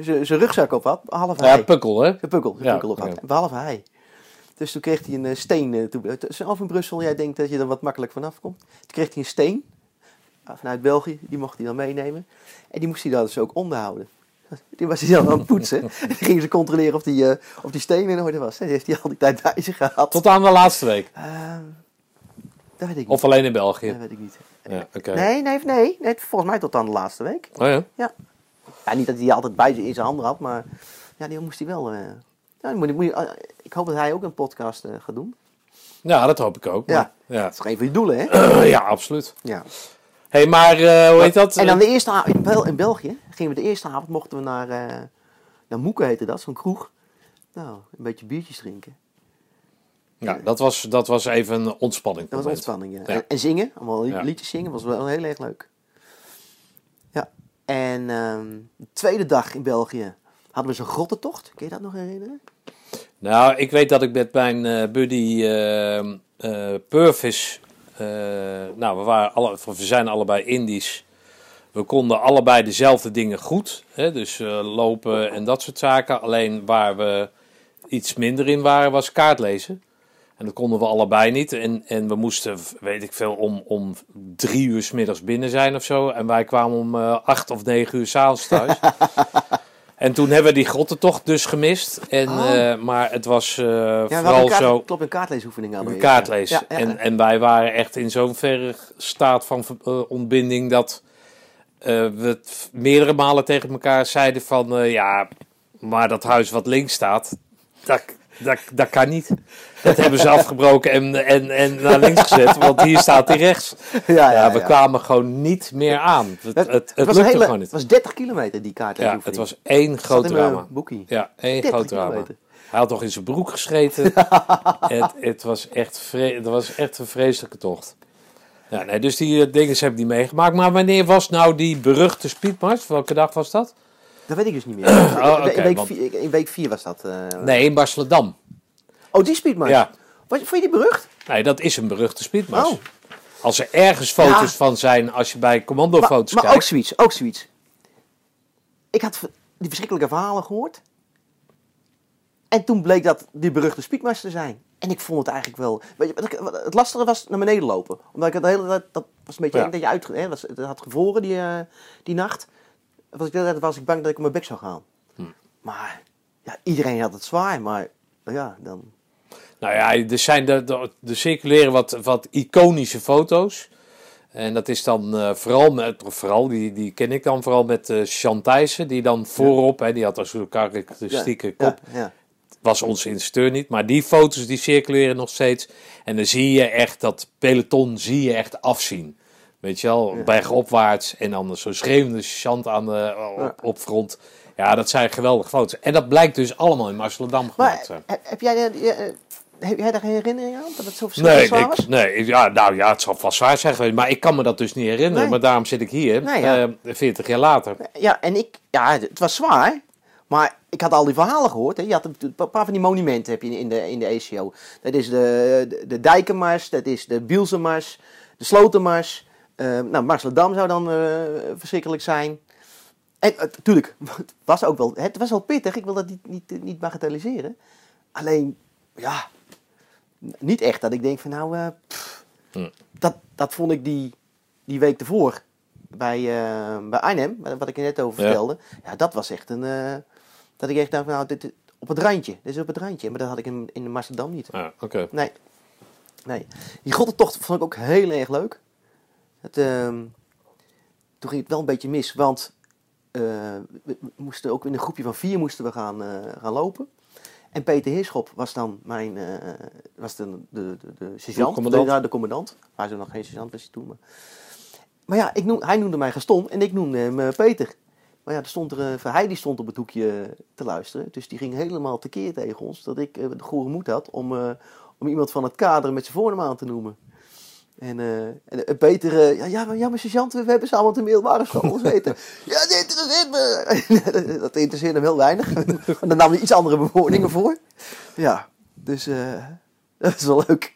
[SPEAKER 2] zijn zijn rugzak op had, behalve
[SPEAKER 1] Ja,
[SPEAKER 2] hij.
[SPEAKER 1] pukkel, hè?
[SPEAKER 2] Zijn pukkel, zijn
[SPEAKER 1] Ja,
[SPEAKER 2] pukkel op had,
[SPEAKER 1] ja.
[SPEAKER 2] behalve hij. Dus toen kreeg hij een eh, steen eh, toe. Zelf in Brussel, jij denkt dat je er wat makkelijk vanaf komt. Toen kreeg hij een steen ah, vanuit België, die mocht hij dan meenemen. En die moest hij dan dus ook onderhouden. Die was hij dan aan het poetsen. En dan gingen ze controleren of die, eh, of die steen in orde was. En die heeft hij al die tijd bij zich gehad.
[SPEAKER 1] Tot aan de laatste week.
[SPEAKER 2] Dat weet ik niet.
[SPEAKER 1] Of alleen in België.
[SPEAKER 2] Dat weet ik niet.
[SPEAKER 1] Ja.
[SPEAKER 2] Nee, nee, nee, nee. Volgens mij tot aan de laatste week.
[SPEAKER 1] Oh ja?
[SPEAKER 2] Ja. ja niet dat hij die altijd bij zich in zijn handen had, maar ja, die moest hij wel. eh, moet, moet, eh, ik hoop dat hij ook een podcast eh, gaat doen.
[SPEAKER 1] Ja, dat hoop ik ook.
[SPEAKER 2] Ja.
[SPEAKER 1] maar- ja.
[SPEAKER 2] Dat is toch een van je doelen, hè?
[SPEAKER 1] ja, absoluut.
[SPEAKER 2] Ja.
[SPEAKER 1] hey, maar eh, hoe heet dat?
[SPEAKER 2] En dan de eerste avond in, Bel- in België gingen we de eerste avond mochten we naar, eh naar Moeken heette dat, zo'n kroeg. Nou, een beetje biertjes drinken.
[SPEAKER 1] ja, dat was, dat was even een ontspanning.
[SPEAKER 2] Dat was ontspanning, ja.
[SPEAKER 1] Ja.
[SPEAKER 2] En, en zingen, allemaal liedjes zingen, was wel heel erg leuk. Ja. En ehm, de tweede dag in België hadden we zo'n grottentocht. Kun je dat nog herinneren?
[SPEAKER 1] Nou, ik weet dat ik met mijn eh, buddy eh, eh, Purvis. nou, we, waren alle, we zijn allebei Indisch. We konden allebei dezelfde dingen goed. Hè, dus lopen en dat soort zaken. Alleen waar we iets minder in waren, was kaartlezen. En dat konden we allebei niet. En, en we moesten, weet ik veel, om, om drie uur 's middags binnen zijn of zo. En wij kwamen om acht of negen uur s'avonds thuis. en toen hebben we die grottentocht dus gemist. En,
[SPEAKER 2] Oh.
[SPEAKER 1] eh, maar het was eh,
[SPEAKER 2] Ja,
[SPEAKER 1] vooral
[SPEAKER 2] kaart,
[SPEAKER 1] zo
[SPEAKER 2] klopt, een kaartleesoefening hadden
[SPEAKER 1] een
[SPEAKER 2] we.
[SPEAKER 1] kaart
[SPEAKER 2] Ja.
[SPEAKER 1] lezen.
[SPEAKER 2] Ja, ja,
[SPEAKER 1] En, en wij waren echt in zo'n verre staat van eh, ontbinding dat we het meerdere malen tegen elkaar zeiden van ja, maar dat huis wat links staat, dat, dat, dat kan niet. Dat hebben ze afgebroken en, en, en naar links gezet, want hier staat hij rechts.
[SPEAKER 2] ja,
[SPEAKER 1] Ja,
[SPEAKER 2] ja,
[SPEAKER 1] we
[SPEAKER 2] ja.
[SPEAKER 1] kwamen gewoon niet meer aan. Het, het, het,
[SPEAKER 2] was
[SPEAKER 1] lukte
[SPEAKER 2] hele-
[SPEAKER 1] gewoon
[SPEAKER 2] Het
[SPEAKER 1] niet.
[SPEAKER 2] was 30 kilometer die
[SPEAKER 1] Ja,
[SPEAKER 2] kaartleesoefening.
[SPEAKER 1] het was één
[SPEAKER 2] Het
[SPEAKER 1] groot drama.
[SPEAKER 2] boekie.
[SPEAKER 1] Ja, één
[SPEAKER 2] 30
[SPEAKER 1] groot drama.
[SPEAKER 2] kilometer.
[SPEAKER 1] Hij had toch in zijn broek gescheten. het, het, was echt vre- het was echt een vreselijke tocht. Ja, nee, dus die eh, dingen heb ik niet meegemaakt. Maar wanneer was nou die beruchte speedmars? Welke dag was dat?
[SPEAKER 2] Dat weet ik dus niet meer.
[SPEAKER 1] Oh,
[SPEAKER 2] in, week
[SPEAKER 1] want-
[SPEAKER 2] vier, in week 4 was dat. eh.
[SPEAKER 1] Nee, in Barcelona.
[SPEAKER 2] Oh, die speedmars.
[SPEAKER 1] Ja.
[SPEAKER 2] Was, vond je die berucht?
[SPEAKER 1] Nee, dat is een beruchte speedmars.
[SPEAKER 2] Oh.
[SPEAKER 1] Als er ergens foto's
[SPEAKER 2] Ja.
[SPEAKER 1] van zijn, als je bij commandofoto's
[SPEAKER 2] maar, maar
[SPEAKER 1] kijkt.
[SPEAKER 2] ook zoiets, ook zoiets. Ik had die verschrikkelijke verhalen gehoord. En toen bleek dat die beruchte speedmars te zijn. En ik vond het eigenlijk wel... Weet je, wat wat- het lastige was naar beneden lopen. Omdat ik het de hele tijd... Dat was een beetje
[SPEAKER 1] Ja.
[SPEAKER 2] eng dat je uit... Hè, was, het had gevroren die, eh, die nacht. Was ik, de hele tijd was ik bang dat ik op mijn bek zou gaan.
[SPEAKER 1] Hm.
[SPEAKER 2] Maar ja, iedereen had het zwaar. Maar ja, dan...
[SPEAKER 1] Nou ja, er zijn de, de, circuleren wat, wat iconische foto's. En dat is dan eh, vooral met, vooral, die, die ken ik dan vooral met eh Thijssen, die dan voorop, hè, die had als zo'n karakteristieke
[SPEAKER 2] ja,
[SPEAKER 1] kop,
[SPEAKER 2] Ja,
[SPEAKER 1] was onze instructeur niet. Maar die foto's die circuleren nog steeds. En dan zie je echt dat peloton zie je echt afzien. Weet je wel, bergopwaarts en dan zo'n schreeuwende chant aan de, op, op front. Ja, dat zijn geweldige foto's. En dat blijkt dus allemaal in Marseledam gemaakt
[SPEAKER 2] Maar heb, jij, eh, heb jij daar geen herinnering aan? Dat het zo
[SPEAKER 1] Nee,
[SPEAKER 2] verschrikkelijk zwaar was?
[SPEAKER 1] ik, nee ja, nou ja, het zal vast zwaar zijn geweest. Maar ik kan me dat dus niet herinneren.
[SPEAKER 2] Nee.
[SPEAKER 1] Maar daarom zit ik hier,
[SPEAKER 2] Nee, ja.
[SPEAKER 1] eh, 40 jaar later.
[SPEAKER 2] Ja, en ik, ja, het was zwaar. Maar ik had al die verhalen gehoord. Hè. Je had een paar van die monumenten heb je in de, in de ECO. Dat is de, de, de Dijkenmars, dat is de Bielsenmars, de Slotenmars. Eh nou, Marsledam zou dan eh, verschrikkelijk zijn. En natuurlijk, het was ook wel, het was wel pittig. Ik wil dat niet, niet, niet bagatelliseren. Alleen, ja, niet echt dat ik denk van nou, eh, pff, dat, dat vond ik die, die week ervoor bij, eh, bij Arnhem, wat ik er net over
[SPEAKER 1] Ja.
[SPEAKER 2] vertelde. Ja, dat was echt een, eh, dat ik echt dacht, nou, dit, dit- op het randje. Dit is op het randje. Maar dat had ik in, in Amsterdam niet.
[SPEAKER 1] Ja, oké.
[SPEAKER 2] Nee. Nee. Die grottentocht vond ik ook heel erg leuk. Het, ehm, toen ging het wel een beetje mis, want we, moesten ook in een groepje van vier moesten we gaan, gaan lopen. En Peter Heerschop was dan mijn, eh, was de, de, de, de sergeant, de,
[SPEAKER 1] commandant.
[SPEAKER 2] de commandant. Hij was nog geen sergeant, was hij toen. Maar, maar ja, ik noem, hij noemde mij Gaston en ik noemde hem eh, Peter. Maar ja, er stond er, eh, hij die stond op het hoekje te luisteren. Dus die ging helemaal tekeer tegen ons. Dat ik de goede moed had om, om iemand van het kader met zijn voornaam aan te noemen. En, eh, en eh, Peter, eh, ja, ja, maar, ja, maar sergeant, we hebben samen op de middelbare school gezeten. ja, dit interesseert me. dat interesseerde hem heel weinig. Want dan nam hij iets andere bewoordingen voor. Ja, dus eh, dat is wel leuk.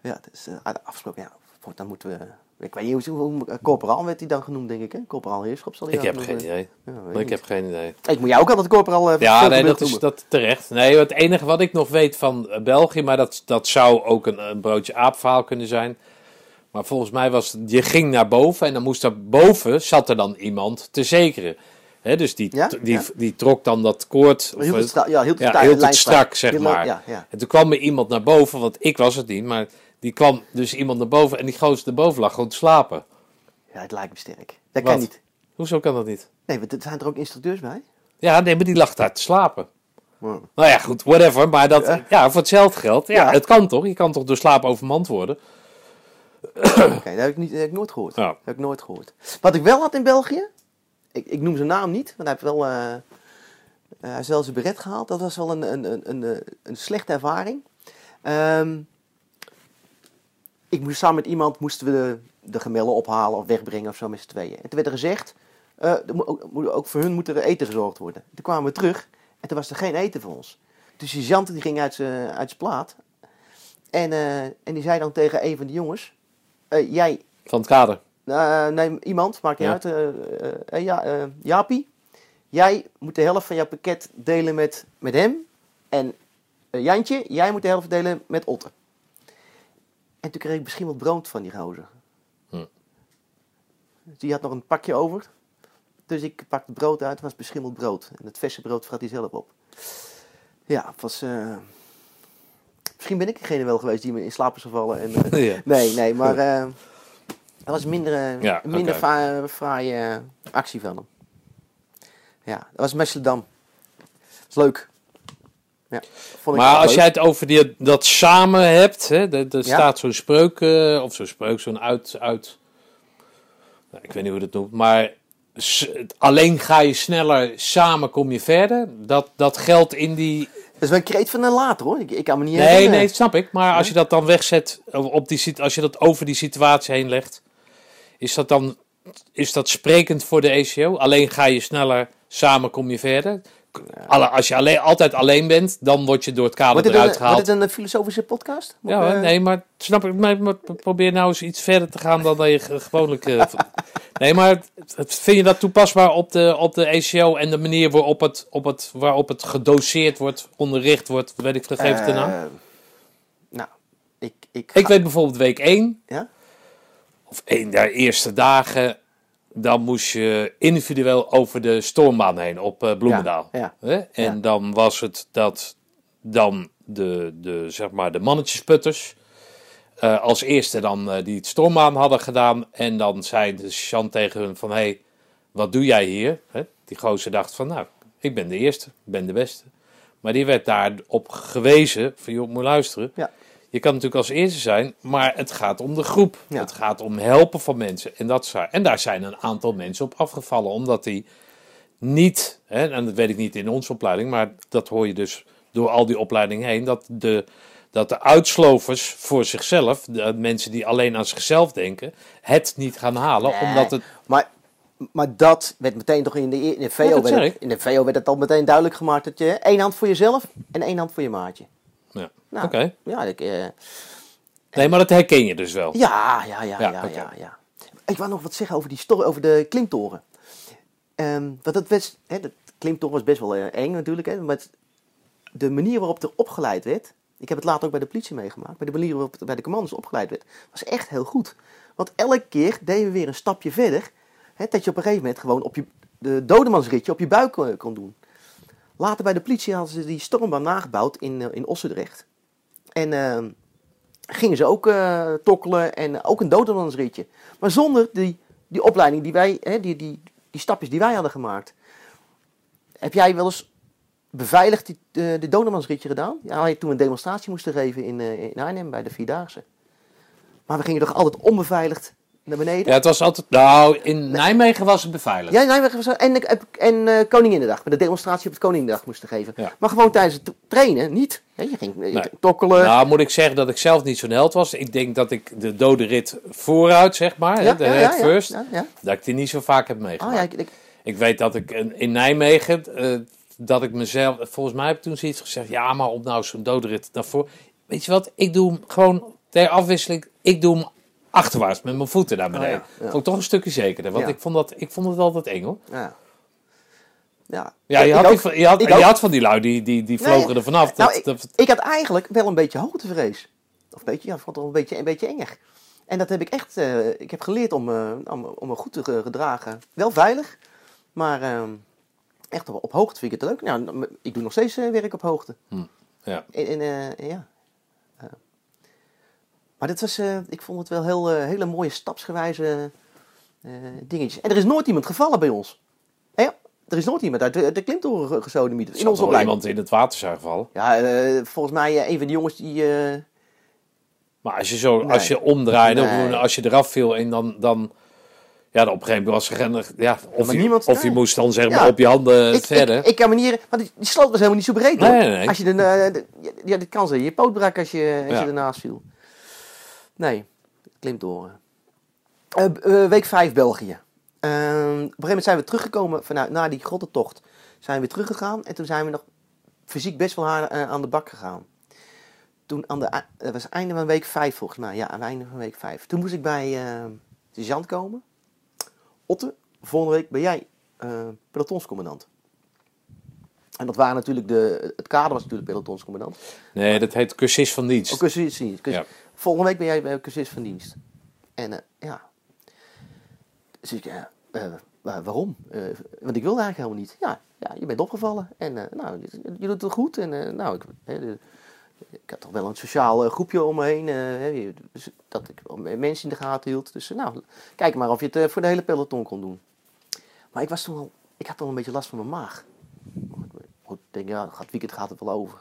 [SPEAKER 2] Ja, dus uh, afgesproken, ja, dan moeten we... Ik weet niet hoe, corporaal werd hij dan genoemd, denk ik, hè? Corporaal Heerschop zal hij
[SPEAKER 1] Ik heb geen idee.
[SPEAKER 2] Ja,
[SPEAKER 1] ik heb geen idee.
[SPEAKER 2] Ik moet jou ook altijd corporaal uh,
[SPEAKER 1] Ja, nee, dat is dat terecht. Nee, het enige wat ik nog weet van eh, België, maar dat, dat zou ook een, een broodje aapverhaal kunnen zijn. Maar volgens mij was je ging naar boven en dan moest er boven, zat er dan iemand te zekeren. Dus die,
[SPEAKER 2] Ja?
[SPEAKER 1] die,
[SPEAKER 2] Ja.
[SPEAKER 1] die trok dan dat koord. Of,
[SPEAKER 2] het, ja, hield het,
[SPEAKER 1] ja, hield het strak, zeg maar. En toen kwam er iemand naar boven, want ik was het niet, maar die kwam dus iemand naar boven en die gozer erboven lag gewoon te slapen.
[SPEAKER 2] ja, het lijkt me sterk. Dat
[SPEAKER 1] Wat?
[SPEAKER 2] kan niet.
[SPEAKER 1] Hoezo kan dat niet?
[SPEAKER 2] Nee, want er zijn er ook instructeurs bij.
[SPEAKER 1] Ja, nee, maar die lag daar te slapen.
[SPEAKER 2] Wow.
[SPEAKER 1] Nou ja, goed, whatever. Maar dat,
[SPEAKER 2] Ja.
[SPEAKER 1] voor hetzelfde geld. Ja. het kan toch? Je kan toch door slaap overmand worden?
[SPEAKER 2] Oké, dat heb ik, niet, dat heb ik nooit gehoord.
[SPEAKER 1] Ja.
[SPEAKER 2] Dat heb ik nooit gehoord. Wat ik wel had in België, ik, ik noem zijn naam niet, want hij heeft wel hij is wel zijn beret gehaald. Dat was wel een, een, een, een, eh, een slechte ervaring. Ehm, ik moest samen met iemand moesten we de, de gemellen ophalen of wegbrengen of zo met z'n tweeën. En toen werd er gezegd, ook, ook voor hun moet er eten gezorgd worden. Toen kwamen we terug en toen was er geen eten voor ons. Dus die sergeant die ging uit zijn plaat. En, en die zei dan tegen een van de jongens, jij
[SPEAKER 1] Van het kader.
[SPEAKER 2] uh, nee, iemand, maakt niet
[SPEAKER 1] Ja.
[SPEAKER 2] uit. eh, eh, eh, ja, eh, Jaapie, jij moet de helft van jouw pakket delen met, met hem. En eh, Jantje, jij moet de helft delen met Otter. En toen kreeg ik beschimmeld brood van die gozer.
[SPEAKER 1] Hm.
[SPEAKER 2] Die had nog een pakje over. Dus ik pakte brood uit, het was beschimmeld brood. En het verse brood vrat hij zelf op. Ja, het was... eh, Misschien ben ik degene wel geweest die me in slaap is gevallen. En, eh,
[SPEAKER 1] Ja.
[SPEAKER 2] Nee, nee, maar eh, dat was minder, eh,
[SPEAKER 1] Ja,
[SPEAKER 2] minder fra- fraaie actie van hem. Ja, dat was Amsterdam. Dat leuk. Ja, vond ik
[SPEAKER 1] Maar als
[SPEAKER 2] leuk.
[SPEAKER 1] jij het over die, dat samen hebt, hè, er, er staat zo'n spreuk, of zo'n spreuk, zo'n uit, uit nou, ik weet niet hoe je dat noemt, maar alleen ga je sneller, samen kom je verder. Dat, dat geldt in die,
[SPEAKER 2] Dat is wel een kreet van een later hoor. Ik, ik kan me niet
[SPEAKER 1] Nee, nee, snap ik. Maar als je dat dan wegzet, op die, als je dat over die situatie heen legt, is dat dan is dat sprekend voor de ACO? Alleen ga je sneller, samen kom je verder. Alle, als je alleen, altijd alleen bent, dan word je door het kader
[SPEAKER 2] Wordt
[SPEAKER 1] eruit gehaald.
[SPEAKER 2] wordt het een filosofische podcast? Moet
[SPEAKER 1] Ja,
[SPEAKER 2] ik, eh,
[SPEAKER 1] nee, maar snap ik. Maar, maar probeer nou eens iets verder te gaan dan dat je ge- gewoonlijk. eh, nee, maar vind je dat toepasbaar op de, op de ACO en de manier waarop het, op het, waarop het gedoseerd wordt, onderricht wordt? Weet ik, vergeef het de naam.
[SPEAKER 2] eh, nou, ik... Ik,
[SPEAKER 1] Ik weet bijvoorbeeld week 1,
[SPEAKER 2] Ja?
[SPEAKER 1] of een der eerste dagen, dan moest je individueel over de stormbaan heen op eh, Bloemendaal.
[SPEAKER 2] Ja, ja.
[SPEAKER 1] Hè? En dan was het dat dan de, de, zeg maar de mannetjesputters eh, als eerste dan eh, die het stormbaan hadden gedaan. En dan zei de sergeant tegen hun van, hé, hey, wat doe jij hier? Hè? Die gozer dacht van, nou, ik ben de eerste, ik ben de beste. Maar die werd daarop gewezen van, joh, moet luisteren.
[SPEAKER 2] Ja.
[SPEAKER 1] Je kan natuurlijk als eerste zijn, maar het gaat om de groep.
[SPEAKER 2] Ja.
[SPEAKER 1] Het gaat om helpen van mensen. En, dat, en daar zijn een aantal mensen op afgevallen, omdat die niet, hè, en dat weet ik niet in onze opleiding, maar dat hoor je dus door al die opleidingen heen, dat de, dat de uitslovers voor zichzelf, de mensen die alleen aan zichzelf denken, het niet gaan halen,
[SPEAKER 2] Nee,
[SPEAKER 1] omdat het...
[SPEAKER 2] Maar, maar dat werd meteen toch in de, in de VO... werd het, in de VO werd het al meteen duidelijk gemaakt dat je één hand voor jezelf en één hand voor je maatje.
[SPEAKER 1] Ja,
[SPEAKER 2] Nou,
[SPEAKER 1] oké.
[SPEAKER 2] Ja, ik, eh,
[SPEAKER 1] Nee, maar dat herken je dus wel.
[SPEAKER 2] ja, ja, ja,
[SPEAKER 1] Ja,
[SPEAKER 2] ja, ja, Ik wou nog wat zeggen over die story, over de klimtoren. Ehm want dat was, hè, de klimtoren was best wel eh, eng natuurlijk, hè, maar het- de manier waarop er opgeleid werd, ik heb het later ook bij de politie meegemaakt, maar de manier waarop het bij de commando's opgeleid werd, was echt heel goed. Want elke keer deden we weer een stapje verder, hè, dat je op een gegeven moment gewoon op je, de dodemansritje op je buik kon, kon doen. Later bij de politie hadden ze die stormbaan nagebouwd in, eh, in Ossendrecht. En ehm, gingen ze ook eh, tokkelen en ook een dodemansritje. Maar zonder die, die opleiding die wij, hè, die, die, die stapjes die wij hadden gemaakt. Heb jij wel eens beveiligd die, de, de gedaan? Ja, je toen een demonstratie moesten geven in, eh, in Arnhem bij de Vierdaagse. Maar we gingen toch altijd onbeveiligd naar beneden?
[SPEAKER 1] Ja, het was altijd... Nou, in Nijmegen was het beveiligd.
[SPEAKER 2] Ja, we- we- en, en eh Koninginnedag, met de demonstratie op het Koninginnedag moesten geven.
[SPEAKER 1] Ja.
[SPEAKER 2] Maar gewoon tijdens het trainen niet. Je ging,
[SPEAKER 1] Nee.
[SPEAKER 2] tokkelen.
[SPEAKER 1] Nou, moet ik zeggen dat ik zelf niet zo'n held was. Ik denk dat ik de dode rit vooruit, zeg maar, de first,
[SPEAKER 2] Ja, ja.
[SPEAKER 1] dat ik die niet zo vaak heb
[SPEAKER 2] Oh,
[SPEAKER 1] meegemaakt.
[SPEAKER 2] ja, ik, ik-
[SPEAKER 1] Ik weet dat ik in in Nijmegen, eh, dat ik mezelf, volgens mij heb ik toen zoiets gezegd, ja, maar op nou zo'n dode rit daarvoor. Weet je wat, ik doe hem gewoon ter afwisseling, ik doe hem achterwaarts met mijn voeten naar beneden.
[SPEAKER 2] Oh, ja, ja.
[SPEAKER 1] Vond ik toch een stukje zekerder, want
[SPEAKER 2] Ja.
[SPEAKER 1] ik, vond dat, ik vond het altijd eng hoor.
[SPEAKER 2] ja. Ja,
[SPEAKER 1] Ja, je had,
[SPEAKER 2] ook.
[SPEAKER 1] die van- je had, je van die lui, die, die, die vlogen
[SPEAKER 2] Nee,
[SPEAKER 1] er vanaf.
[SPEAKER 2] Nou,
[SPEAKER 1] Dat,
[SPEAKER 2] ik,
[SPEAKER 1] dat,
[SPEAKER 2] ik had eigenlijk wel een beetje hoogtevrees. Of een beetje, ja, ik vond het wel een beetje, een beetje enger. En dat heb ik echt, eh, ik heb geleerd om, eh, om, om me goed te ge- gedragen. Wel veilig, maar eh, echt op, op hoogte vind ik het leuk. Nou, ik doe nog steeds eh, werk op hoogte.
[SPEAKER 1] ja.
[SPEAKER 2] En, en, eh, ja. Maar dit was, eh, ik vond het wel heel, eh, hele mooie stapsgewijze eh, dingetjes. En er is nooit iemand gevallen bij ons. Hè? Er is nooit iemand uit de, de klimtoren ge- gesodemieterd in onze opleiding.
[SPEAKER 1] iemand in het water zijn gevallen.
[SPEAKER 2] Ja, volgens mij een van die jongens die...
[SPEAKER 1] Maar als je zo,
[SPEAKER 2] Nee.
[SPEAKER 1] als je omdraaide,
[SPEAKER 2] Nee.
[SPEAKER 1] als je eraf viel en dan, dan ja, op een gegeven moment was er geen, ja, of, je,
[SPEAKER 2] niemand-
[SPEAKER 1] of je
[SPEAKER 2] nee.
[SPEAKER 1] moest dan zeg maar
[SPEAKER 2] Ja.
[SPEAKER 1] op je handen
[SPEAKER 2] ik,
[SPEAKER 1] verder.
[SPEAKER 2] ik, ik kan me niet... Want die, die sloot was helemaal niet zo breed, hoor.
[SPEAKER 1] Nee, nee.
[SPEAKER 2] Als je de, de- ja, dit kan ze. Je poot brak als je, als
[SPEAKER 1] Ja.
[SPEAKER 2] je ernaast viel. Nee, klimtoren. Eh, b- eh, week 5 België. Ehm, op een gegeven moment zijn we teruggekomen vanuit na die grottentocht. Zijn we teruggegaan en toen zijn we nog fysiek best wel haar, eh, aan de bak gegaan. Toen aan de, het was einde van week 5 volgens mij. Ja, aan het einde van week 5. Toen moest ik bij eh de sergeant komen. Otte, volgende week ben jij eh, pelotonscommandant. En dat waren natuurlijk de, het kader was natuurlijk pelotonscommandant.
[SPEAKER 1] Nee, dat heet cursus van dienst.
[SPEAKER 2] Ook cursus van dienst.
[SPEAKER 1] Ja.
[SPEAKER 2] Volgende week ben jij bij cursus van dienst. En eh, ja. Dus ik, eh, wa- waarom? Eh, want ik wilde eigenlijk helemaal niet. Ja, ja je bent opgevallen. En eh, nou, je, doet het goed. En eh, nou, ik, ik had toch wel een sociaal eh, groepje om me heen. eh, dus dat ik mensen in de gaten hield. Dus eh, nou, kijk maar of je het eh, voor de hele peloton kon doen. Maar ik was toen al, ik had al een beetje last van mijn maag. Ik denk, ja, het weekend gaat het wel over.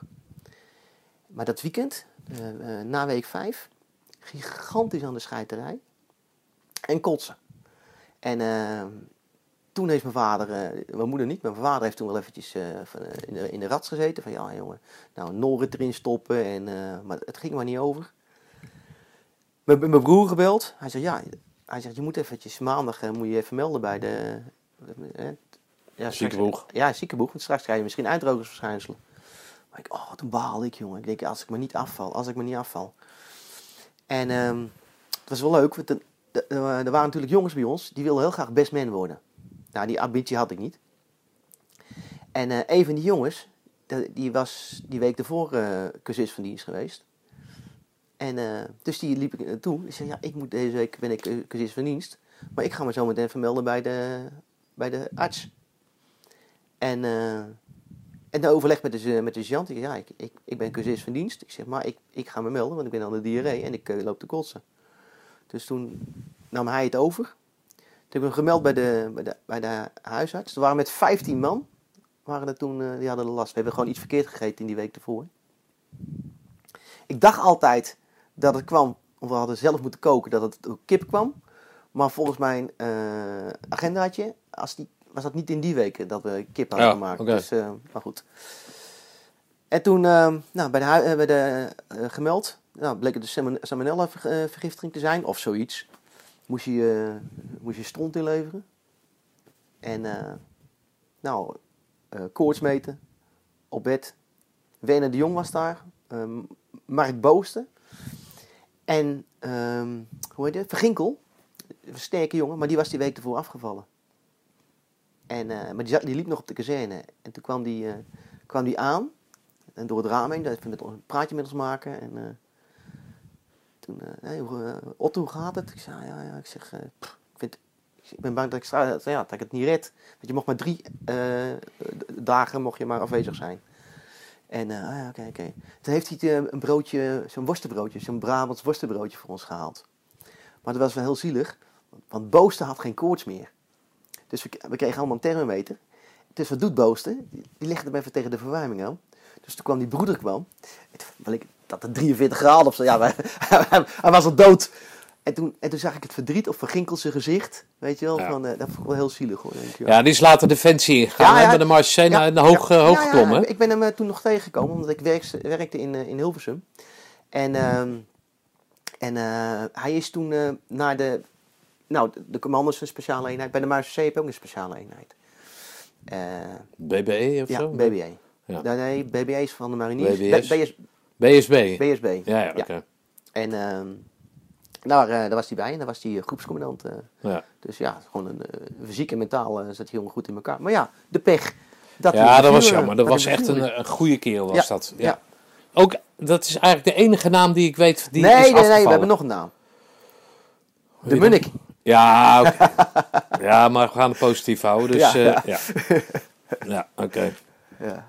[SPEAKER 2] Maar dat weekend, eh, eh, na week 5, gigantisch aan de scheiterij. En kotsen. En eh, toen heeft mijn vader, eh, mijn moeder niet, maar mijn vader heeft toen wel eventjes eh, eh, in, de, in de rats gezeten. Van ja jongen, nou een Norrit erin stoppen. En, eh, maar het ging maar niet over. Met mijn broer gebeld. Hij zegt ja, hij zegt je moet eventjes maandag eh, moet je even melden bij de... eh, ja,
[SPEAKER 1] Ziekenboeg.
[SPEAKER 2] Ja, ziekenboeg. Want straks krijg je misschien uitdrogersverschijnselen. Maar ik, oh, toen baalde ik, jongen. Ik denk, als ik maar niet afval, als ik maar niet afval. En ehm, het was wel leuk, want er, waren natuurlijk jongens bij ons, die wilden heel graag best man worden. Nou, die ambitie had ik niet. En eh, een van die jongens, die was die week ervoor cursist van dienst geweest. En eh, dus die liep ik naartoe. Die zei, ja, ik moet deze week, ben ik cursist van dienst. Maar ik ga me zo meteen vermelden bij de, bij de arts. En, en de overleg met de, met de. Ik, ja, ik, ik, ik ben cursist van dienst. Ik zeg, maar ik, ik ga me melden, want ik ben aan de diarree en ik eh, loop te kotsen. Dus toen nam hij het over. Toen heb ik hem gemeld bij de, bij de, bij de huisarts. Er waren met 15 man. Waren er toen, eh, die hadden last. We hebben gewoon iets verkeerd gegeten in die week ervoor. Ik dacht altijd dat het kwam, of we hadden zelf moeten koken, dat het door kip kwam. Maar volgens mijn eh, agendaatje als die, was dat niet in die weken dat we kip hadden
[SPEAKER 1] Ja,
[SPEAKER 2] gemaakt.
[SPEAKER 1] oké.
[SPEAKER 2] Dus, eh, maar goed. En toen eh, nou, bij de, eh, bij de gemeld, nou, bleek het de salmon- salmonella-vergiftiging te zijn of zoiets. Moest je, moest je stront inleveren. En nou, koorts meten, op bed. Wene de Jong was daar, ehm, Mark Boosten. En, ehm, hoe heet het, Verginkel, een sterke jongen, maar die was die week ervoor afgevallen. En, eh, maar die, liep nog op de kazerne. En toen kwam die, eh, kwam die aan. En door het raam heen, even met een praatje met ons maken. En eh, toen, Otto, hoe gaat het? Ik zei, ja, ja. Ik zeg, ik, vind, ik ben bang dat ik, ja, dat ik het niet red. Want je mocht maar drie dagen mocht je maar afwezig zijn. En, ah ja, oké, oké. Toen heeft hij een broodje, zo'n worstenbroodje, zo'n Brabants worstenbroodje voor ons gehaald. Maar dat was wel heel zielig, want Boosten had geen koorts meer. Dus we, we kregen allemaal een thermometer. Dus wat doet Boosten? Die, legde hem even tegen de verwarming aan. Dus toen kwam die broeder kwam. En dat het 43 graden of zo. Ja, maar, hij was al dood. En toen, en toen zag ik het verdriet op Van Ginkel zijn gezicht. Weet je wel,
[SPEAKER 1] Ja.
[SPEAKER 2] van, eh, dat vond ik wel heel zielig hoor. Denk ik, ja.
[SPEAKER 1] Ja, die is later Defensie ingegaan.
[SPEAKER 2] Ja, ja.
[SPEAKER 1] Bij de Marseille
[SPEAKER 2] Ja,
[SPEAKER 1] hoog, eh, hoog geklommen. hè?
[SPEAKER 2] ik ben hem eh, toen nog tegengekomen, omdat ik werkte, werkte in, in Hilversum. En, ehm, en hij is toen naar de, nou, de, de commanders van speciale eenheid. Bij de Marseille heb je ook een speciale eenheid. Eh,
[SPEAKER 1] BBE of
[SPEAKER 2] ja,
[SPEAKER 1] zo?
[SPEAKER 2] BBA.
[SPEAKER 1] Ja.
[SPEAKER 2] Nee, nee, BBA is van de mariniers.
[SPEAKER 1] BBS?
[SPEAKER 2] BS,
[SPEAKER 1] BSB.
[SPEAKER 2] BSB.
[SPEAKER 1] Ja, ja, oké.
[SPEAKER 2] En ehm, daar, eh, daar was hij bij en daar was hij eh, groepscommandant.
[SPEAKER 1] Ja.
[SPEAKER 2] dus ja, gewoon een fysiek en mentaal zat hij jongen goed in elkaar. Maar ja, de pech. Dat
[SPEAKER 1] Ja, dat was jammer. Dat was echt een, een goede kerel, was dat. Ja. Ook, dat is eigenlijk de enige naam die ik weet die
[SPEAKER 2] nee,
[SPEAKER 1] is
[SPEAKER 2] nee, nee,
[SPEAKER 1] afgevallen.
[SPEAKER 2] we hebben nog een naam. De Munnik.
[SPEAKER 1] Ja, ja, maar we gaan het positief houden. Dus
[SPEAKER 2] Ja,
[SPEAKER 1] ja,
[SPEAKER 2] ja.
[SPEAKER 1] ja. oké.
[SPEAKER 2] Ja.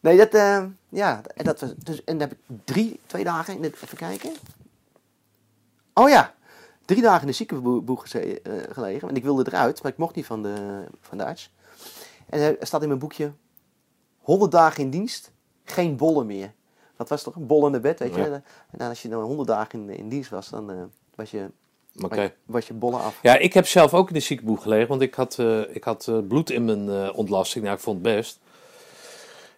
[SPEAKER 2] Nee, dat, eh, ja, en dat was, dus, en dan heb ik drie, twee dagen, in het, even kijken. Oh ja, drie dagen in de ziekenboeg eh, gelegen. Want ik wilde eruit, maar ik mocht niet van de, van de arts. En er staat in mijn boekje, 100 dagen in dienst, geen bollen meer. Dat was toch een bol in de bed, weet je.
[SPEAKER 1] Ja.
[SPEAKER 2] En dan als je dan 100 dagen in, in dienst was, dan eh, was, je,
[SPEAKER 1] Oké.
[SPEAKER 2] was je bollen af.
[SPEAKER 1] Ja, ik heb zelf ook in de ziekenboeg gelegen, want ik had, eh, ik had eh, bloed in mijn eh, ontlasting. Nou, ik vond het best.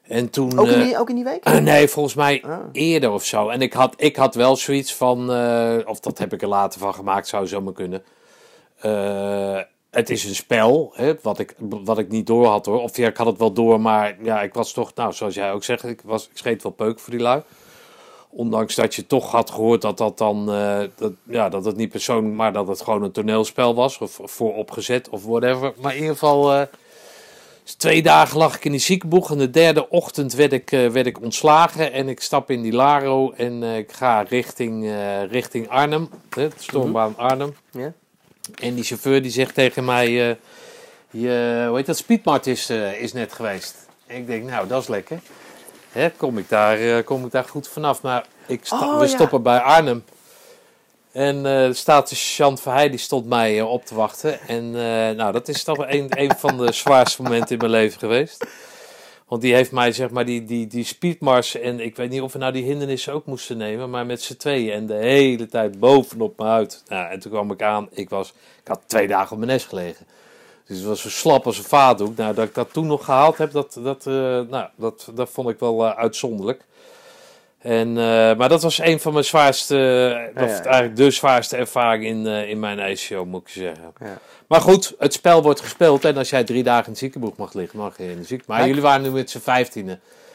[SPEAKER 1] En toen...
[SPEAKER 2] Ook in, die, ook in die week?
[SPEAKER 1] Nee, volgens mij
[SPEAKER 2] Ah.
[SPEAKER 1] eerder of zo. En ik had, ik had wel zoiets van, of dat heb ik er later van gemaakt, zou zomaar kunnen. Eh, het is een spel, hè, wat, ik, wat ik niet door had hoor. Of ja, ik had het wel door, maar ja, ik was toch, nou, zoals jij ook zegt, ik, was, ik scheet wel peuk voor die lui. Ondanks dat je toch had gehoord dat dat dan, eh, dat, ja, dat het niet persoonlijk, maar dat het gewoon een toneelspel was. Of vooropgezet of whatever. Maar in ieder geval, eh, twee dagen lag ik in die ziekenboeg. En de derde ochtend werd ik, eh, werd ik ontslagen. En ik stap in die Laro en ik ga richting, richting Arnhem. De stormbaan Arnhem.
[SPEAKER 2] Ja?
[SPEAKER 1] En die chauffeur die zegt tegen mij... je, hoe heet dat? Speedmart is, is net geweest. En ik denk, nou, dat is lekker. Hè, kom, ik daar, eh, kom ik daar goed vanaf. Maar ik sta-
[SPEAKER 2] Oh,
[SPEAKER 1] we
[SPEAKER 2] ja.
[SPEAKER 1] stoppen bij Arnhem. En eh staat de sergeant Verheij, die stond mij eh, op te wachten. En nou, dat is toch een van de zwaarste momenten in mijn leven geweest. Want die heeft mij, zeg maar, die, die, die speedmars... En ik weet niet of we nou die hindernissen ook moesten nemen. Maar met z'n tweeën. En de hele tijd bovenop me uit. Nou, en toen kwam ik aan. Ik, was, ik had twee dagen op mijn nest gelegen. Dus het was zo slap als een vaatdoek. Nou, dat ik dat toen nog gehaald heb, dat, dat, eh, nou, dat, dat vond ik wel eh, uitzonderlijk. En, eh, maar dat was een van mijn zwaarste,
[SPEAKER 2] Ja,
[SPEAKER 1] of
[SPEAKER 2] ja.
[SPEAKER 1] eigenlijk de zwaarste ervaring in, in mijn ijsshow, moet ik zeggen.
[SPEAKER 2] Ja.
[SPEAKER 1] Maar goed, het spel wordt gespeeld en als jij drie dagen in het ziekenboeg mag liggen, mag je in de ziek. Maar
[SPEAKER 2] Kijk.
[SPEAKER 1] jullie waren nu met z'n
[SPEAKER 2] 15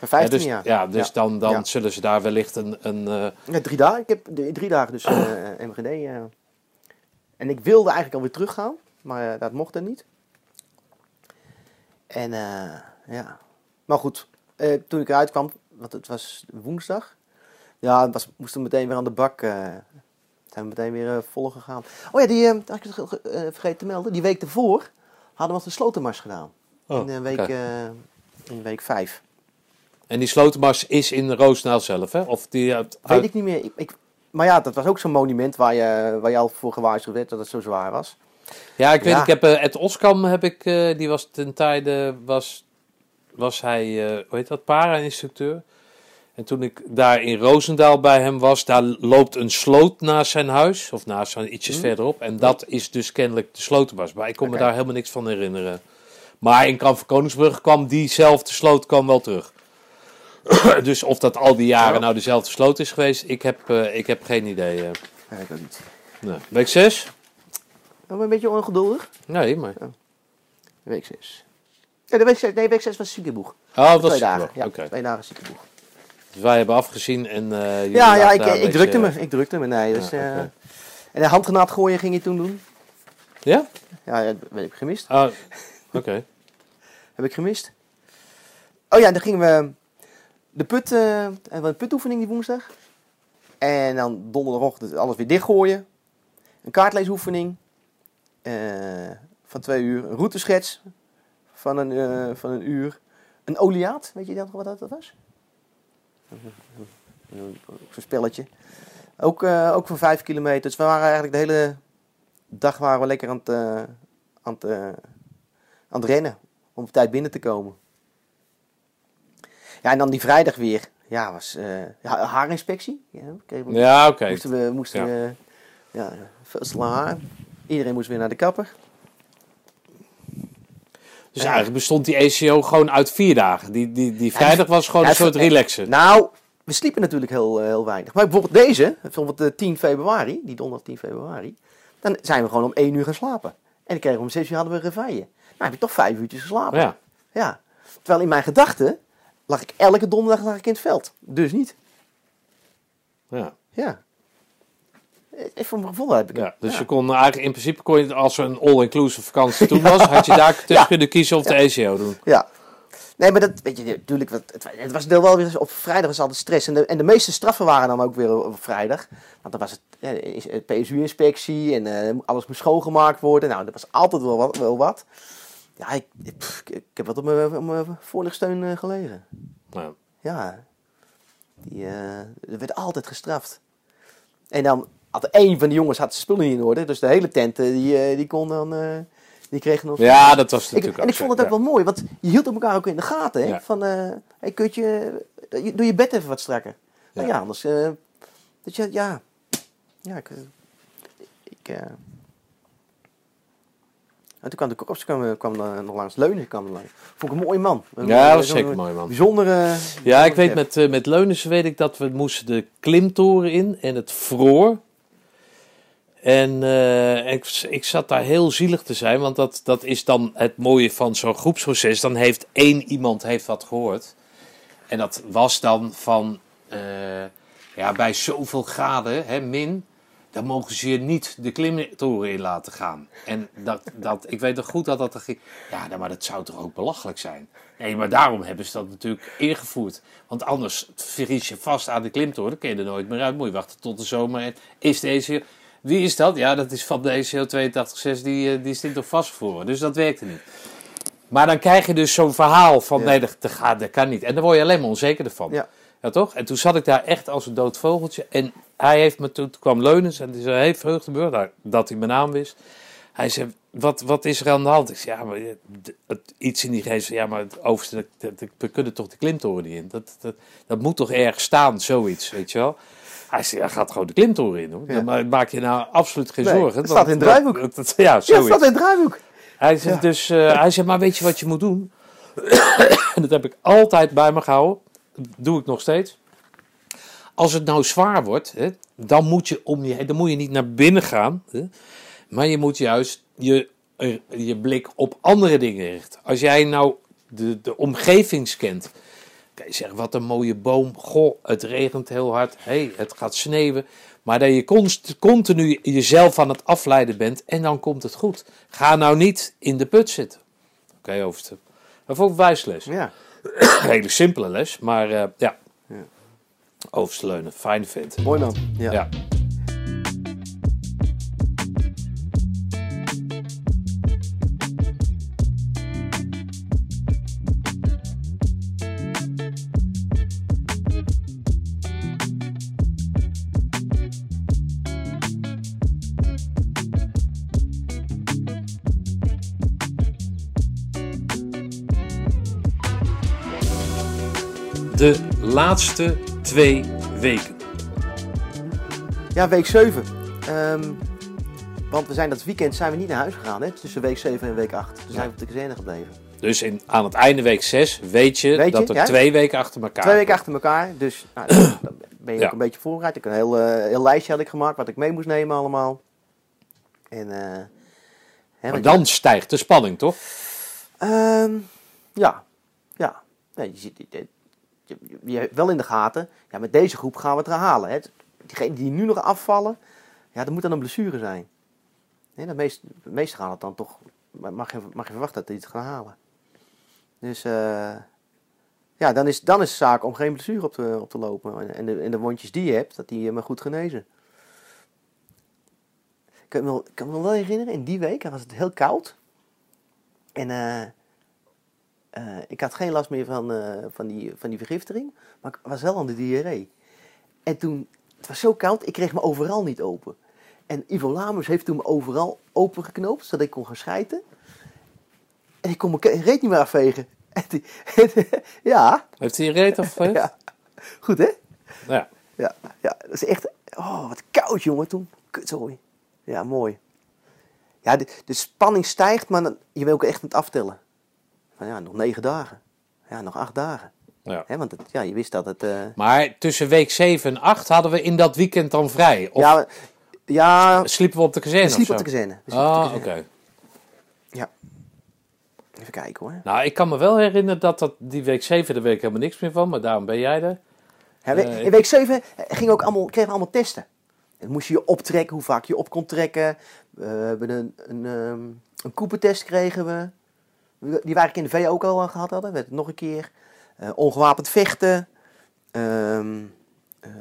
[SPEAKER 1] ja, dus,
[SPEAKER 2] jaar.
[SPEAKER 1] Ja, dus dan, dan
[SPEAKER 2] Ja.
[SPEAKER 1] zullen ze daar wellicht een... een
[SPEAKER 2] Ja, drie dagen. Ik heb de- drie dagen dus MGD. En ik wilde eigenlijk alweer teruggaan, maar dat mocht er niet. En eh, ja. Maar goed, eh, toen ik eruit kwam, want het was woensdag. Ja, het was, moesten we meteen weer aan de bak. eh, zijn we meteen weer vol gegaan. Oh ja, die, had ik het vergeten te melden. Die week ervoor hadden we de slotenmars gedaan.
[SPEAKER 1] oh,
[SPEAKER 2] in, week, in week vijf.
[SPEAKER 1] En die slotenmars is in Roosendaal zelf, hè? Of die uit,
[SPEAKER 2] Weet ik niet meer. Ik, ik- maar ja, dat was ook zo'n monument waar je, waar je al voor gewaarschuwd werd dat het zo zwaar was.
[SPEAKER 1] Ja, ik weet,
[SPEAKER 2] Ja.
[SPEAKER 1] ik heb eh, Ed Oskam, heb ik, eh, die was ten tijde, was, was hij, eh hoe heet dat, para-instructeur. En toen ik daar in Roosendaal bij hem was, daar loopt een sloot naast zijn huis, of naast zijn ietsjes
[SPEAKER 2] Hm.
[SPEAKER 1] verderop. En dat is dus kennelijk de slotenbas. Maar ik kon me daar helemaal niks van herinneren. Maar in Kamp van Koningsbrug kwam diezelfde sloot kwam wel terug. dus of dat al die jaren
[SPEAKER 2] Ja.
[SPEAKER 1] nou dezelfde sloot is geweest, ik heb, ik heb geen idee. eh.
[SPEAKER 2] Ja, ik ook niet.
[SPEAKER 1] Nee. Week 6?
[SPEAKER 2] Ben je een beetje ongeduldig?
[SPEAKER 1] Nee, maar...
[SPEAKER 2] Week 6. Ja, de week 6, nee, week 6 was ziekenboeg.
[SPEAKER 1] Oh, dat is
[SPEAKER 2] dagen. Ja,
[SPEAKER 1] Oké.
[SPEAKER 2] twee dagen.
[SPEAKER 1] Dus wij hebben afgezien en eh,
[SPEAKER 2] Ja, ja, ik,
[SPEAKER 1] een
[SPEAKER 2] ik drukte me. Ik drukte me, nee. Dus,
[SPEAKER 1] Ja,
[SPEAKER 2] eh. En de handgranaat gooien ging je toen doen?
[SPEAKER 1] Ja?
[SPEAKER 2] Ja, dat heb ik gemist.
[SPEAKER 1] Oh, oké.
[SPEAKER 2] Heb ik gemist. Oh ja, dan gingen we de put, en we een putoefening die woensdag. En dan donderdagochtend alles weer dichtgooien. Een kaartleesoefening van twee uur. Een routeschets van een, eh, van een uur. Een oliaat, weet je dat, wat dat was? Zo'n spelletje. Ook, eh, ook van vijf kilometer. Dus we waren eigenlijk de hele dag waren we lekker aan het, eh, aan het, eh, aan het rennen. Om op tijd binnen te komen. Ja, en dan die vrijdag weer. Ja, was eh, ja, haarinspectie. Ja,
[SPEAKER 1] oké.
[SPEAKER 2] Moesten we, moesten
[SPEAKER 1] Ja.
[SPEAKER 2] we, ja, veel haar. Iedereen moest weer naar de kapper.
[SPEAKER 1] Dus eigenlijk bestond die ACO gewoon uit vier dagen. Die, die, die vrijdag was gewoon
[SPEAKER 2] Ja,
[SPEAKER 1] een soort relaxen.
[SPEAKER 2] Nou, we sliepen natuurlijk heel, eh, heel weinig. Maar bijvoorbeeld deze, bijvoorbeeld de 10 februari, die donderdag 10 februari. Dan zijn we gewoon om 1 uur gaan slapen. En dan kregen we om 6 uur hadden we reveille. Nou, heb ik toch 5 uurtjes geslapen.
[SPEAKER 1] Ja.
[SPEAKER 2] Ja. Terwijl in mijn gedachten lag ik elke donderdag lag ik in het veld. Dus niet.
[SPEAKER 1] Ja.
[SPEAKER 2] Ja. Even voor mijn gevoel heb ik
[SPEAKER 1] ja. Dus
[SPEAKER 2] Ja.
[SPEAKER 1] je kon eigenlijk in principe, kon je, als er een all-inclusive vakantie toen was, had je daar tussen kunnen kiezen of de ACO doen.
[SPEAKER 2] Ja. Nee, maar dat, weet je, natuurlijk, het, het was deel wel weer, op vrijdag was altijd stress. En de, en de meeste straffen waren dan ook weer op vrijdag. Want dan was het, eh, PSU-inspectie en eh, alles moest schoongemaakt worden. Nou, dat was altijd wel wat. Wel wat. Ja, ik, pff, ik, ik heb wat op mijn, op mijn voorlichtsteun eh, gelegen.
[SPEAKER 1] Nou,
[SPEAKER 2] Ja, die, eh, er werd altijd gestraft. En dan had één van de jongens had zijn spullen niet in orde. Dus de hele tent, eh, die, eh, die kon dan, eh, die kreeg nog...
[SPEAKER 1] ja, dat was
[SPEAKER 2] Ik,
[SPEAKER 1] natuurlijk
[SPEAKER 2] en ik vond het ook wel mooi, want je hield elkaar ook in de gaten. Hè?
[SPEAKER 1] Ja.
[SPEAKER 2] Van, hey, kutje, eh, doe je bed even wat strakker. Nou
[SPEAKER 1] Ja.
[SPEAKER 2] ja, anders... dat je, ja... Ja, ik... ik en toen kwam de korps kwam, kwam nog langs leunen. Kwam langs. Vond ik een mooie man. Een,
[SPEAKER 1] Ja, dat was zeker een mooie man.
[SPEAKER 2] Bijzondere...
[SPEAKER 1] Ja, ik weet met, met Leunissen weet ik dat we moesten de klimtoren in en het vroor. En eh, ik, ik zat daar heel zielig te zijn, want dat, dat is dan het mooie van zo'n groepsproces. Dan heeft één iemand heeft wat gehoord. En dat was dan van, eh, ja, bij zoveel graden, hè, min, dan mogen ze je niet de klimtoren in laten gaan. En dat, dat, ik weet nog goed dat dat er ging. Ja, nou, maar dat zou toch ook belachelijk zijn? Nee, maar daarom hebben ze dat natuurlijk ingevoerd. Want anders vries je vast aan de klimtoren, dan kun je er nooit meer uit. Moet je wachten tot de zomer. En is deze... Wie is dat? Ja, dat is van de ECO 82.6, die, eh, die dit nog vastgevoerd. Dus dat werkte niet. Maar dan krijg je dus zo'n verhaal van,
[SPEAKER 2] Ja.
[SPEAKER 1] nee, dat, dat, gaat, dat kan niet. En dan word je alleen maar onzeker ervan.
[SPEAKER 2] Ja.
[SPEAKER 1] Ja, toch? En toen zat ik daar echt als een dood vogeltje. En hij heeft me toen, toen kwam Leunens en die zei, hey, Vreugdeburg, nou, dat hij mijn naam wist. Hij zei, wat, wat is er aan de hand? Ik zei, ja, maar het, iets in die geest, ja, maar het overste, dat, dat- dat- we kunnen toch de klimtoren niet in? Dat, dat, dat moet toch ergens staan, zoiets, weet je wel? Hij gaat gewoon de klimtoren in, hoor.
[SPEAKER 2] Ja.
[SPEAKER 1] Dan maak je nou absoluut geen
[SPEAKER 2] Nee,
[SPEAKER 1] zorgen.
[SPEAKER 2] het staat in het
[SPEAKER 1] Dat- ja,
[SPEAKER 2] Ja, dat staat in het draaiboek.
[SPEAKER 1] Hij zegt
[SPEAKER 2] Ja.
[SPEAKER 1] dus, eh, hij zegt, maar weet je wat je moet doen? en dat heb ik altijd bij me gehouden. Dat doe ik nog steeds. Als het nou zwaar wordt, hè, dan, moet je om je, dan moet je niet naar binnen gaan. Hè, maar je moet juist je, eh, je blik op andere dingen richten. Als jij nou de, de omgeving scant. Kan je zeggen, wat een mooie boom. Goh, het regent heel hard. hey, het gaat sneeuwen. Maar dat je continu jezelf aan het afleiden bent. En dan komt het goed. Ga nou niet in de put zitten. Oké, overste. Dat vond ik wijsles.
[SPEAKER 2] Ja.
[SPEAKER 1] Hele simpele les. Maar eh, ja.
[SPEAKER 2] Ja.
[SPEAKER 1] Overste Leunen, fijne vent.
[SPEAKER 2] Mooi man. Ja.
[SPEAKER 1] ja. Laatste twee weken.
[SPEAKER 2] Ja, week 7. Ehm, want we zijn dat weekend zijn we niet naar huis gegaan, hè? Tussen week 7 en week 8. Toen zijn we op de kazerne gebleven.
[SPEAKER 1] Dus in, aan het einde week 6 weet je,
[SPEAKER 2] Weet je,
[SPEAKER 1] dat er
[SPEAKER 2] ja?
[SPEAKER 1] twee weken achter elkaar
[SPEAKER 2] Twee weken achter elkaar. Dus nou, dan ben je
[SPEAKER 1] Ja.
[SPEAKER 2] ook een beetje voorbereid. Ik heb een heel, eh, heel lijstje had ik gemaakt wat ik mee moest nemen allemaal. En, eh, hè,
[SPEAKER 1] Maar dan stijgt de spanning, toch?
[SPEAKER 2] Ehm, ja, ja. Nee, je, ziet, je, wel in de gaten, ja, met deze groep gaan we het halen. Hè. Diegenen die nu nog afvallen, ja, dat moet dan een blessure zijn. Nee, de, meeste, gaan het dan toch, mag je, mag je verwachten dat die het gaan halen. Dus eh, ja, dan is, dan is het zaak om geen blessure op te, op te lopen. En- de, en de wondjes die je hebt, dat die maar goed genezen. Ik kan me, kan me wel herinneren, in die week was het heel koud. En eh, eh, ik had geen last meer van, eh, van, die, van die vergiftering, maar ik was wel aan de diarree. En toen, het was zo koud, ik kreeg me overal niet open. En Ivo Lamus heeft toen me overal opengeknoopt, zodat ik kon gaan schijten. En ik kon mijn reet niet meer afvegen. En ja,
[SPEAKER 1] Heeft hij je reet of? eh?
[SPEAKER 2] ja, goed hè?
[SPEAKER 1] Ja.
[SPEAKER 2] Ja, ja, dat is echt, oh wat koud jongen toen. Kutzooi. Ja, mooi. Ja, de, de spanning stijgt, maar dan, je wil ook echt aan het aftellen. Van ja, nog negen dagen. Ja, nog acht dagen.
[SPEAKER 1] ja.
[SPEAKER 2] Hè, want het, ja, je wist dat het... eh,
[SPEAKER 1] Maar tussen week 7 en 8 hadden we in dat weekend dan vrij? Of
[SPEAKER 2] ja, ja,
[SPEAKER 1] sliepen we op de kazerne
[SPEAKER 2] we sliepen op de
[SPEAKER 1] zo?
[SPEAKER 2] kazerne.
[SPEAKER 1] Ah, oké.
[SPEAKER 2] Ja. Even kijken hoor.
[SPEAKER 1] Nou, ik kan me wel herinneren dat, dat die week 7, daar weet ik helemaal niks meer van, maar daarom ben jij er.
[SPEAKER 2] Ja, we-
[SPEAKER 1] Eh,
[SPEAKER 2] in week 7 gingen ook allemaal, kregen we allemaal testen. Dan moest je je optrekken, hoe vaak je op kon trekken. Eh, we hebben een, een, ehm, een koepentest kregen we. Die waar ik in de V ook al gehad hadden. Werd het nog een keer. Eh, ongewapend vechten. Ehm, eh,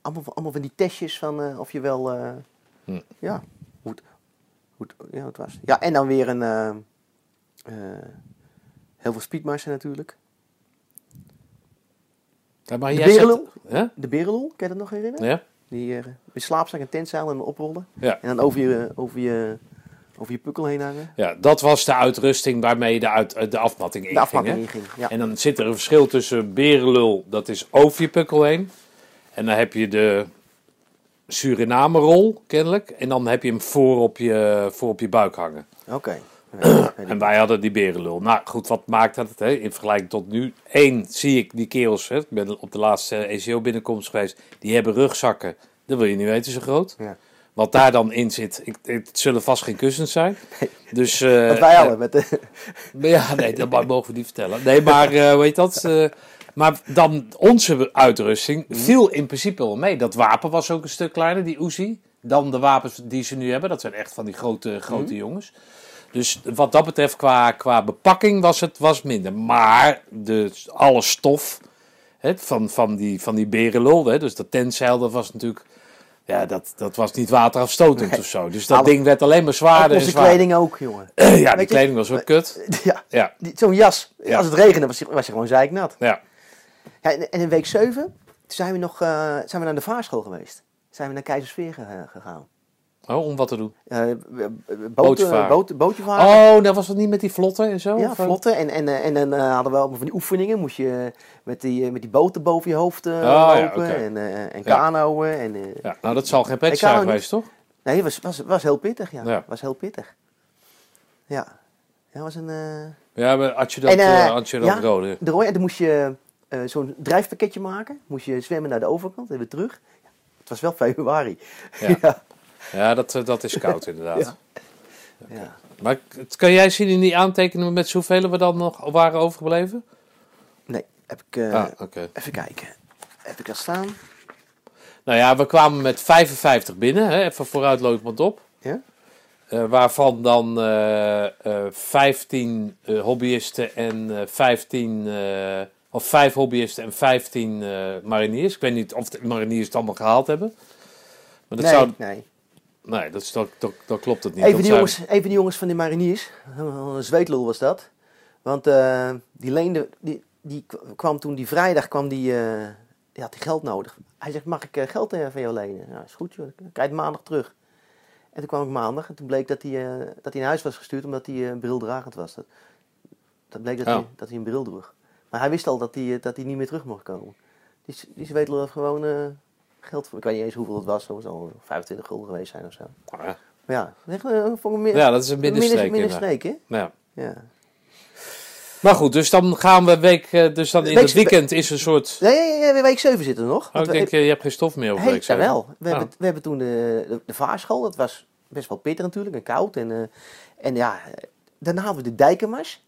[SPEAKER 2] allemaal, van- allemaal van die testjes van eh, of je wel...
[SPEAKER 1] Hm.
[SPEAKER 2] Ja, hoe het, ja, het was. Ja, en dan weer een... heel veel speedmarsen natuurlijk.
[SPEAKER 1] Ja, maar
[SPEAKER 2] De berenlul?
[SPEAKER 1] Hè?
[SPEAKER 2] De kan je dat nog herinneren?
[SPEAKER 1] Ja?
[SPEAKER 2] Die met slaapzak en tentzeil en oprollen.
[SPEAKER 1] Ja.
[SPEAKER 2] En dan over je, over je, over je pukkel heen hangen.
[SPEAKER 1] ja, dat was de uitrusting waarmee je de, uit, de afmatting
[SPEAKER 2] De afmatting inging. Ja.
[SPEAKER 1] En dan zit er een verschil tussen berenlul, dat is over je pukkel heen. En dan heb je de Suriname-rol, kennelijk. En dan heb je hem voor op je, voor op je buik hangen.
[SPEAKER 2] Oké.
[SPEAKER 1] En wij hadden die berenlul. Nou goed, wat maakt dat? Hè? In vergelijking tot nu. Eén, zie ik die kerels. Hè? Ik ben op de laatste ECO binnenkomst geweest. Die hebben rugzakken. Dat wil je niet weten zo groot.
[SPEAKER 2] Ja.
[SPEAKER 1] Wat daar dan in zit. Ik, het zullen vast geen kussens zijn. Dus, eh,
[SPEAKER 2] Wat wij hadden met de...
[SPEAKER 1] Ja, nee, dat mogen we niet vertellen. Nee, maar eh weet dat? eh, maar dan onze uitrusting viel in principe wel mee. Dat wapen was ook een stuk kleiner, die Uzi. Dan de wapens die ze nu hebben. Dat zijn echt van die grote, grote jongens. Dus wat dat betreft, qua, qua bepakking was het was minder. Maar de, alle stof hè, van, van, die, van die berenlul, hè, dus dat tentzeil, dat was natuurlijk... Ja, dat, dat was niet waterafstotend
[SPEAKER 2] Nee.
[SPEAKER 1] of zo. Dus dat
[SPEAKER 2] Alle-
[SPEAKER 1] ding werd alleen maar zwaarder en
[SPEAKER 2] onze
[SPEAKER 1] zwaarder.
[SPEAKER 2] kleding ook, jongen.
[SPEAKER 1] ja, die
[SPEAKER 2] je-
[SPEAKER 1] kleding was ook kut.
[SPEAKER 2] Ja,
[SPEAKER 1] Ja,
[SPEAKER 2] zo'n jas.
[SPEAKER 1] Ja.
[SPEAKER 2] Als het regende was je, was je gewoon zeiknat.
[SPEAKER 1] ja.
[SPEAKER 2] Ja, en, en in week 7 toen zijn we nog eh, zijn we naar de vaarschool geweest. Zijn we naar Keizersveer ge- gegaan.
[SPEAKER 1] Oh, om wat te doen?
[SPEAKER 2] B-
[SPEAKER 1] Bootje varen.
[SPEAKER 2] boot, bootje varen.
[SPEAKER 1] Oh, dat was het niet met die vlotten en zo?
[SPEAKER 2] Ja,
[SPEAKER 1] eh?
[SPEAKER 2] vlotte. En, en, en dan hadden we allemaal van die oefeningen. Moest je met die, met die boten boven je hoofd
[SPEAKER 1] ja,
[SPEAKER 2] lopen. En, en
[SPEAKER 1] Ja.
[SPEAKER 2] kanoën. En,
[SPEAKER 1] Ja, nou, dat zal geen pret
[SPEAKER 2] kan
[SPEAKER 1] zijn geweest, toch?
[SPEAKER 2] Nee, het was, was, was heel pittig, ja.
[SPEAKER 1] Ja.
[SPEAKER 2] was heel pittig. Ja. Dat was een...
[SPEAKER 1] Ja, maar adjudant,
[SPEAKER 2] En, eh,
[SPEAKER 1] eh, adjudant
[SPEAKER 2] ja.
[SPEAKER 1] Rode.
[SPEAKER 2] de rooi, en dan moest je zo'n drijfpakketje maken. Moest je zwemmen naar de overkant en weer terug. Het was wel februari.
[SPEAKER 1] Ja.
[SPEAKER 2] ja.
[SPEAKER 1] Dat, eh, dat is koud inderdaad.
[SPEAKER 2] Ja. Ja.
[SPEAKER 1] Maar kan jij zien in die aantekeningen met zoveel we dan nog waren overgebleven?
[SPEAKER 2] Nee, heb ik... eh,
[SPEAKER 1] ah.
[SPEAKER 2] Even kijken. Heb ik dat staan?
[SPEAKER 1] Nou ja, we kwamen met 55 binnen, hè, even vooruitlopend op.
[SPEAKER 2] Ja?
[SPEAKER 1] Eh, waarvan dan eh, 15 eh, hobbyisten en eh 15, eh, of 5 hobbyisten en 15 eh, mariniers. Ik weet niet of de mariniers het allemaal gehaald hebben. Maar dat
[SPEAKER 2] nee,
[SPEAKER 1] zou.
[SPEAKER 2] nee.
[SPEAKER 1] Nee, dat, is, dat, dat, dat klopt het niet.
[SPEAKER 2] Even die,
[SPEAKER 1] zijn-
[SPEAKER 2] jongens, even die jongens van de mariniers. Een zweetlul was dat. Want eh, die leende, die, die kwam toen die vrijdag, kwam die, eh, die had die geld nodig. Hij zegt, mag ik eh, geld van jou lenen? Ja, is goed joh, dan krijg je het maandag terug. En toen kwam ik maandag en toen bleek dat hij, dat hij naar huis was gestuurd omdat hij eh, brildragend was. Dat, dat bleek dat, hij, dat hij een bril droeg. Maar hij wist al dat hij, dat hij niet meer terug mocht komen. Die, die zweetlul gewoon geld voor. Ik weet niet eens hoeveel het was, dat zal 25 gulden geweest zijn of zo.
[SPEAKER 1] Ja.
[SPEAKER 2] Maar ja, echt, eh, ik meer,
[SPEAKER 1] ja, dat is een binnenstreek.
[SPEAKER 2] Minder,
[SPEAKER 1] inderdaad.
[SPEAKER 2] streek, hè?
[SPEAKER 1] Ja.
[SPEAKER 2] Ja.
[SPEAKER 1] Maar goed, dus dan gaan we week. eh, Dus dan in
[SPEAKER 2] Week-
[SPEAKER 1] het weekend is een soort.
[SPEAKER 2] Nee, nee, nee, week 7 zitten we nog.
[SPEAKER 1] Oh, ik
[SPEAKER 2] we-
[SPEAKER 1] denk, eh, je hebt geen stof meer over
[SPEAKER 2] Hey,
[SPEAKER 1] week
[SPEAKER 2] ja,
[SPEAKER 1] zeven.
[SPEAKER 2] wel. We,
[SPEAKER 1] Oh.
[SPEAKER 2] hebben, we hebben toen de, de, de vaarschool. Dat was best wel pittig natuurlijk en koud. En, en ja, daarna hadden we de dijkenmars.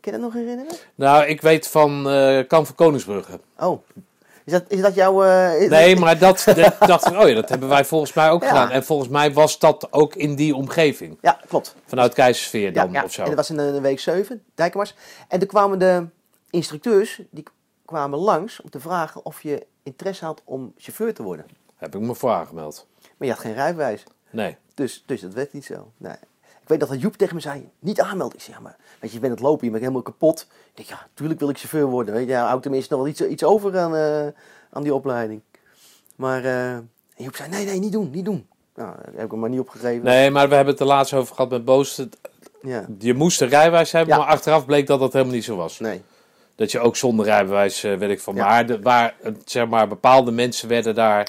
[SPEAKER 2] Kun je dat nog herinneren?
[SPEAKER 1] Nou, ik weet van eh Kamp van Koningsbrugge.
[SPEAKER 2] Oh, is dat, is dat jouw... eh,
[SPEAKER 1] Nee, maar dat, dat, dat, oh ja, dat hebben wij volgens mij ook
[SPEAKER 2] Ja.
[SPEAKER 1] gedaan. En volgens mij was dat ook in die omgeving.
[SPEAKER 2] Ja, klopt.
[SPEAKER 1] Vanuit Keizersveer dan
[SPEAKER 2] ja, ja.
[SPEAKER 1] of zo.
[SPEAKER 2] En dat was in de week 7, dijkenmars. En toen kwamen de instructeurs, die kwamen langs om te vragen of je interesse had om chauffeur te worden.
[SPEAKER 1] Heb ik me voor aangemeld.
[SPEAKER 2] Maar je had geen rijbewijs.
[SPEAKER 1] Nee.
[SPEAKER 2] Dus, dus dat werd niet zo. Nee. Ik weet dat dat Joep tegen me zei, niet aanmelden. Ik zeg, maar weet je, je bent aan het lopen, je bent helemaal kapot. Ik denk, ja, tuurlijk wil ik chauffeur worden. Weet je, ja, hou tenminste nog wel iets, iets over aan, eh, aan die opleiding. Maar eh, Joep zei, nee, nee, niet doen, niet doen. Nou, daar heb ik hem maar niet opgegeven.
[SPEAKER 1] Nee, maar we hebben het er laatst over gehad met Boos.
[SPEAKER 2] Ja,
[SPEAKER 1] Je moest een rijbewijs hebben,
[SPEAKER 2] Ja.
[SPEAKER 1] maar achteraf bleek dat dat helemaal niet zo was.
[SPEAKER 2] nee.
[SPEAKER 1] Dat je ook zonder rijbewijs, eh, weet ik van.
[SPEAKER 2] Ja.
[SPEAKER 1] Maar, de, waar, zeg maar bepaalde mensen werden daar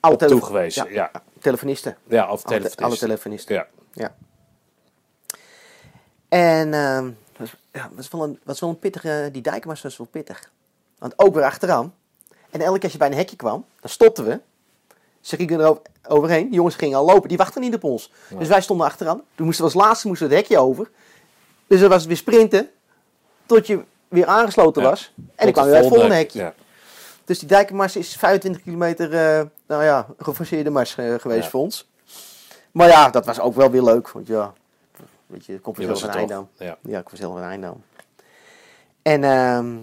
[SPEAKER 2] Alle
[SPEAKER 1] op toegewezen.
[SPEAKER 2] Ja,
[SPEAKER 1] Ja, ja.
[SPEAKER 2] telefonisten.
[SPEAKER 1] of telefonisten.
[SPEAKER 2] alle telefonisten.
[SPEAKER 1] Ja.
[SPEAKER 2] Ja. En ehm was, ja, was, wel een, was wel een pittige, die dijkmars was wel pittig. Want ook weer achteraan. En elke keer als je bij een hekje kwam, dan stopten we. Ze gingen er over- overheen. Die jongens gingen al lopen. Die wachten niet op ons. Dus wij stonden achteraan. Toen moesten we als laatste moesten we het hekje over. Dus dan was het weer sprinten. Tot je weer aangesloten
[SPEAKER 1] Ja.
[SPEAKER 2] was. En dan
[SPEAKER 1] Tot
[SPEAKER 2] kwam je bij het volgende hekje.
[SPEAKER 1] Ja.
[SPEAKER 2] Dus die dijkenmars is 25 kilometer, eh, nou ja, geforceerde mars eh, geweest voor ons. Maar ja, dat was ook wel weer leuk. Want ja, weet je, ik kom van. Eindam.
[SPEAKER 1] Ja.
[SPEAKER 2] Ja, ik kom zelf van Eindam. En, ehm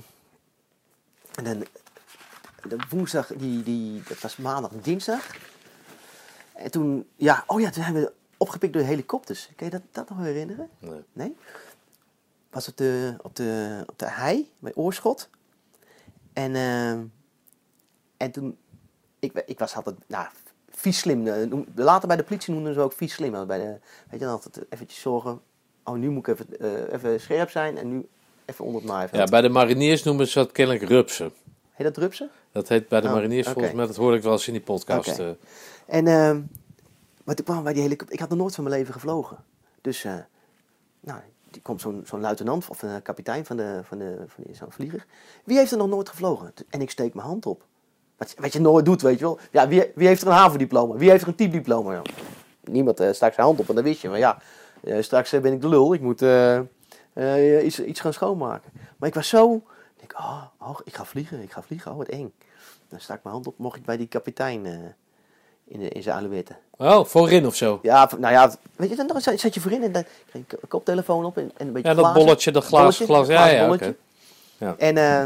[SPEAKER 2] en dan, de woensdag, die, die, dat was maandag en dinsdag. En toen, ja, oh ja, toen zijn we opgepikt door helikopters. Kun je dat, dat nog herinneren?
[SPEAKER 1] Nee.
[SPEAKER 2] Nee? Was op de, op de, op de hei, bij Oorschot. En, ehm, en toen, ik, ik was altijd, nou, vies slim. eh, Later bij de politie noemden ze ook vies slim. Bij de, weet je, dan altijd eventjes zorgen. Oh, nu moet ik even, eh, even scherp zijn en nu even onder het maaiveld.
[SPEAKER 1] Ja, bij de mariniers noemen ze dat kennelijk rupsen.
[SPEAKER 2] Heet dat rupsen?
[SPEAKER 1] Dat heet bij de
[SPEAKER 2] Oh,
[SPEAKER 1] mariniers volgens mij, dat hoorde ik wel eens in die podcast. Eh.
[SPEAKER 2] En, ehm, maar toen kwamen wij die helikopter. Ik had nog nooit van mijn leven gevlogen. Dus, nou, die komt zo'n zo'n luitenant of een kapitein van, de, van, de, van die- zo'n vlieger. Wie heeft er nog nooit gevlogen? En ik steek mijn hand op. Wat, wat je nooit doet, weet je wel. Ja, wie, wie heeft er een havendiploma? Wie heeft er een typediploma? Ja, niemand uh, stak zijn hand op en dan wist je. Maar ja, eh, straks eh, ben ik de lul. Ik moet eh, eh, iets, iets gaan schoonmaken. Maar ik was zo... Ik oh, oh, ik ga vliegen, ik ga vliegen. Oh, wat eng. Dan stak ik mijn hand op, mocht ik bij die kapitein eh, in, de, in zijn alouette.
[SPEAKER 1] Oh, voorin of zo.
[SPEAKER 2] Ja, nou ja, weet je, dan zat je voorin en dan kreeg ik een koptelefoon op en, en een beetje
[SPEAKER 1] Ja, dat
[SPEAKER 2] glazen.
[SPEAKER 1] bolletje, dat glas,
[SPEAKER 2] Bolletje,
[SPEAKER 1] glas. Ja, ja. Ja.
[SPEAKER 2] En eh,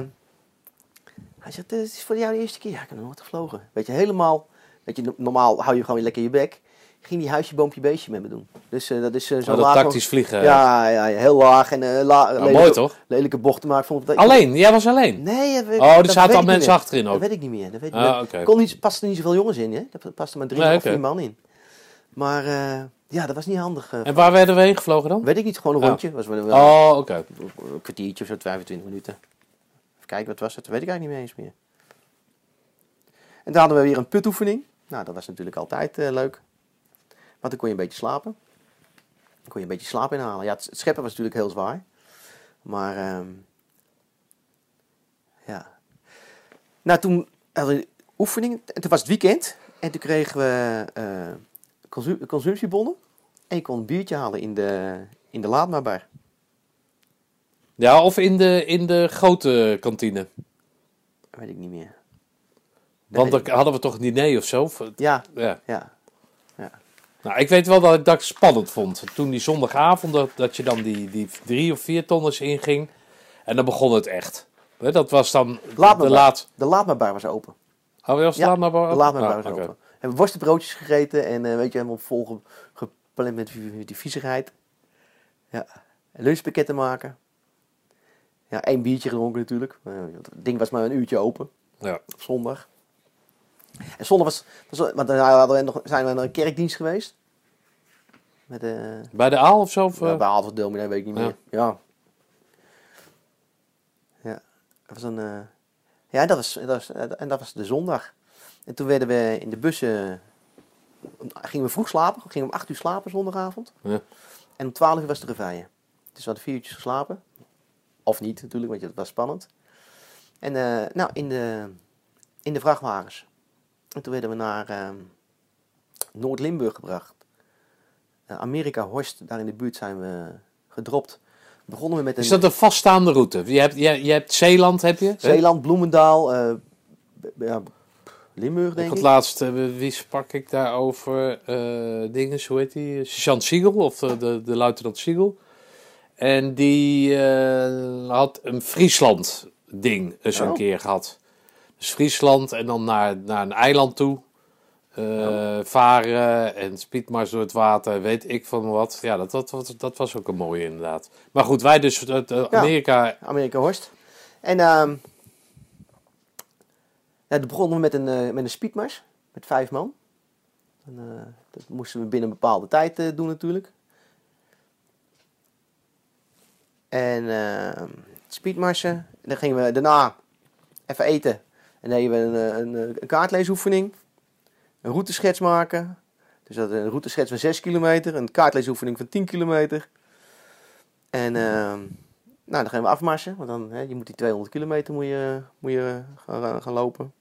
[SPEAKER 2] hij zegt, eh, het is voor jou de eerste keer. Ja, ik heb nog nooit gevlogen. Weet je, helemaal, weet je, no- normaal hou je gewoon lekker je bek. Ging die huisje, boompje, beestje met me doen. Dus eh, dat is eh, zo
[SPEAKER 1] Oh, dat
[SPEAKER 2] laag.
[SPEAKER 1] tactisch vliegen.
[SPEAKER 2] Ja, ja, ja, heel laag en la, lelijke,
[SPEAKER 1] mooi, toch?
[SPEAKER 2] lelijke bochten maken. Vond ik dat-
[SPEAKER 1] Alleen, jij was alleen.
[SPEAKER 2] Nee, dat
[SPEAKER 1] Oh, er
[SPEAKER 2] dat
[SPEAKER 1] zaten al
[SPEAKER 2] ik
[SPEAKER 1] mensen achterin
[SPEAKER 2] Dat
[SPEAKER 1] ook.
[SPEAKER 2] weet ik niet meer. Dat weet ik
[SPEAKER 1] Ah, oké.
[SPEAKER 2] Er kon niet, paste niet zoveel jongens in, hè? Er paste maar drie
[SPEAKER 1] Nee,
[SPEAKER 2] of vier man in. Maar ja, dat was niet handig.
[SPEAKER 1] En waar werden we heen gevlogen dan?
[SPEAKER 2] weet ik niet, gewoon een
[SPEAKER 1] Ja.
[SPEAKER 2] rondje. Was wel,
[SPEAKER 1] Oh, oké.
[SPEAKER 2] een kwartiertje of zo, 25 minuten. Kijken, wat was het? Dat weet ik eigenlijk niet meer eens meer. En dan hadden we weer een putoefening. Nou, dat was natuurlijk altijd eh, leuk. Want dan kon je een beetje slapen. kon je een beetje slaap inhalen. Ja, het, scheppen was natuurlijk heel zwaar. Maar ehm, ja. Nou, toen hadden we oefeningen. En toen was het weekend. En toen kregen we consu- consumptiebonnen. En je kon een biertje halen in de, in de laadmaarbar.
[SPEAKER 1] Ja, of in de, in de grote kantine.
[SPEAKER 2] Weet ik niet meer.
[SPEAKER 1] Want dan hadden we toch een diner of zo?
[SPEAKER 2] Ja,
[SPEAKER 1] Ja.
[SPEAKER 2] ja.
[SPEAKER 1] Nou, ik weet wel dat ik dat spannend vond. Toen die zondagavond, dat, dat je dan die, die drie of vier tonners inging. En dan begon het echt. Dat was dan
[SPEAKER 2] Laat
[SPEAKER 1] de laat...
[SPEAKER 2] De laadmaarbar was open.
[SPEAKER 1] Oh, was
[SPEAKER 2] Ja,
[SPEAKER 1] laat maar
[SPEAKER 2] De laadmaarbar
[SPEAKER 1] Ah,
[SPEAKER 2] was open. We hebben worstenbroodjes gegeten en eh, weet je, helemaal vol ge- gepland met die, viezigheid. Ja. En lunchpakketten maken. Ja, één biertje gedronken natuurlijk. Eh, Het ding was maar een uurtje open
[SPEAKER 1] Ja.
[SPEAKER 2] op zondag. En zondag was, was want we nog, zijn we naar een kerkdienst geweest. Met eh
[SPEAKER 1] Bij de Aal of zo? Of,
[SPEAKER 2] ja,
[SPEAKER 1] eh?
[SPEAKER 2] bij Halve Dominee, weet ik niet
[SPEAKER 1] Ja.
[SPEAKER 2] meer. Ja. Ja, dat was een... eh, ja, dat was, dat was, en dat was de zondag. En toen werden we in de bussen... Gingen we vroeg slapen. Gingen we om 8 uur slapen zondagavond.
[SPEAKER 1] Ja.
[SPEAKER 2] En om 12 uur was de reveille. Dus we hadden vier uurtjes geslapen. Of niet natuurlijk, want het was spannend. En eh, nou, in de, in de vrachtwagens. En toen werden we naar ehm, Noord-Limburg gebracht. Eh, Amerika Horst, daar in de buurt zijn we gedropt. Begonnen we met een
[SPEAKER 1] Is dat een vaststaande route? Je hebt, je, je hebt Zeeland, heb je?
[SPEAKER 2] Zeeland, Bloemendaal, eh, ja, Limburg denk ik.
[SPEAKER 1] laatst, eh, wie sprak ik daarover? eh dingen, hoe heet die? Sergeant Siegel, of de, de, de luitenant Siegel. En die eh, had een Friesland ding eens een
[SPEAKER 2] Oh.
[SPEAKER 1] keer gehad. Dus Friesland en dan naar, naar een eiland toe. eh, Varen en speedmars door het water, weet ik van wat. Ja, dat, dat, dat, dat was ook een mooie inderdaad. Maar goed, wij dus eh, Amerika...
[SPEAKER 2] Amerika Horst. En ehm ja, toen begonnen we met een, eh, met een speedmars. Met vijf man. En, dat moesten we binnen een bepaalde tijd doen natuurlijk. En ehm speedmarsen. Dan gingen we daarna even eten. En dan deden we een, eh, een, eh, een kaartleesoefening. Een routeschets maken. Dus dat een routeschets van 6 kilometer. Een kaartleesoefening van 10 kilometer. En ehm, nou, dan gaan we afmarsen. Want dan, hè, je moet die 200 kilometer moet je, moet je gaan, gaan lopen.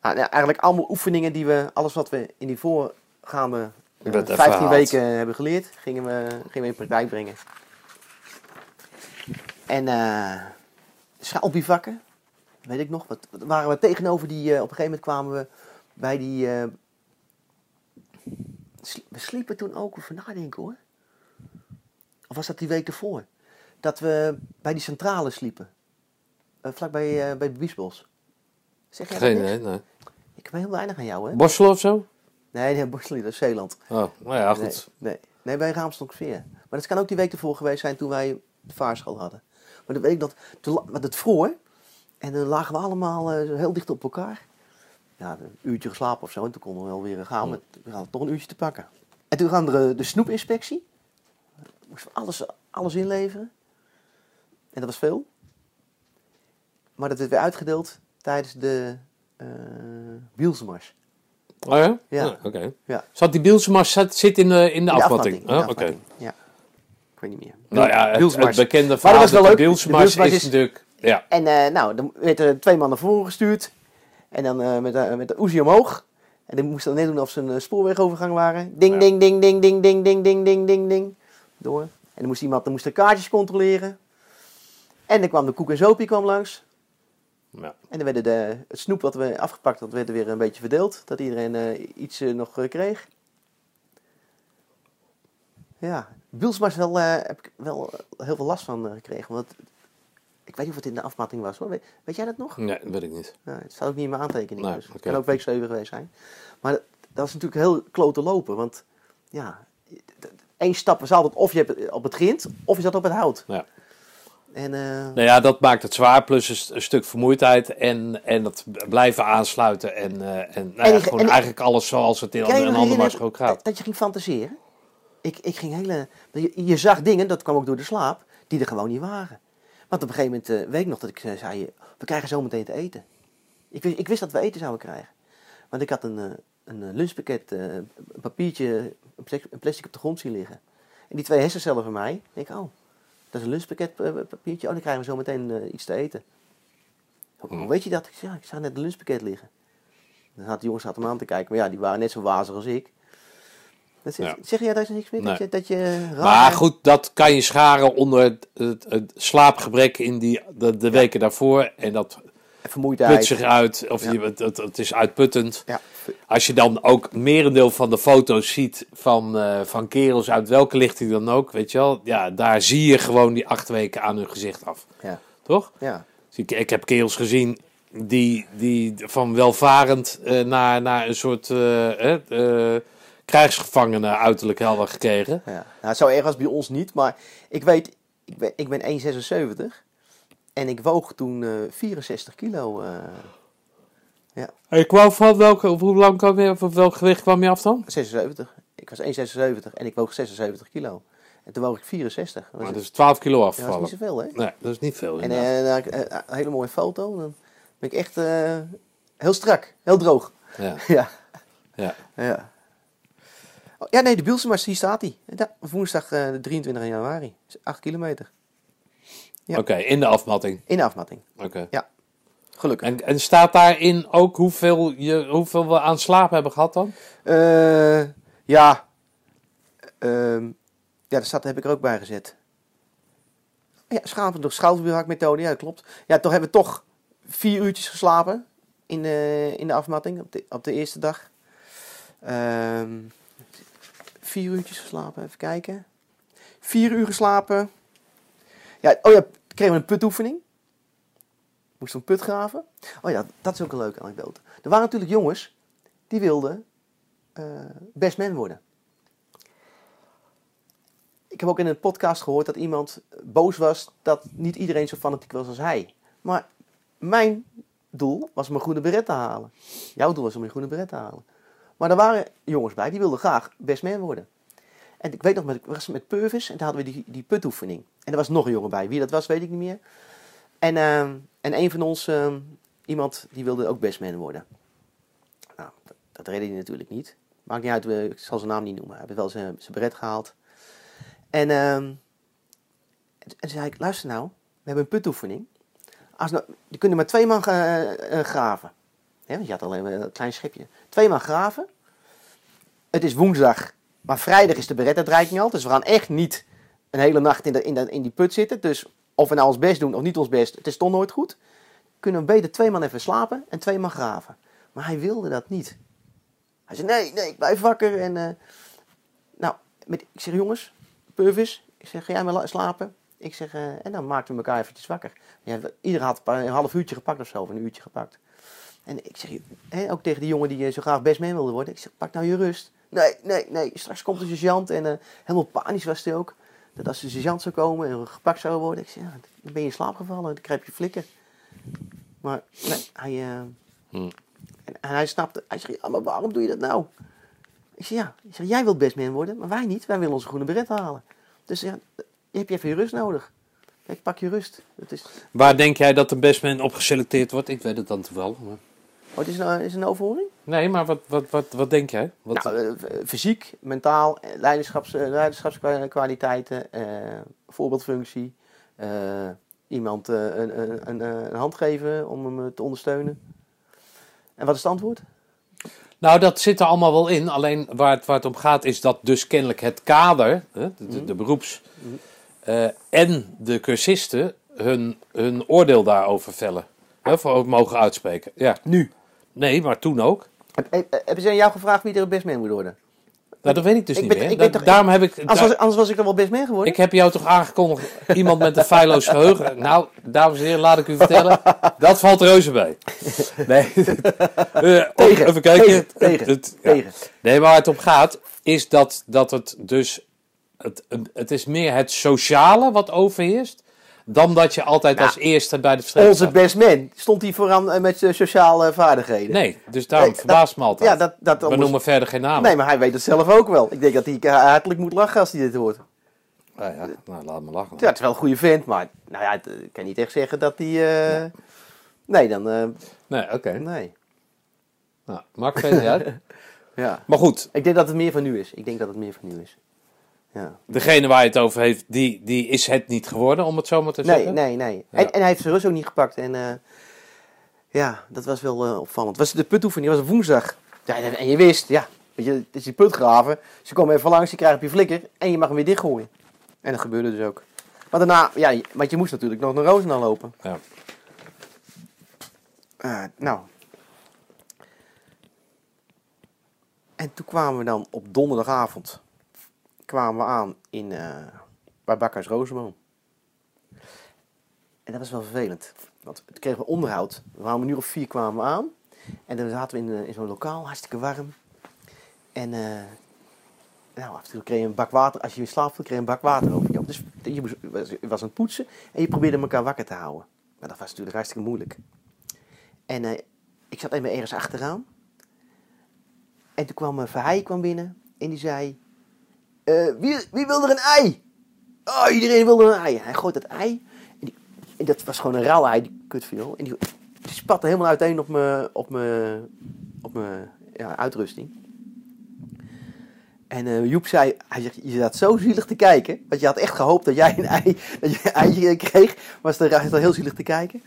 [SPEAKER 2] Ah, ja, eigenlijk allemaal oefeningen die we, alles wat we in die voorgaande eh,
[SPEAKER 1] werd even
[SPEAKER 2] 15
[SPEAKER 1] herhaald.
[SPEAKER 2] weken hebben geleerd, gingen we, gingen we in praktijk brengen. En eh schaalbivakken, weet ik nog, wat, wat waren we tegenover die, eh, op een gegeven moment kwamen we bij die, eh, we sliepen toen ook, even nadenken hoor. Of was dat die week ervoor? Dat we bij die centrale sliepen. Eh, vlakbij uh, bij Biesbos. Zeg jij dat
[SPEAKER 1] Geen idee, nee.
[SPEAKER 2] Ik heb heel weinig aan jou, hè?
[SPEAKER 1] Borselen of zo?
[SPEAKER 2] Nee, nee, Borstel niet, dat is Zeeland.
[SPEAKER 1] Oh, nou ja, goed.
[SPEAKER 2] Nee, nee, nee bij Raamstonksveer. Maar dat kan ook die week ervoor geweest zijn toen wij de vaarschool hadden. Maar dan weet ik dat, toen, want het vroor. En dan lagen we allemaal eh, heel dicht op elkaar. Ja, een uurtje geslapen of zo. En toen konden we wel weer gaan. Met, we hadden toch een uurtje te pakken. En toen gaan we de, de snoepinspectie. Moesten we alles, alles inleveren. En dat was veel. Maar dat werd weer uitgedeeld tijdens de eh Bielsmars.
[SPEAKER 1] Oh ja?
[SPEAKER 2] Ja.
[SPEAKER 1] Ah, Oké.
[SPEAKER 2] Ja.
[SPEAKER 1] Zat die Bielsmars zit, in de, in de,
[SPEAKER 2] de
[SPEAKER 1] afmatting?
[SPEAKER 2] in de
[SPEAKER 1] Oh, Oké.
[SPEAKER 2] Ja. Ik weet niet meer.
[SPEAKER 1] Nou ja, het, het bekende
[SPEAKER 2] Maar
[SPEAKER 1] verhaal
[SPEAKER 2] dat was wel leuk.
[SPEAKER 1] Bielsmars
[SPEAKER 2] De Bielsmars
[SPEAKER 1] is
[SPEAKER 2] is-
[SPEAKER 1] natuurlijk... Ja.
[SPEAKER 2] En eh, nou, dan werd er twee man naar voren gestuurd. En dan eh, met, de met de Uzi omhoog. En die moesten dan net doen of ze een eh, spoorwegovergang waren. Ding, ding, ding, ding, ding, ding, ding, ding, ding, ding, ding. Door. En dan moest iemand dan moest de kaartjes controleren. En dan kwam de koek en zopie kwam langs.
[SPEAKER 1] ja.
[SPEAKER 2] En dan werden de, het snoep wat we afgepakt had, werd er weer een beetje verdeeld. Dat iedereen eh, iets eh, nog eh, kreeg. Ja, Bielsmars wel, eh, heb ik wel eh, heel veel last van eh, gekregen. Want ik weet niet of het in de afmatting was hoor. Weet, weet jij dat nog?
[SPEAKER 1] Nee, dat weet ik niet.
[SPEAKER 2] Ja, het staat ook niet in mijn aantekening.
[SPEAKER 1] Nee,
[SPEAKER 2] dus het kan ook week 7 geweest zijn. Maar dat, dat is natuurlijk heel klote lopen. Want ja, één stap is altijd of je hebt op het grind of je zat op het hout.
[SPEAKER 1] Ja.
[SPEAKER 2] En eh,
[SPEAKER 1] Nou ja, dat maakt het zwaar, plus een, st- een stuk vermoeidheid en, en dat blijven aansluiten. En, en, nou ja, gewoon
[SPEAKER 2] en
[SPEAKER 1] eigenlijk alles zoals het in een ander ook gaat.
[SPEAKER 2] Dat je ging fantaseren. Ik, ik ging hele. Je, zag dingen, dat kwam ook door de slaap, die er gewoon niet waren. Want op een gegeven moment eh, weet ik nog dat ik eh, zei: We krijgen zo meteen te eten. Ik wist, ik wist dat we eten zouden krijgen. Want ik had een, eh, een lunchpakket, een papiertje een plastic, op de grond zien liggen. En die twee hersencellen van mij, denk ik, oh, dat is een lunchpakketpapiertje. Oh, dan krijgen we zo meteen iets te eten. Hoe weet je dat? Ik ja, ik zag net een lunchpakket liggen. Dan had de jongens zaten hem aan te kijken, maar ja, die waren net zo wazig als ik. Dat zeg,
[SPEAKER 1] Ja.
[SPEAKER 2] zeg jij daar niks mee? Dat je, dat je raar-
[SPEAKER 1] Maar goed, dat kan je scharen onder het, het, het slaapgebrek in die, de, de weken daarvoor. En dat
[SPEAKER 2] vermoeidheid.
[SPEAKER 1] put zich uit, of
[SPEAKER 2] Ja.
[SPEAKER 1] je, het, het, het is uitputtend.
[SPEAKER 2] Ja,
[SPEAKER 1] Als je dan ook merendeel van de foto's ziet van, eh, van kerels uit welke lichting dan ook, weet je wel. Ja, daar zie je gewoon die acht weken aan hun gezicht af.
[SPEAKER 2] ja,
[SPEAKER 1] Toch?
[SPEAKER 2] ja.
[SPEAKER 1] Dus Ik, ik heb kerels gezien die, die van welvarend eh, naar, naar een soort eh, krijgsgevangenen uiterlijk hadden gekregen.
[SPEAKER 2] Ja, nou, zo erg was bij ons niet, maar ik weet, ik ben, ik ben 1,76 en ik woog toen eh 64 kilo. eh,
[SPEAKER 1] En ik kwam van welke, hoe lang kwam je, of welk gewicht kwam je af dan?
[SPEAKER 2] 76. Ik was 1,76 en ik woog 76 kilo. En toen woog ik 64. Dat was,
[SPEAKER 1] Maar dat is 12 kilo
[SPEAKER 2] ja, dat is niet zoveel, hè?
[SPEAKER 1] Nee, dat is niet veel.
[SPEAKER 2] En
[SPEAKER 1] inderdaad.
[SPEAKER 2] eh, dan had ik, een hele mooie foto. Dan ben ik echt eh, heel strak, heel droog.
[SPEAKER 1] ja,
[SPEAKER 2] ja,
[SPEAKER 1] ja.
[SPEAKER 2] ja. Oh, ja, nee, de Bielsema's, hier staat hij. Woensdag eh, de 23 januari. Dat is 8 kilometer. Ja.
[SPEAKER 1] Oké, in de afmatting.
[SPEAKER 2] In de afmatting.
[SPEAKER 1] Oké.
[SPEAKER 2] Gelukkig.
[SPEAKER 1] En, en staat daarin ook hoeveel, je, hoeveel we aan slaap hebben gehad dan?
[SPEAKER 2] Eh, ja. Ehm, ja, dat staat, heb ik er ook bij gezet. Ja, schapen door schouderbuurhakmethode, ja, dat klopt. Ja, toch hebben we toch vier uurtjes geslapen in de, in de afmatting op de, op de eerste dag. Ehm, vier uurtjes geslapen, even kijken. Vier uur geslapen. Ja, oh ja, kregen we een putoefening. Moesten een put graven. Oh ja, dat is ook een leuke anekdote. Er waren natuurlijk jongens die wilden eh, best man worden. Ik heb ook in een podcast gehoord dat iemand boos was dat niet iedereen zo fanatiek was als hij. Maar mijn doel was om een groene beret te halen. Jouw doel was om een groene beret te halen. Maar er waren jongens bij die wilden graag best man worden. En ik weet nog, met, was met Purvis en daar hadden we die, die putoefening. En er was nog een jongen bij. Wie dat was, weet ik niet meer. En, ehm, en een van ons, ehm, iemand, die wilde ook best man worden. Nou, dat, dat redde hij natuurlijk niet. Maakt niet uit, ik zal zijn naam niet noemen. Hij heeft wel zijn, zijn beret gehaald. En, ehm, en toen zei ik, luister nou, we hebben een putoefening. Als nou, er maar twee man eh, eh, graven. Want je had alleen een klein schipje. Twee man graven. Het is woensdag, maar vrijdag is de beretuitreiking al. Dus we gaan echt niet een hele nacht in, in, in die put zitten. Dus of we nou ons best doen of niet ons best, het is toch nooit goed. Kunnen we beter twee man even slapen en twee man graven. Maar hij wilde dat niet. Hij zei, nee, nee, ik blijf wakker. En, eh, nou, met, ik zeg, jongens, Purvis, ik zeg, ga jij maar la- slapen? Ik zeg, eh, en dan maakten we elkaar eventjes wakker. Ja, ieder had een half uurtje gepakt of zo, of een uurtje gepakt. En ik zeg, hè, ook tegen die jongen die eh, zo graag best man wilde worden. Ik zeg, pak nou je rust. Nee, nee, nee, straks komt de sergeant. En eh, helemaal panisch was hij ook. Dat als de sergeant zou komen en gepakt zou worden. Ik zeg, ja, dan ben je in slaap gevallen. Dan krijg je flikken. Maar nee, hij... eh,
[SPEAKER 1] Hm.
[SPEAKER 2] en, en hij snapte, hij zei, ja, maar waarom doe je dat nou? Ik zeg, ja, ik zeg, jij wilt best man worden, maar wij niet. Wij willen onze groene beret halen. Dus ja, je hebt je even je rust nodig. Kijk, pak je rust. Het is,
[SPEAKER 1] Waar denk jij dat de bestman op geselecteerd wordt? Ik weet het dan toevallig. Maar...
[SPEAKER 2] oh, het is een, is een overhoring?
[SPEAKER 1] Nee, maar wat, wat, wat, wat denk jij? Wat...
[SPEAKER 2] Nou, eh, v- fysiek, mentaal, eh, leiderschaps, eh, leiderschapskwaliteiten, eh, voorbeeldfunctie. eh, iemand eh, een, een, een, eh, een hand geven om hem eh, te ondersteunen. En wat is het antwoord?
[SPEAKER 1] Nou, dat zit er allemaal wel in. Alleen waar het, waar het om gaat is dat dus kennelijk het kader, hè, de, de, de beroeps... eh, en de cursisten hun, hun oordeel daarover vellen. Hè, voor ook mogen uitspreken. Ja.
[SPEAKER 2] Nu.
[SPEAKER 1] Nee, maar toen ook.
[SPEAKER 2] Heb, heb, hebben ze aan jou gevraagd wie er het best man moet worden?
[SPEAKER 1] Nou, dat weet ik dus
[SPEAKER 2] Ik
[SPEAKER 1] niet
[SPEAKER 2] ben-
[SPEAKER 1] meer.
[SPEAKER 2] ik ben
[SPEAKER 1] Da-
[SPEAKER 2] toch-
[SPEAKER 1] daarom heb ik...
[SPEAKER 2] Anders, was, anders was ik dan wel best man geworden.
[SPEAKER 1] Ik heb jou toch aangekondigd, iemand met een feilloos geheugen. Nou, dames en heren, laat ik u vertellen, dat valt reuze bij. Nee, Eh,
[SPEAKER 2] Tegen,
[SPEAKER 1] even kijken.
[SPEAKER 2] tegen, tegen,
[SPEAKER 1] Het- ja.
[SPEAKER 2] tegen.
[SPEAKER 1] Nee, waar het om gaat, is dat, dat het dus, het, het is meer het sociale wat overheerst, dan dat je altijd als eerste bij de strijd
[SPEAKER 2] Onze
[SPEAKER 1] staat.
[SPEAKER 2] best man stond hier vooraan eh, met zijn sociale vaardigheden.
[SPEAKER 1] Nee, dus daarom
[SPEAKER 2] Nee,
[SPEAKER 1] verbaast me altijd.
[SPEAKER 2] Ja, dat, dat
[SPEAKER 1] We
[SPEAKER 2] anders-
[SPEAKER 1] noemen verder geen namen.
[SPEAKER 2] Nee, maar hij weet het zelf ook wel. Ik denk dat hij hartelijk moet lachen als hij dit hoort.
[SPEAKER 1] Nou ja, nou, laat me lachen.
[SPEAKER 2] Ja, het is wel een goede vent, maar nou ja, ik kan niet echt zeggen dat hij... eh, Nee, dan... eh,
[SPEAKER 1] Nee, oké.
[SPEAKER 2] nee.
[SPEAKER 1] Nou, maakt verder uit.
[SPEAKER 2] Ja.
[SPEAKER 1] Maar goed,
[SPEAKER 2] Ik denk dat het meer van nu is. Ik denk dat het meer van nu is. Ja.
[SPEAKER 1] degene waar je het over heeft, die, die is het niet geworden, om het zo maar te
[SPEAKER 2] Nee,
[SPEAKER 1] zeggen.
[SPEAKER 2] nee, nee.
[SPEAKER 1] Ja.
[SPEAKER 2] En, en hij heeft zijn rust ook niet gepakt. En eh, ja, dat was wel eh, opvallend. Was de putoefening, was woensdag. Ja, en, je wist, ja, weet je, het is die putgraven. Ze komen even langs, je krijgt op je flikker en je mag hem weer dichtgooien. En dat gebeurde dus ook. Maar daarna, ja, want je moest natuurlijk nog naar Roosendaal lopen.
[SPEAKER 1] Ja.
[SPEAKER 2] Eh, nou. En toen kwamen we dan op donderdagavond kwamen we aan in, eh bij Rozenboom. En dat was wel vervelend. Want toen kregen we onderhoud. We waren een uur of vier kwamen we aan. En dan zaten we in, eh, in zo'n lokaal, hartstikke warm. En eh, nou, af kreeg je een bak water. Als je weer slaapt, kreeg je een bak water over je op. Dus je was, was aan het poetsen en je probeerde elkaar wakker te houden. Maar dat was natuurlijk hartstikke moeilijk. En ik zat even ergens achteraan. En toen kwam uh, Verheij kwam binnen en die zei... eh, wie, wie een ei? Oh, iedereen wilde een ei. Hij gooit dat ei. En, die, en dat was gewoon een rauw ei, die kutviel. En die, spatte helemaal uiteen op mijn op op ja, uitrusting. En eh, Joep zei, hij zegt, je zat zo zielig te kijken. Want je had echt gehoopt dat jij een ei, dat je een eitje kreeg. Was er zat heel zielig te kijken.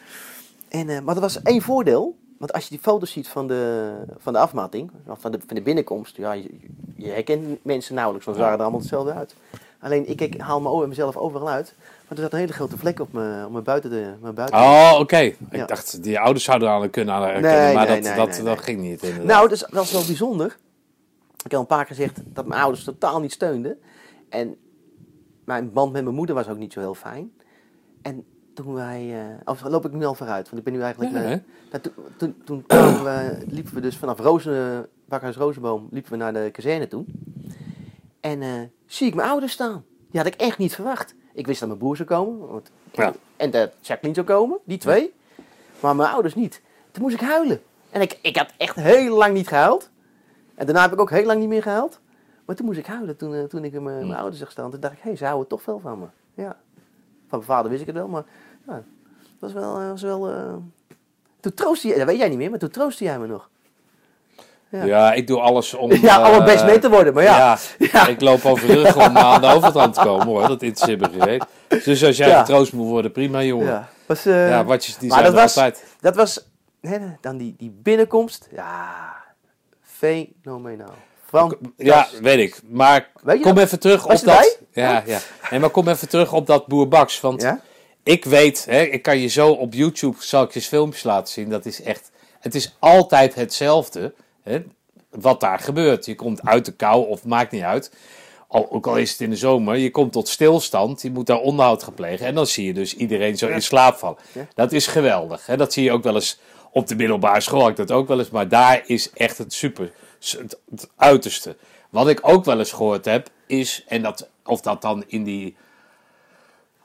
[SPEAKER 2] En, eh, maar er was één voordeel. Want als je die foto's ziet van de, van de afmatting, van de, van de binnenkomst, ja, je, je herkent mensen nauwelijks, want ze zagen er allemaal hetzelfde uit. Alleen ik, ik haal mezelf overal uit, maar er zat een hele grote vlek op mijn, op mijn buiten. De, mijn buiten.
[SPEAKER 1] Oh, oké. Ik
[SPEAKER 2] Ja.
[SPEAKER 1] dacht, die ouders zouden aan kunnen herkennen,
[SPEAKER 2] Nee,
[SPEAKER 1] maar
[SPEAKER 2] nee,
[SPEAKER 1] dat,
[SPEAKER 2] nee,
[SPEAKER 1] dat, ging niet inderdaad.
[SPEAKER 2] Nou, dus, dat is wel bijzonder. Ik heb al een paar keer gezegd dat mijn ouders totaal niet steunden. En mijn band met mijn moeder was ook niet zo heel fijn. En toen wij... eh of loop ik nu al vooruit? Want ik ben nu eigenlijk...
[SPEAKER 1] Ja,
[SPEAKER 2] toen, toen, toen kwamen we, liepen we dus vanaf Rozen, Bakhuis Rozenboom liepen we naar de kazerne toe. En eh, zie ik mijn ouders staan. Die had ik echt niet verwacht. Ik wist dat mijn broer zou komen. Want,
[SPEAKER 1] Ja.
[SPEAKER 2] En dat Jacqueline zou komen. Die twee. Maar mijn ouders niet. Toen moest ik huilen. En ik, ik had echt heel lang niet gehuild. En daarna heb ik ook heel lang niet meer gehuild. Maar toen moest ik huilen toen, eh, toen ik mijn, mijn ouders zag staan. Toen dacht ik, hé, hey, ze houden toch veel van me. Ja. Van mijn vader wist ik het wel, maar ja, dat was wel... eh, was wel eh, Toen troostte jij, dat weet jij niet meer, maar toen troostte jij me nog.
[SPEAKER 1] ja.
[SPEAKER 2] ja.
[SPEAKER 1] ik doe alles om...
[SPEAKER 2] Ja,
[SPEAKER 1] eh,
[SPEAKER 2] allemaal best mee te worden, maar ja.
[SPEAKER 1] ja, ik loop over de rug om aan de overkant te komen hoor, dat interesseert me geen reet. Dus als jij
[SPEAKER 2] Ja.
[SPEAKER 1] getroost moet worden, prima jongen. Ja,
[SPEAKER 2] Ja, was, eh,
[SPEAKER 1] watjes die
[SPEAKER 2] maar
[SPEAKER 1] zijn
[SPEAKER 2] dat was-
[SPEAKER 1] altijd.
[SPEAKER 2] dat was hè, dan die, die binnenkomst. Ja, fenomenaal. Van,
[SPEAKER 1] Ja, weet ik. Maar
[SPEAKER 2] Weet je
[SPEAKER 1] kom even terug op
[SPEAKER 2] je
[SPEAKER 1] dat... Ja, ja. Nee, maar kom even terug op dat Boer Baks. Want
[SPEAKER 2] Ja?
[SPEAKER 1] Ik weet, hè, ik kan je zo op YouTube, zal ik je filmpjes laten zien. Dat is echt, het is altijd hetzelfde hè, wat daar gebeurt. Je komt uit de kou, of maakt niet uit. Al, ook al is het in de zomer, je komt tot stilstand. Je moet daar onderhoud gaan plegen. En dan zie je dus iedereen zo in slaap vallen. Dat is geweldig. Hè. Dat zie je ook wel eens op de middelbare school. had Ik dat ook wel eens. Maar daar is echt het super, het, het uiterste. Wat ik ook wel eens gehoord heb, is, en dat, of dat dan in die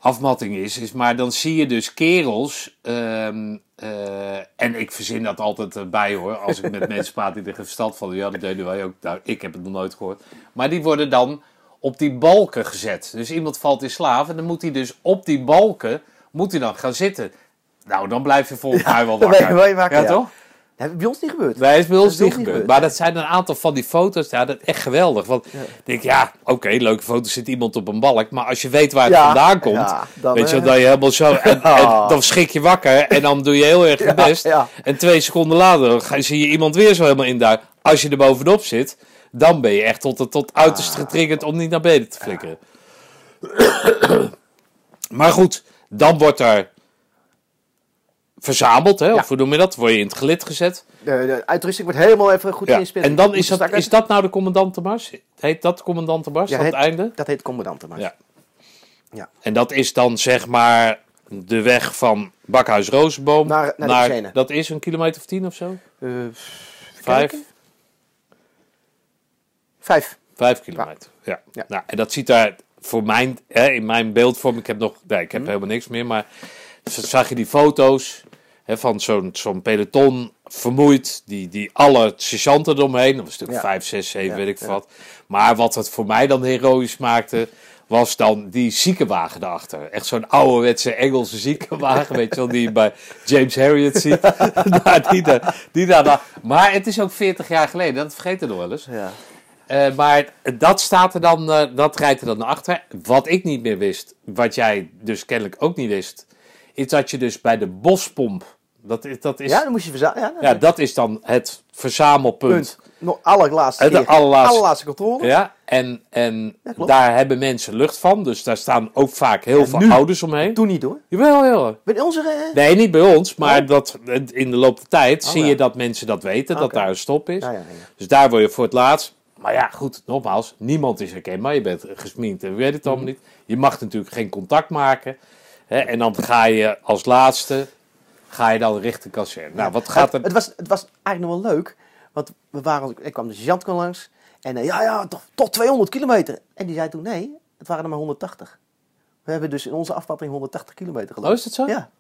[SPEAKER 1] afmatting is, is maar dan zie je dus kerels, ehm, eh, en ik verzin dat altijd erbij hoor, als ik met mensen praat die er verstand van ja dat deden wij ook, nou, ik heb het nog nooit gehoord, maar die worden dan op die balken gezet. Dus iemand valt in slaap en dan moet hij dus op die balken, moet hij dan gaan zitten. Nou, dan blijf je volgens mij wel wakker. ja. toch?
[SPEAKER 2] Dat bij ons niet gebeurd.
[SPEAKER 1] Nee, is bij ons
[SPEAKER 2] is
[SPEAKER 1] niet gebeurd.
[SPEAKER 2] gebeurd.
[SPEAKER 1] Maar dat zijn een aantal van die foto's. Ja, dat is echt geweldig. Want ik denk, ja, oké, leuke foto's zit iemand op een balk. Maar als je weet waar het
[SPEAKER 2] Ja,
[SPEAKER 1] vandaan komt,
[SPEAKER 2] ja, dan,
[SPEAKER 1] weet je,
[SPEAKER 2] eh,
[SPEAKER 1] dat je helemaal zo. En, en dan schrik je wakker en dan doe je heel erg je best. En twee seconden later ga, zie je iemand weer zo helemaal induiken. Als je er bovenop zit, dan ben je echt tot, het- tot uiterst getriggerd om niet naar beneden te flikkeren. maar goed, dan wordt er verzameld, hè? Of hoe noem je dat? Word je in het gelid gezet.
[SPEAKER 2] De, de uitrusting wordt helemaal even goed
[SPEAKER 1] Ja. En dan is dat, is dat nou de commandantenmars? Heet dat commandantenmars
[SPEAKER 2] Ja,
[SPEAKER 1] aan het einde?
[SPEAKER 2] Dat heet commandantenmars.
[SPEAKER 1] Ja.
[SPEAKER 2] Ja.
[SPEAKER 1] En dat is dan zeg maar de weg van Bakhuis Rozenboom
[SPEAKER 2] Naar- naar de.
[SPEAKER 1] Dat is een kilometer of tien of zo?
[SPEAKER 2] Eh,
[SPEAKER 1] Vijf?
[SPEAKER 2] Vijf.
[SPEAKER 1] Vijf kilometer. Ja.
[SPEAKER 2] Ja.
[SPEAKER 1] Nou, en dat ziet daar voor mijn, hè, in mijn beeldvorm, ik heb nog, nee, ik heb
[SPEAKER 2] Mhm.
[SPEAKER 1] helemaal niks meer, maar zag je die foto's van zo'n zo'n peloton vermoeid. Die, die alle sergeanten eromheen. Dat was natuurlijk
[SPEAKER 2] Ja.
[SPEAKER 1] 5, 6, 7,
[SPEAKER 2] Ja,
[SPEAKER 1] weet ik
[SPEAKER 2] ja.
[SPEAKER 1] wat. Maar wat het voor mij dan heroïs maakte. Was dan die ziekenwagen daarachter. Echt zo'n ouderwetse Engelse ziekenwagen. weet je wel, die je bij James Harriet ziet. Nou, die daar, die daar, maar het is ook 40 jaar geleden. Dat vergeten we nog wel eens.
[SPEAKER 2] Ja.
[SPEAKER 1] Eh, maar dat staat er dan, eh, dat rijdt er dan naar achter. Wat ik niet meer wist, wat jij dus kennelijk ook niet wist, is dat je dus bij de bospomp, dat is, dat is,
[SPEAKER 2] ja,
[SPEAKER 1] ja,
[SPEAKER 2] dan moest je verzamelen. Ja,
[SPEAKER 1] dat is dan het verzamelpunt.
[SPEAKER 2] punt. Nog allerlaatste
[SPEAKER 1] Het
[SPEAKER 2] keer.
[SPEAKER 1] allerlaatste-
[SPEAKER 2] allerlaatste controle.
[SPEAKER 1] Ja, en, en
[SPEAKER 2] Ja,
[SPEAKER 1] daar hebben mensen lucht van, dus daar staan ook vaak heel
[SPEAKER 2] Ja,
[SPEAKER 1] veel
[SPEAKER 2] nu.
[SPEAKER 1] ouders omheen.
[SPEAKER 2] Toen niet hoor.
[SPEAKER 1] Jawel, heel.
[SPEAKER 2] Bij onze... eh,
[SPEAKER 1] Nee, niet bij ons, maar
[SPEAKER 2] Oh.
[SPEAKER 1] dat, in de loop der tijd
[SPEAKER 2] Oh,
[SPEAKER 1] zie
[SPEAKER 2] ja.
[SPEAKER 1] je dat mensen dat weten, dat daar een stop is.
[SPEAKER 2] Ja, ja, ja.
[SPEAKER 1] Dus daar word je voor het laatst. Maar ja, goed, nogmaals, niemand is herkenbaar. Je bent gesminkt en weet het allemaal niet. Je mag natuurlijk geen contact maken. Hè, en dan ga je als laatste, ga je dan richting kazerne. Nou, wat gaat
[SPEAKER 2] het,
[SPEAKER 1] er...
[SPEAKER 2] het, was, het was eigenlijk nog wel leuk. Want we waren, ik kwam de kwam langs. En eh, ja, ja, toch, tot 200 kilometer. En die zei toen, nee, het waren er maar 180. We hebben dus in onze afpatting 180 kilometer gelopen.
[SPEAKER 1] Oh, is het zo?
[SPEAKER 2] Ja.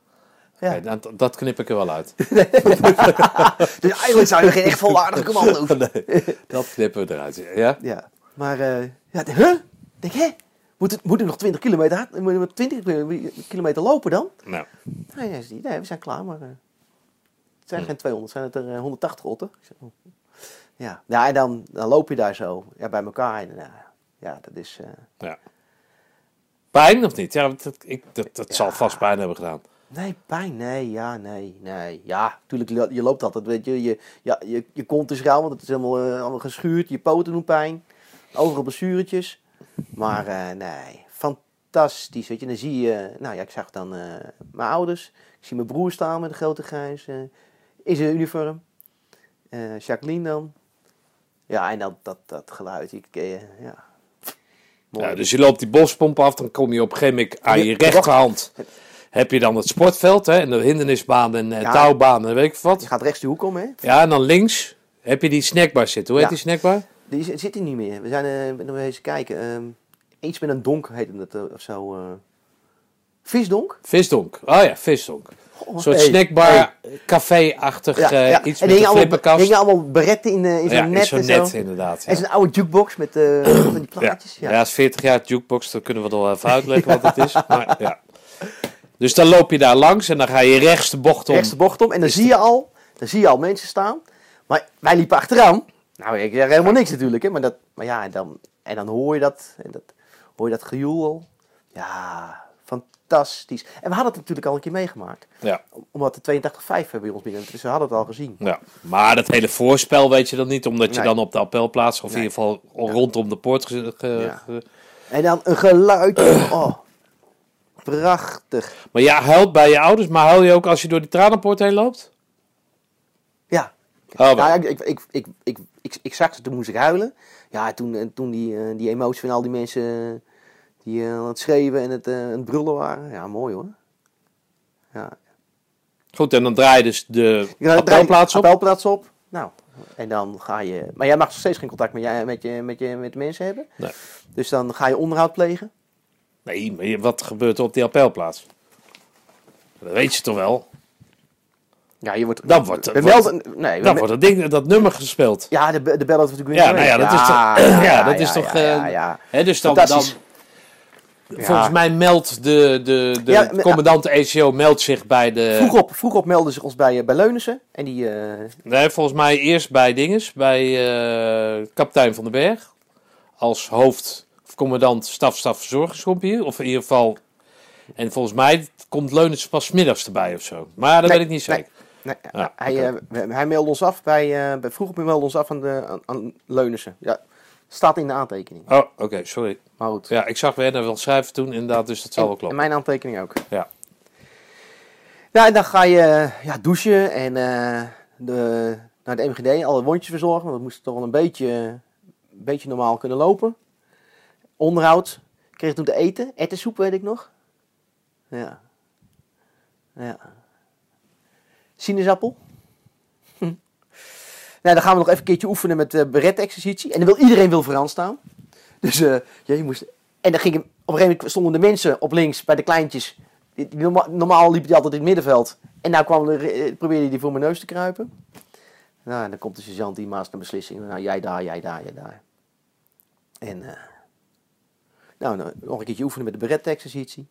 [SPEAKER 2] ja.
[SPEAKER 1] Oké, dat, dat knip ik er wel uit.
[SPEAKER 2] Dus eigenlijk zijn we geen echt volwaardige commando's.
[SPEAKER 1] Nee, dat knippen we eruit. Ja?
[SPEAKER 2] Ja. Maar, eh ja, de- huh? Denk, hè? Moet, het, moet ik nog 20 kilometer, hard- moet ik 20 kilometer lopen dan?
[SPEAKER 1] Nou,
[SPEAKER 2] Nee, nee, nee we zijn klaar, maar... eh, het zijn geen 200, zijn het er eh, 180 rotten. Ik zeg, oh. Ja, ja en dan, dan loop je daar zo ja, bij elkaar. En, nou, ja, dat is... eh,
[SPEAKER 1] ja. Pijn of niet? Ja, dat, ik, dat, dat zal
[SPEAKER 2] Ja.
[SPEAKER 1] vast pijn hebben gedaan.
[SPEAKER 2] nee, pijn, nee, ja, nee, nee. Ja, natuurlijk, je, loopt altijd, weet je. Je, ja, je, je kont is rauw, want het is helemaal, eh, allemaal geschuurd. Je poten doen pijn. Overal blessuretjes. Maar eh, nee, fantastisch, weet je. Dan zie je, nou ja, ik zag dan eh, mijn ouders. Ik zie mijn broer staan met een grote grijs eh, in zijn uniform. Jacqueline dan. Ja, en dat, dat, dat geluid, ik, ja. Mooi.
[SPEAKER 1] Ja, dus je loopt die bospomp af, dan kom je op een gegeven moment aan je rechterhand. Heb je dan het sportveld, hè, en de hindernisbaan en
[SPEAKER 2] Ja.
[SPEAKER 1] touwbaan en weet ik wat.
[SPEAKER 2] Je gaat rechts de hoek om, hè.
[SPEAKER 1] Ja, en dan links heb je die snackbar zitten. Hoe heet
[SPEAKER 2] Ja.
[SPEAKER 1] die snackbar?
[SPEAKER 2] Die zit hier niet meer. We zijn eh nog eens kijken. ehm, iets met een donk heette het eh, of zo. eh. visdonk?
[SPEAKER 1] Visdonk. Oh ja, visdonk. Een soort
[SPEAKER 2] hey,
[SPEAKER 1] snackbar,
[SPEAKER 2] hey.
[SPEAKER 1] café-achtig
[SPEAKER 2] Ja, ja.
[SPEAKER 1] iets
[SPEAKER 2] en
[SPEAKER 1] met een flipperkast.
[SPEAKER 2] hingen allemaal beretten in, in zo'n
[SPEAKER 1] ja,
[SPEAKER 2] net
[SPEAKER 1] in zo'n
[SPEAKER 2] en zo.
[SPEAKER 1] net inderdaad.
[SPEAKER 2] En zo'n oude jukebox met van die plaatjes. Ja.
[SPEAKER 1] Ja, is 40 jaar jukebox, dan kunnen we wel even uitleggen wat het is. Maar, ja. Dus dan loop je daar langs en dan ga je rechts de bocht om.
[SPEAKER 2] Rechts de bocht om. En dan zie je al, dan zie je al mensen staan. Maar wij liepen achteraan. Nou, ik zeg helemaal niks natuurlijk. Hè, maar, dat, maar ja, en dan, en dan hoor je dat. En dat hoor je dat gejoel. Ja, fantastisch. En we hadden het natuurlijk al een keer meegemaakt.
[SPEAKER 1] Ja.
[SPEAKER 2] Omdat de 82.5 bij ons binnen. Dus we hadden het al gezien.
[SPEAKER 1] Ja, maar dat hele voorspel weet je dan niet, omdat je dan op de appelplaats, of in ieder geval rondom de poort ge- ge-
[SPEAKER 2] Ja.
[SPEAKER 1] ge-
[SPEAKER 2] En dan een geluid. Oh, prachtig.
[SPEAKER 1] Maar ja, huilt bij je ouders, maar huil je ook als je door die tranenpoort heen loopt?
[SPEAKER 2] Ja.
[SPEAKER 1] Oh.
[SPEAKER 2] Nou, ja, ik, ik, ik, ik, ik, ik, zag ze, toen moest ik huilen. Ja, toen, en toen die, eh, die emotie van al die mensen eh, die eh, aan het schreeuwen en het, eh, het brullen waren. Ja, mooi hoor. Ja.
[SPEAKER 1] Goed, en dan draai je dus de
[SPEAKER 2] Ja,
[SPEAKER 1] appelplaats op.
[SPEAKER 2] Appelplaats op. Nou, en dan ga je... Maar jij mag nog steeds geen contact met, jij, met, je, met, je, met de mensen hebben.
[SPEAKER 1] Nee.
[SPEAKER 2] Dus dan ga je onderhoud plegen.
[SPEAKER 1] Nee, maar je- wat gebeurt er op die appelplaats? Dat weet je toch wel?
[SPEAKER 2] Ja, je wordt...
[SPEAKER 1] Dan wordt, wordt-
[SPEAKER 2] melden... Nee,
[SPEAKER 1] dan wordt dat, ding, dat nummer gespeeld.
[SPEAKER 2] Ja, de, de bellen natuurlijk weer
[SPEAKER 1] Ja,
[SPEAKER 2] mee.
[SPEAKER 1] nou ja, dat is toch- ja, dat is toch,
[SPEAKER 2] Ja, ja,
[SPEAKER 1] eh,
[SPEAKER 2] ja.
[SPEAKER 1] Hè, dus dan, dan,
[SPEAKER 2] Fantastisch.
[SPEAKER 1] volgens mij meldt de, de, de
[SPEAKER 2] Ja,
[SPEAKER 1] commandant ECO meldt zich bij de...
[SPEAKER 2] Vroeg op, vroeg op melden ze ons bij, eh, bij Leunissen. En die... eh,
[SPEAKER 1] Nee, volgens mij eerst bij Dinges, bij eh, kapitein van den Berg. Als hoofd of commandant staf, staf verzorgingsgroepje. Of in ieder geval... En volgens mij komt Leunens pas middags erbij of zo. Maar dat
[SPEAKER 2] Nee,
[SPEAKER 1] weet ik niet zeker.
[SPEAKER 2] Nee,
[SPEAKER 1] Ja,
[SPEAKER 2] hij, eh, we- hij meldde ons af bij, eh bij vroeg op meldde ons af aan, de, aan, aan Leunissen. Ja, staat in de aantekening.
[SPEAKER 1] Oh, oké, sorry.
[SPEAKER 2] Maar goed.
[SPEAKER 1] Ja, ik zag Werner wel schrijven toen, inderdaad, dus dat zal
[SPEAKER 2] en,
[SPEAKER 1] wel
[SPEAKER 2] en
[SPEAKER 1] kloppen.
[SPEAKER 2] mijn aantekening ook.
[SPEAKER 1] Ja.
[SPEAKER 2] Ja, en dan ga je ja, douchen en eh, de, naar de MGD, alle wondjes verzorgen. Want we moesten toch wel een beetje, een beetje normaal kunnen lopen. Onderhoud. Ik kreeg toen te eten. Ettensoep weet ik nog. Ja. Ja. Sinaasappel. Nou, dan gaan we nog even een keertje oefenen met de beret-exercitie. En dan wil iedereen wil vooraan staan. Dus eh, ja, je moest... En dan ging, op een gegeven moment stonden de mensen op links bij de kleintjes normaal liep hij altijd in het middenveld. En nou kwam er, eh, probeerde hij voor mijn neus te kruipen. Nou, en dan komt de sergeant die maast een beslissing. Nou, jij daar, jij daar, jij daar. En eh, nou, nou, nog een keertje oefenen met de beret-exercitie.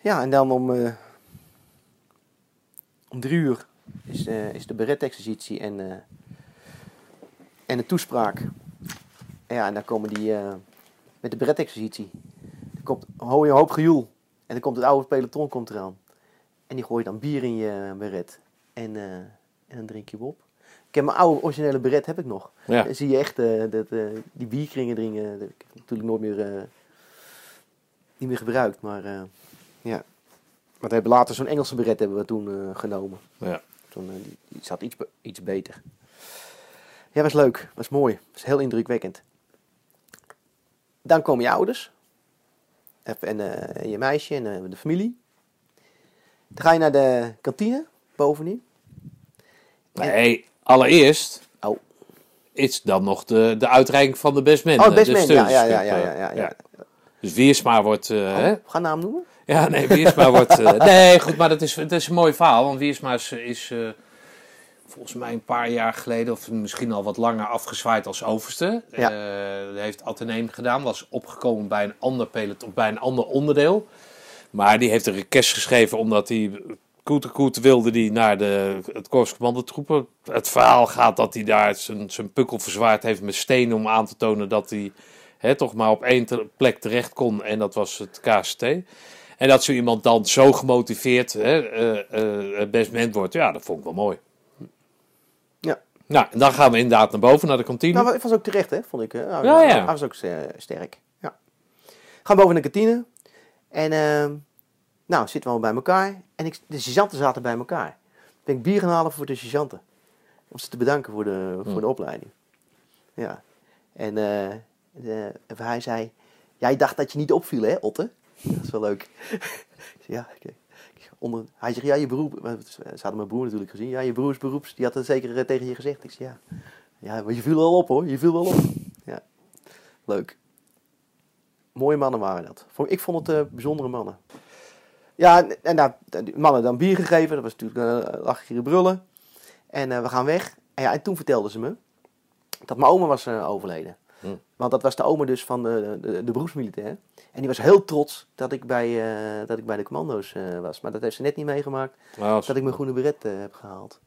[SPEAKER 2] Ja, en dan om, eh, om drie uur is, eh, is de beret-exercitie en, eh, en de toespraak. Ja, en dan komen die eh, met de beret-exercitie. Er komt hoor je een hoop gejoel. En dan komt het oude peloton komt eraan. En die gooit dan bier in je beret. En, en dan drink je hem op. Ik heb mijn oude originele beret heb ik nog.
[SPEAKER 1] Ja.
[SPEAKER 2] Dan zie je echt dat, die bierkringen erin. eh, dat heb ik natuurlijk nooit meer, niet meer gebruikt. Maar Maar we hebben later zo'n Engelse beret hebben we toen eh, genomen.
[SPEAKER 1] Ja.
[SPEAKER 2] Toen, eh, die, die zat iets, iets beter. Ja, was leuk. Was mooi. Was heel indrukwekkend. Dan komen je ouders. En, eh, en je meisje en de familie. Dan ga je naar de kantine, bovenin.
[SPEAKER 1] Nee, allereerst
[SPEAKER 2] Oh,
[SPEAKER 1] is dan nog de, de uitreiking van de best man.
[SPEAKER 2] oh best man. Ja, ja, ja, ja, ja, ja.
[SPEAKER 1] Dus Wiersma wordt...
[SPEAKER 2] Oh,
[SPEAKER 1] hè?
[SPEAKER 2] Ga naam noemen?
[SPEAKER 1] Ja, nee, Wiersma wordt... eh, nee, goed, maar dat is, dat is een mooi verhaal. Want Wiersma is, is eh, volgens mij een paar jaar geleden... of misschien al wat langer afgezwaaid als overste.
[SPEAKER 2] Ja.
[SPEAKER 1] Heeft Atheneum gedaan. Was opgekomen bij een ander peloton, bij een ander onderdeel. Maar die heeft een request geschreven omdat hij... Koet koet wilde die naar de, het korpscommandotroepen. Het verhaal gaat dat hij daar zijn, zijn pukkel verzwaard heeft met stenen om aan te tonen dat hij hè, toch maar op één plek terecht kon. En dat was het KST. En dat zo iemand dan zo gemotiveerd hè, eh, best man wordt, ja, dat vond ik wel mooi.
[SPEAKER 2] Ja.
[SPEAKER 1] Nou, en dan gaan we inderdaad naar boven, naar de kantine.
[SPEAKER 2] Nou, het was ook terecht, hè, vond ik. hè. Nou,
[SPEAKER 1] Ja, ja.
[SPEAKER 2] Hij was ook sterk. Ja. Gaan boven naar de kantine. En ehm, nou, zitten we al bij elkaar. En ik, de sergeanten zaten bij elkaar. Ben ik bier gaan halen voor de sergeanten. Om ze te bedanken voor de, voor de opleiding. Ja. En eh, de- hij zei, jij dacht dat je niet opviel, hè, Otte? Dat is wel leuk. Ja. Onder, hij zegt, ja, je broer... Ze hadden mijn broer natuurlijk gezien. Ja, je broers beroeps, die had het zeker eh, tegen je gezegd. Ik zei, ja. Ja, maar je viel wel op, hoor. Je viel wel op. Ja. Leuk. Mooie mannen waren dat. Ik vond het eh, bijzondere mannen. Ja, en- nou, mannen dan bier gegeven. Dat was natuurlijk uh, lachje brullen. En eh, we gaan weg. En, ja, en toen vertelden ze me dat mijn oma was eh, overleden. Want dat was de oma dus van de, de, de beroepsmilitair. En die was heel trots dat ik bij, eh, dat ik bij de commando's eh, was. Maar dat heeft ze net niet meegemaakt
[SPEAKER 1] Nou, als-
[SPEAKER 2] dat ik mijn groene beret eh, heb gehaald.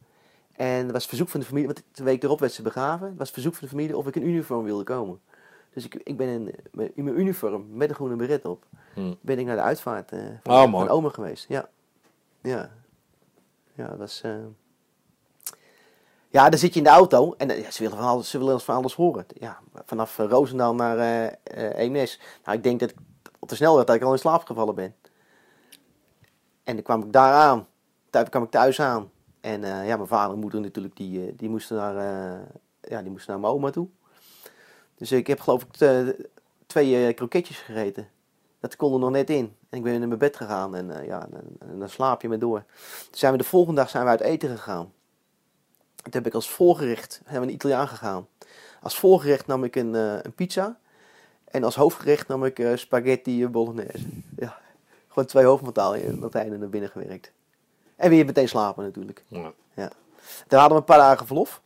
[SPEAKER 2] En er was verzoek van de familie, want de week erop werd ze begraven. Er was verzoek van de familie of ik in uniform wilde komen. Dus ik, ik ben in, in mijn uniform met een groene beret op,
[SPEAKER 1] Hm.
[SPEAKER 2] ben ik naar de uitvaart van,
[SPEAKER 1] Oh,
[SPEAKER 2] van oma geweest. Ja, ja, ja, dat was. Ja, dan zit je in de auto en eh, ja, ze willen van alles, ze willen van alles horen. Ja, vanaf eh, Roosendaal naar Eemnes. Nou, ik denk dat ik op de snelweg dat ik al in slaap gevallen ben. En dan kwam ik daar aan. Toen kwam ik thuis aan. En ja, mijn vader en moeder natuurlijk, die, die, moesten naar, ja, die moesten naar mijn oma toe. Dus ik heb geloof ik twee kroketjes gegeten. Dat kon er nog net in. En ik ben in mijn bed gegaan en ja, dan, dan slaap je me door. Toen zijn we de volgende dag zijn we uit eten gegaan. Toen heb ik als voorgerecht, zijn we een Italiaan gegaan. Als voorgerecht nam ik een, eh, een pizza. En als hoofdgerecht nam ik eh, spaghetti bolognese. Ja, gewoon twee hoofdmaaltijden naar binnen gewerkt. En weer meteen slapen natuurlijk.
[SPEAKER 1] Ja.
[SPEAKER 2] Daar hadden we een paar dagen verlof.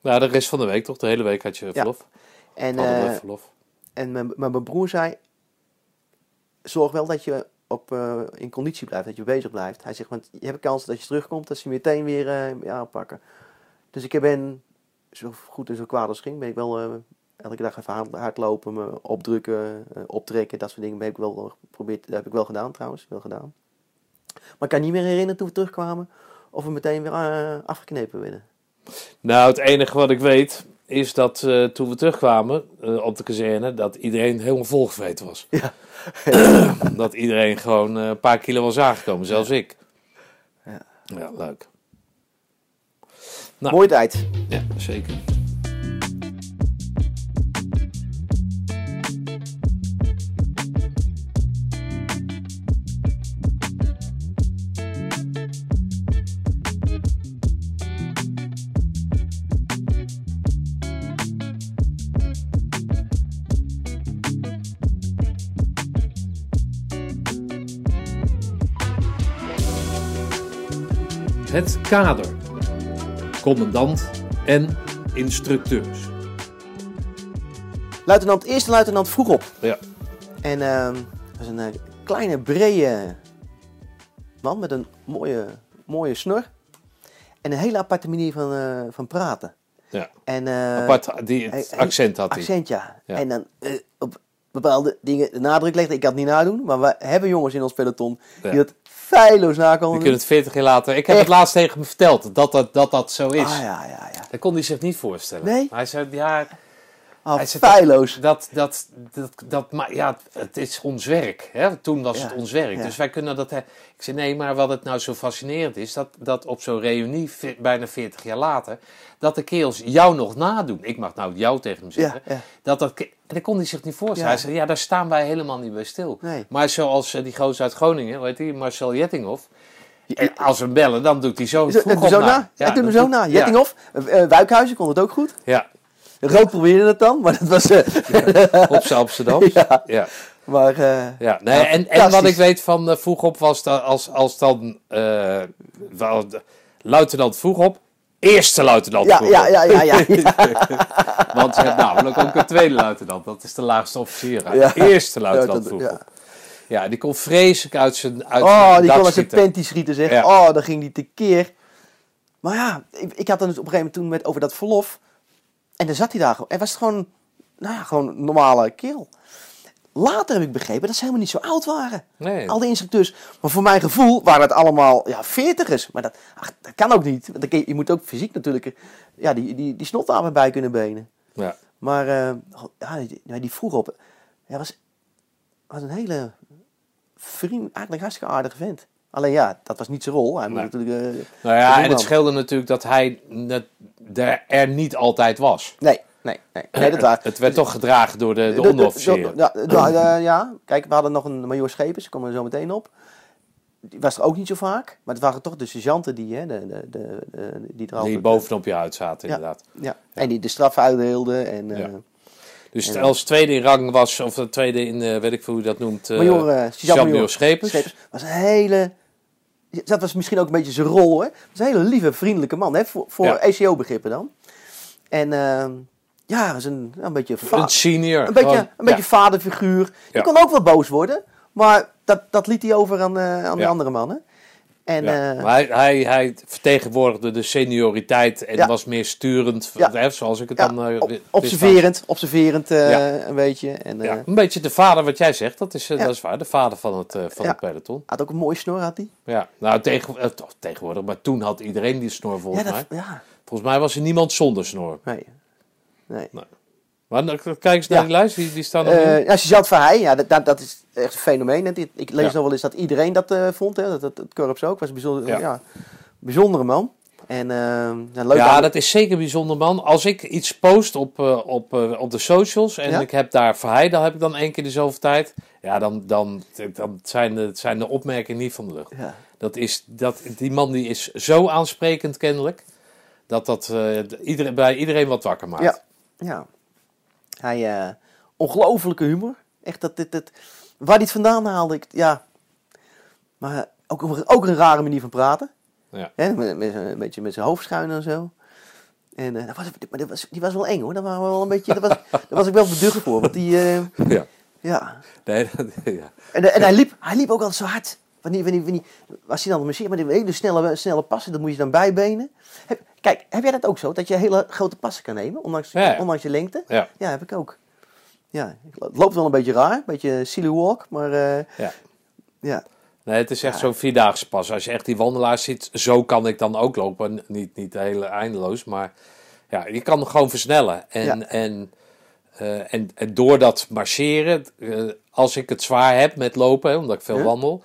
[SPEAKER 1] Nou, de rest van de week toch? De hele week had je verlof.
[SPEAKER 2] En,
[SPEAKER 1] Hadden we
[SPEAKER 2] eh,
[SPEAKER 1] verlof.
[SPEAKER 2] en mijn, mijn broer zei, zorg wel dat je op, in conditie blijft, dat je bezig blijft. Hij zegt, want je hebt kans dat je terugkomt, dat ze je meteen weer weer aanpakken. Dus ik ben, zo goed en zo kwaad als ging, ben ik wel eh, elke dag even hard- hardlopen, me opdrukken, eh, optrekken, dat soort dingen ben ik wel geprobeerd. Dat heb ik wel gedaan trouwens, wel gedaan. Maar ik kan niet meer herinneren toen we terugkwamen of we meteen weer eh, afgeknepen werden.
[SPEAKER 1] Nou, het enige wat ik weet is dat eh, toen we terugkwamen eh, op de kazerne, dat iedereen helemaal volgevreten was.
[SPEAKER 2] Ja.
[SPEAKER 1] dat iedereen gewoon eh, een paar kilo was aangekomen, zelfs ik.
[SPEAKER 2] Ja.
[SPEAKER 1] Ja, leuk. Nou,
[SPEAKER 2] Mooie tijd.
[SPEAKER 1] Ja, zeker.
[SPEAKER 3] Het kader. Commandant en instructeurs.
[SPEAKER 2] Luitenant, eerste luitenant vroeg op.
[SPEAKER 1] Ja.
[SPEAKER 2] En ehm dat was een eh, kleine, brede man met een mooie, mooie snor. En een hele aparte manier van, eh, van praten.
[SPEAKER 1] Ja.
[SPEAKER 2] En, eh,
[SPEAKER 1] Apart, die, het accent had hij.
[SPEAKER 2] Accent, ja.
[SPEAKER 1] Ja.
[SPEAKER 2] En dan op bepaalde dingen de nadruk legde. Ik kan het niet nadoen, maar we hebben jongens in ons peloton die dat feilloos na
[SPEAKER 1] Die kunnen het 40 jaar later. Ik heb
[SPEAKER 2] Echt?
[SPEAKER 1] het laatst tegen hem verteld dat dat, dat, dat zo is.
[SPEAKER 2] Ah ja, ja, ja.
[SPEAKER 1] Dat kon hij zich niet voorstellen.
[SPEAKER 2] Nee?
[SPEAKER 1] Hij zei, ja, Hij zit-
[SPEAKER 2] feilloos.
[SPEAKER 1] dat, dat, dat, dat, maar ja, het is ons werk. Hè? Toen was
[SPEAKER 2] Ja,
[SPEAKER 1] het ons werk.
[SPEAKER 2] ja.
[SPEAKER 1] Dus wij kunnen dat. Ik zei nee, maar wat het nou zo fascinerend is, dat, dat op zo'n reunie, bijna 40 jaar later, dat de kerels jou nog nadoen. Ik mag nou jou tegen hem zeggen.
[SPEAKER 2] Ja, ja.
[SPEAKER 1] Dat dat, dat kon hij zich niet voorstellen.
[SPEAKER 2] Ja.
[SPEAKER 1] Hij zei, ja, daar staan wij helemaal niet bij stil.
[SPEAKER 2] Nee.
[SPEAKER 1] Maar zoals eh, die gozer uit Groningen, heet die, Marcel Jettinghoff. En als we hem bellen, dan doet hij zo
[SPEAKER 2] Zo,
[SPEAKER 1] vroeg
[SPEAKER 2] doe
[SPEAKER 1] op
[SPEAKER 2] zo
[SPEAKER 1] na.
[SPEAKER 2] na. Ja, doe hem zo
[SPEAKER 1] doet-
[SPEAKER 2] na.
[SPEAKER 1] ja.
[SPEAKER 2] Jettinghoff. Eh, eh, Wijkhuizen kon het ook goed.
[SPEAKER 1] Ja,
[SPEAKER 2] Rood probeerde het dan, maar dat was... eh,
[SPEAKER 1] op z'n Amsterdam.
[SPEAKER 2] Ja.
[SPEAKER 1] ja.
[SPEAKER 2] maar eh,
[SPEAKER 1] Ja, nee,
[SPEAKER 2] Ja,
[SPEAKER 1] en, en wat ik weet van uh, Vroegop was dat als, als dan eh, wel, luitenant Vroegop, eerste luitenant
[SPEAKER 2] ja,
[SPEAKER 1] Vroegop.
[SPEAKER 2] ja, ja, ja, ja, ja.
[SPEAKER 1] Want je hebt namelijk ook een tweede luitenant, dat is de laagste officier.
[SPEAKER 2] Ja.
[SPEAKER 1] Eerste luitenant
[SPEAKER 2] Ja,
[SPEAKER 1] Vroegop. Ja. die kon vreselijk uit zijn uit
[SPEAKER 2] Oh,
[SPEAKER 1] zijn
[SPEAKER 2] die kon als een panty schieten, zeg.
[SPEAKER 1] Ja.
[SPEAKER 2] Oh, dan ging die tekeer. Maar ja, ik, ik had dan dus op een gegeven moment toen met over dat verlof. En dan zat hij daar gewoon. En was het gewoon, nou ja, gewoon een normale kerel. Later heb ik begrepen dat ze helemaal niet zo oud waren.
[SPEAKER 1] Nee.
[SPEAKER 2] Al die instructeurs. Maar voor mijn gevoel waren het allemaal ja, veertigers. Maar dat, ach, dat kan ook niet. Want je, je moet ook fysiek natuurlijk ja, die, die, die snot bij kunnen benen.
[SPEAKER 1] Ja.
[SPEAKER 2] Maar eh, ja, die, ja, die vroeg op. Hij was, was een hele vriend, eigenlijk hartstikke aardige vent. Alleen ja, dat was niet zijn rol. Hij moet
[SPEAKER 1] Nee.
[SPEAKER 2] natuurlijk. eh,
[SPEAKER 1] Nou ja, en het scheelde natuurlijk dat hij er, niet altijd was.
[SPEAKER 2] Nee, nee, nee. nee dat waar.
[SPEAKER 1] Het werd toch gedragen door de, de,
[SPEAKER 2] De- de- Ja, ja, kijk, we hadden nog een major Schepens, daar komen we zo meteen op. Die was er ook niet zo vaak, maar het waren toch de sergeanten die, hè, de, de, de, de- die er
[SPEAKER 1] Die
[SPEAKER 2] altijd...
[SPEAKER 1] bovenop je uit zaten,
[SPEAKER 2] Ja.
[SPEAKER 1] inderdaad.
[SPEAKER 2] Ja, en die de straf uitdeelden. En, eh.
[SPEAKER 1] Dus
[SPEAKER 2] En-
[SPEAKER 1] als tweede in rang was, of de tweede in, eh, weet ik veel hoe je dat noemt, eh
[SPEAKER 2] major, eh, was een hele... Dat was misschien ook een beetje zijn rol, hè. was een hele lieve, vriendelijke man, hè, voor, voor
[SPEAKER 1] Ja.
[SPEAKER 2] ECO-begrippen dan. En ehm, ja, was een, een beetje...
[SPEAKER 1] Een senior.
[SPEAKER 2] Een beetje, een beetje
[SPEAKER 1] ja.
[SPEAKER 2] vaderfiguur. Die kon ook wel boos worden. Maar dat, dat liet hij over aan, eh, aan de
[SPEAKER 1] Ja.
[SPEAKER 2] andere mannen. En
[SPEAKER 1] Ja,
[SPEAKER 2] eh,
[SPEAKER 1] maar hij, hij, hij vertegenwoordigde de senioriteit en
[SPEAKER 2] Ja.
[SPEAKER 1] was meer sturend,
[SPEAKER 2] Ja.
[SPEAKER 1] zoals ik het dan
[SPEAKER 2] op-
[SPEAKER 1] wist
[SPEAKER 2] observerend, observerend eh, een beetje. En,
[SPEAKER 1] een beetje de vader, wat jij zegt, dat is, dat is waar. De vader van het, van het peloton.
[SPEAKER 2] had ook een mooie snor, had hij.
[SPEAKER 1] Ja, nou tegen, tegenwoordig, maar toen had iedereen die snor volgens mij. Volgens mij was er niemand zonder snor.
[SPEAKER 2] nee. nee.
[SPEAKER 1] Maar dan, kijk eens naar
[SPEAKER 2] Ja.
[SPEAKER 1] die lijst, wie, wie staan er nu?
[SPEAKER 2] Eh ja, Sergeant Verheij, ja, dat, dat is echt een fenomeen. hè. Dit- Ik lees
[SPEAKER 1] Ja.
[SPEAKER 2] nog wel eens dat iedereen dat eh, vond. Hè. Dat, dat, het korps ook. was een bijzonder,
[SPEAKER 1] Ja.
[SPEAKER 2] ja. bijzondere man. En eh, ja, leuk
[SPEAKER 1] Ja,
[SPEAKER 2] aan-
[SPEAKER 1] dat is zeker bijzonder, man. Als ik iets post op, eh, op, op de socials en
[SPEAKER 2] Ja?
[SPEAKER 1] ik heb daar Verheij, dan heb ik dan één keer de zoveel tijd. Ja, dan, dan, dan zijn, de, zijn de opmerkingen niet van de lucht.
[SPEAKER 2] ja.
[SPEAKER 1] Dat is, dat, die man die is zo aansprekend kennelijk, dat dat iedereen, bij iedereen wat wakker maakt.
[SPEAKER 2] Ja. Ja. Hij, ongelofelijke humor. Echt dat dit, dit, waar hij het vandaan haalde, ik, ja. Maar ook, een- ook een rare manier van praten.
[SPEAKER 1] Ja.
[SPEAKER 2] Hè, met, een beetje met zijn hoofd schuin en zo. En eh, dat was, maar dat was, die was wel eng hoor. Dat waren we wel een beetje, dat was, daar was ik wel beducht voor. Want die, eh,
[SPEAKER 1] Ja.
[SPEAKER 2] ja.
[SPEAKER 1] Nee, dat- ja.
[SPEAKER 2] En, eh, en hij, liep, hij liep ook altijd zo hard. Wanneer, wanneer, wanneer, was hij dan marcheert, maar die hele snelle, snelle passen, dat moet je dan bijbenen. Heb, kijk, heb jij dat ook zo? Dat je hele grote passen kan nemen, ondanks,
[SPEAKER 1] Ja, ja.
[SPEAKER 2] ondanks je lengte?
[SPEAKER 1] Ja.
[SPEAKER 2] Ja, heb ik ook. Ja, het loopt wel een beetje raar, een beetje silly walk, maar eh,
[SPEAKER 1] Ja.
[SPEAKER 2] ja.
[SPEAKER 1] Nee, het is echt zo'n vierdaagse pas. Als je echt die wandelaars ziet, zo kan ik dan ook lopen. Niet, niet hele eindeloos, maar ja, je kan gewoon versnellen. En,
[SPEAKER 2] Ja.
[SPEAKER 1] en, eh, en, en door dat marcheren, eh, als ik het zwaar heb met lopen, hè, omdat ik veel
[SPEAKER 2] Ja.
[SPEAKER 1] wandel.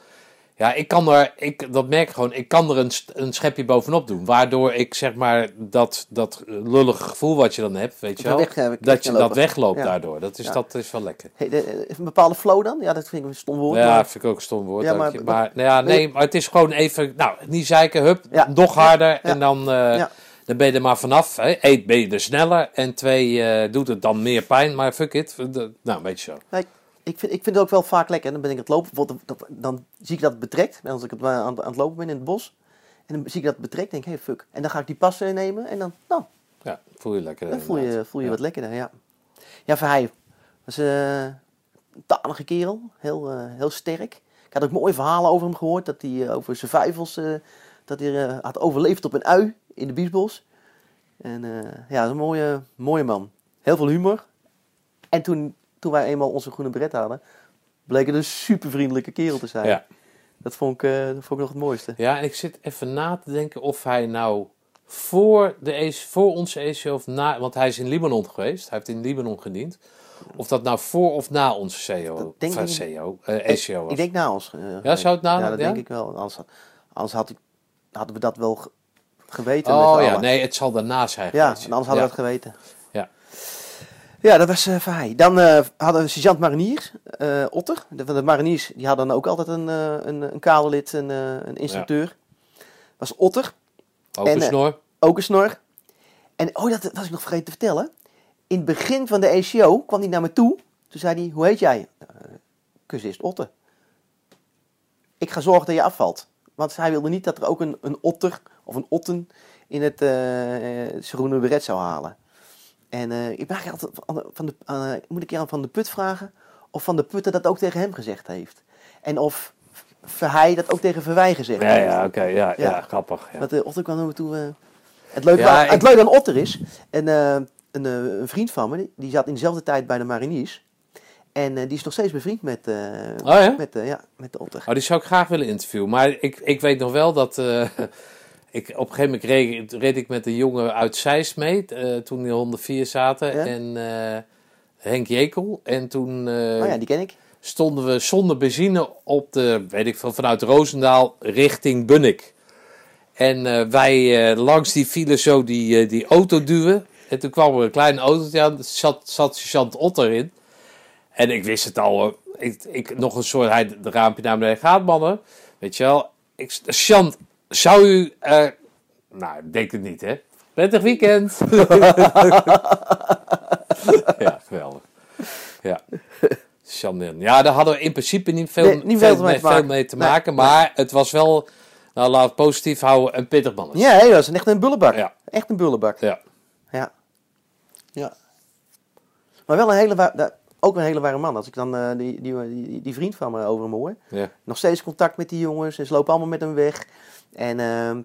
[SPEAKER 1] Ja, ik kan er, ik, dat merk ik gewoon, ik kan er een, een schepje bovenop doen. Waardoor ik zeg maar dat, dat lullige gevoel wat je dan hebt, weet je
[SPEAKER 2] Dat
[SPEAKER 1] wel.
[SPEAKER 2] weg- weg-
[SPEAKER 1] dat je dat wegloopt
[SPEAKER 2] Ja.
[SPEAKER 1] daardoor. Dat is,
[SPEAKER 2] Ja.
[SPEAKER 1] dat is wel lekker.
[SPEAKER 2] Hey, de- eh, een bepaalde flow dan? Ja, dat vind ik een stom woord.
[SPEAKER 1] Ja,
[SPEAKER 2] maar-
[SPEAKER 1] vind ik ook een stom woord.
[SPEAKER 2] Ja, maar-
[SPEAKER 1] nou ja, nee, maar het is gewoon even, nou, niet zeiken, hup, nog harder. En dan, eh, dan ben je er maar vanaf. Hè. Eén, ben je er sneller. En twee, eh, doet het dan meer pijn. Maar fuck it. Nou, een beetje zo.
[SPEAKER 2] Nee, ik, vind, ik vind het ook wel vaak lekker. Dan ben ik aan het lopen. bijvoorbeeld, Dan zie ik dat het betrekt. Als ik het aan, het lopen ben in het bos. En En dan zie ik dat betrekt, denk ik, hey, fuck. En dan ga ik die passen nemen en dan, nou,
[SPEAKER 1] Ja, voel je lekker.
[SPEAKER 2] dan voel je, voel je
[SPEAKER 1] Ja.
[SPEAKER 2] wat lekkerder, ja. Ja, Verheij was eh, een tanige kerel, heel, eh, heel sterk. Ik had ook mooie verhalen over hem gehoord, dat hij eh, over survivals, eh dat hij eh, had overleefd op een ui in de Biesbos. En eh, ja, dat is een mooie, mooie man. Heel veel humor. En toen, toen wij eenmaal onze groene beret hadden, bleek het een super vriendelijke kerel te zijn.
[SPEAKER 1] Ja.
[SPEAKER 2] Dat, vond ik, eh, dat vond ik nog het mooiste.
[SPEAKER 1] ja, en ik zit even na te denken of hij nou voor, de, EC voor onze ECO of na... Want hij is in Libanon geweest. Hij heeft in Libanon gediend. Of dat nou voor of na onze
[SPEAKER 2] Dat denk
[SPEAKER 1] of,
[SPEAKER 2] ik-
[SPEAKER 1] CO, eh, ECO was.
[SPEAKER 2] Ik denk na ons. eh,
[SPEAKER 1] Ja, zou het na-
[SPEAKER 2] Ja, dat
[SPEAKER 1] ja?
[SPEAKER 2] denk ik wel. Anders, anders had ik, hadden we dat wel ge- geweten.
[SPEAKER 1] Oh ja,
[SPEAKER 2] allen.
[SPEAKER 1] nee, het zal daarna zijn
[SPEAKER 2] Ja,
[SPEAKER 1] geweest.
[SPEAKER 2] anders hadden we het geweten.
[SPEAKER 1] Ja.
[SPEAKER 2] Ja, dat was uh, Verheij. Dan eh, hadden we sergeant mariniers, eh, Otter. De, van de mariniers die hadden dan ook altijd een, eh een, een kaderlid, een, eh, een instructeur. was Otter,
[SPEAKER 1] Ook
[SPEAKER 2] En,
[SPEAKER 1] een
[SPEAKER 2] eh,
[SPEAKER 1] snor.
[SPEAKER 2] ook een snor. En oh, dat was ik nog vergeten te vertellen. In het begin van de ECO kwam hij naar me toe. Toen zei hij, hoe heet jij? Uh, Cursist Otter. Ik ga zorgen dat je afvalt. Want hij wilde niet dat er ook een, een otter of een otten in het eh eh, groene beret zou halen. En eh, ik vraag altijd van, de, eh, moet ik je aan Van de Put vragen of Van de Putten dat ook tegen hem gezegd heeft. En of Verheij dat ook tegen Verwij gezegd
[SPEAKER 1] Ja,
[SPEAKER 2] heeft.
[SPEAKER 1] ja, oké. ja, ja.
[SPEAKER 2] Ja.
[SPEAKER 1] grappig. Ja.
[SPEAKER 2] Want uh, Otter kwam naar me toe. eh, het, leuke
[SPEAKER 1] Ja,
[SPEAKER 2] aan,
[SPEAKER 1] ik-
[SPEAKER 2] het leuke aan Otter is, en, eh, een, eh, een vriend van me, die, zat in dezelfde tijd bij de Mariniers. En eh, die is nog steeds bevriend met, eh,
[SPEAKER 1] Oh ja?
[SPEAKER 2] met, eh, ja, met de Otter.
[SPEAKER 1] Oh, die zou ik graag willen interviewen. Maar ik, ik weet nog wel dat... ik, op een gegeven moment reed, reed ik met een jongen uit Zeist mee. eh, toen die 104 zaten.
[SPEAKER 2] Ja.
[SPEAKER 1] En eh, Henk Jekel. En toen eh,
[SPEAKER 2] oh ja, die ken ik.
[SPEAKER 1] stonden we zonder benzine op de... Weet ik veel, vanuit Roosendaal richting Bunnik. En wij langs die file zo die, die auto duwen. En toen kwam er een klein autootje aan. Zat, zat sergeant Otter in. En ik wist het al. Ik, ik, nog een soort, hij de raampje naar beneden gaat, mannen. Weet je wel. Ik, zou u... eh, nou, ik denk het niet, hè. Prettig weekend. ja, geweldig. Ja. Sjant, ja, daar hadden we in principe niet veel,
[SPEAKER 2] Nee, niet
[SPEAKER 1] veel,
[SPEAKER 2] veel mee
[SPEAKER 1] mee,
[SPEAKER 2] te maken.
[SPEAKER 1] veel mee te
[SPEAKER 2] Nee,
[SPEAKER 1] maken. Maar het was wel, nou laat het positief houden, een pittig mannetje.
[SPEAKER 2] Ja, hij was echt een bullebak.
[SPEAKER 1] Ja.
[SPEAKER 2] Echt een bullebak.
[SPEAKER 1] Ja.
[SPEAKER 2] Ja. ja. Maar wel een hele, ook een hele ware man. Als ik dan eh, die, die, die, die vriend van me over hem hoor.
[SPEAKER 1] Ja.
[SPEAKER 2] Nog steeds contact met die jongens. En ze lopen allemaal met hem weg. En ehm,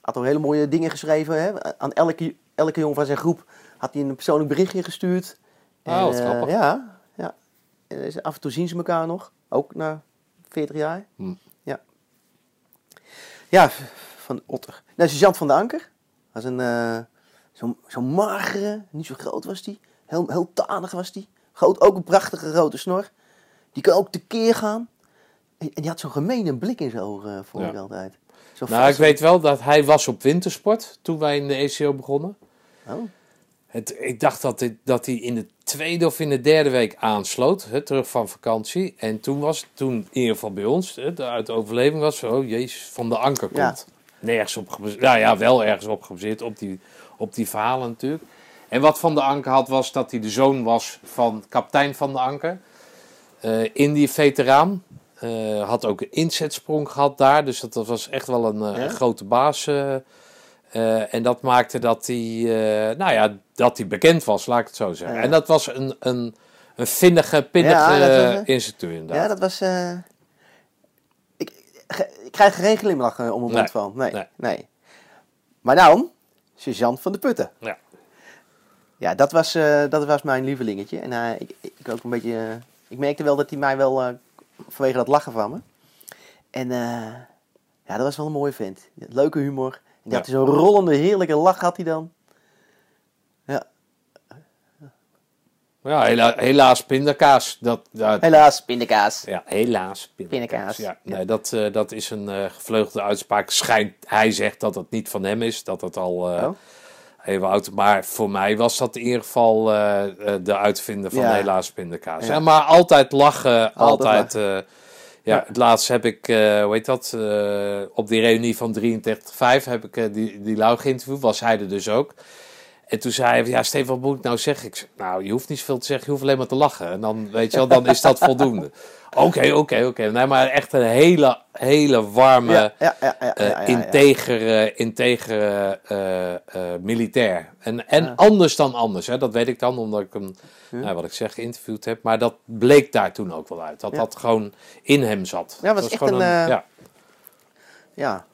[SPEAKER 2] had ook hele mooie dingen geschreven. Hè? Aan elke, elke jongen van zijn groep had hij een persoonlijk berichtje gestuurd.
[SPEAKER 1] Oh, wat
[SPEAKER 2] eh,
[SPEAKER 1] grappig.
[SPEAKER 2] ja, ja. En af en toe zien ze elkaar nog. Ook na 40 jaar.
[SPEAKER 1] Hm.
[SPEAKER 2] Ja. Ja, van Otter. Nou, sergeant van de Anker. Was een eh, zo'n zo magere, niet zo groot was die. Heel, heel tanig was die. Groot, ook een prachtige grote snor. Die kan ook tekeer gaan. En, en die had zo'n gemene blik in zijn ogen, eh, vond
[SPEAKER 1] Ja.
[SPEAKER 2] ik altijd. Zo
[SPEAKER 1] Nou, ik weet wel dat hij was op wintersport toen wij in de ECO begonnen.
[SPEAKER 2] Oh,
[SPEAKER 1] Het, ik dacht dat, dit, dat hij in de tweede of in de derde week aansloot, hè, terug van vakantie. En toen was, toen in ieder geval bij ons, hè, de, uit de overleving was, oh jezus, van de anker
[SPEAKER 2] Ja.
[SPEAKER 1] komt. Nergens op gebaseerd, nou ja, wel ergens op gebaseerd, op die, op die verhalen natuurlijk. En wat Van de Anker had, was dat hij de zoon was van kapitein Van de Anker. Eh Indië-veteraan. Eh, had ook een inzetsprong gehad daar. Dus dat was echt wel een, eh,
[SPEAKER 2] Ja?
[SPEAKER 1] een grote baas. eh. En dat maakte dat hij, nou ja, dat hij bekend was, laat ik het zo zeggen.
[SPEAKER 2] Ja.
[SPEAKER 1] En dat was een, een, een vinnige, pinnige
[SPEAKER 2] Ja,
[SPEAKER 1] instructeur inderdaad.
[SPEAKER 2] ja, dat was... ik, ik krijg er geen glimlach om mijn
[SPEAKER 1] Nee,
[SPEAKER 2] mond van. Nee,
[SPEAKER 1] nee.
[SPEAKER 2] nee. Maar dan, sergeant van de Putten.
[SPEAKER 1] Ja.
[SPEAKER 2] Ja, dat was, dat was mijn lievelingetje. En ik, ik ook een beetje... ik merkte wel dat hij mij wel... vanwege dat lachen van me. En eh, ja, dat was wel een mooie vent. Leuke humor. En die
[SPEAKER 1] Ja.
[SPEAKER 2] had zo'n rollende, heerlijke lach had hij dan. Ja,
[SPEAKER 1] Ja, hela- helaas pindakaas. Dat, dat,
[SPEAKER 2] helaas, pindakaas.
[SPEAKER 1] Ja, helaas. Pindakaas.
[SPEAKER 2] Pindakaas.
[SPEAKER 1] Ja, nee, dat, eh, dat is een eh, gevleugelde uitspraak. Schijnt, hij zegt dat het niet van hem is. Dat het al
[SPEAKER 2] Oh.
[SPEAKER 1] Even oud Maar voor mij was dat in ieder geval eh, eh, de uitvinder van
[SPEAKER 2] Ja.
[SPEAKER 1] helaas pindakaas.
[SPEAKER 2] Ja.
[SPEAKER 1] Maar altijd lachen.
[SPEAKER 2] Altijd
[SPEAKER 1] Altijd. eh, ja,
[SPEAKER 2] Ja.
[SPEAKER 1] het laatste heb ik, hoe heet dat? op die reunie van 33.5 heb ik die, die Lau geïnterviewd. Was hij er dus ook. En toen zei hij, ja Stefan, wat moet ik nou zeggen? Ik zei, nou, je hoeft niet zoveel te zeggen, je hoeft alleen maar te lachen. En dan, weet je wel, dan is dat voldoende. Oké, oké, oké. Nee, maar echt een hele, hele warme, integere, integere militair. En, en anders dan anders, hè? dat weet ik dan, omdat ik hem, nou, wat ik zeg, geïnterviewd heb. Maar dat bleek daar toen ook wel uit. Dat dat gewoon in hem zat.
[SPEAKER 2] Ja, was
[SPEAKER 1] Dat
[SPEAKER 2] echt
[SPEAKER 1] gewoon
[SPEAKER 2] een, eh,
[SPEAKER 1] ja.
[SPEAKER 2] Ja.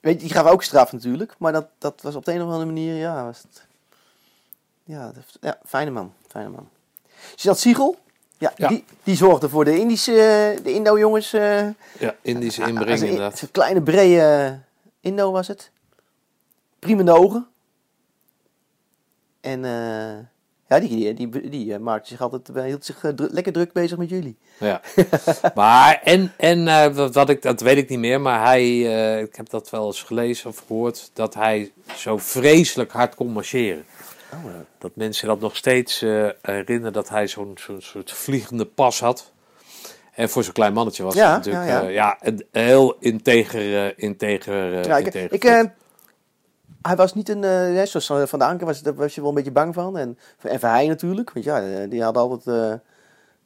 [SPEAKER 2] Weet je, die gaven ook straf natuurlijk. Maar dat, dat was op de een of andere manier, ja, was het... Ja, dat- ja fijne man. Fijne man. Sidat Siegel, ja,
[SPEAKER 1] Ja.
[SPEAKER 2] Die, die zorgde voor de Indische, eh, de Indo-jongens. eh,
[SPEAKER 1] ja, Indische
[SPEAKER 2] als
[SPEAKER 1] inbreng
[SPEAKER 2] een-
[SPEAKER 1] inderdaad.
[SPEAKER 2] Zo'n kleine, brede Indo was het. Prima ogen. En eh, ja, die, die, die, die eh, maakte zich altijd, eh, hield zich eh, dru- lekker druk bezig met jullie.
[SPEAKER 1] Ja. maar, en, en eh, wat, wat ik, dat weet ik niet meer, maar hij, eh, ik heb dat wel eens gelezen of gehoord, dat hij zo vreselijk hard kon marcheren.
[SPEAKER 2] Oh,
[SPEAKER 1] Dat mensen dat nog steeds eh, herinneren dat hij zo'n zo'n soort vliegende pas had. En voor zo'n klein mannetje was
[SPEAKER 2] Ja,
[SPEAKER 1] het natuurlijk
[SPEAKER 2] ja,
[SPEAKER 1] ja,
[SPEAKER 2] ja.
[SPEAKER 1] ja, een heel integer, eh, integer, eh,
[SPEAKER 2] Ja, ik,
[SPEAKER 1] integer
[SPEAKER 2] ik,
[SPEAKER 1] vent.
[SPEAKER 2] eh, hij was niet een, eh, ja, zoals eh, Van de Anker was, daar was je wel een beetje bang van. En, en Verheij natuurlijk, want ja, eh, die hadden altijd, eh,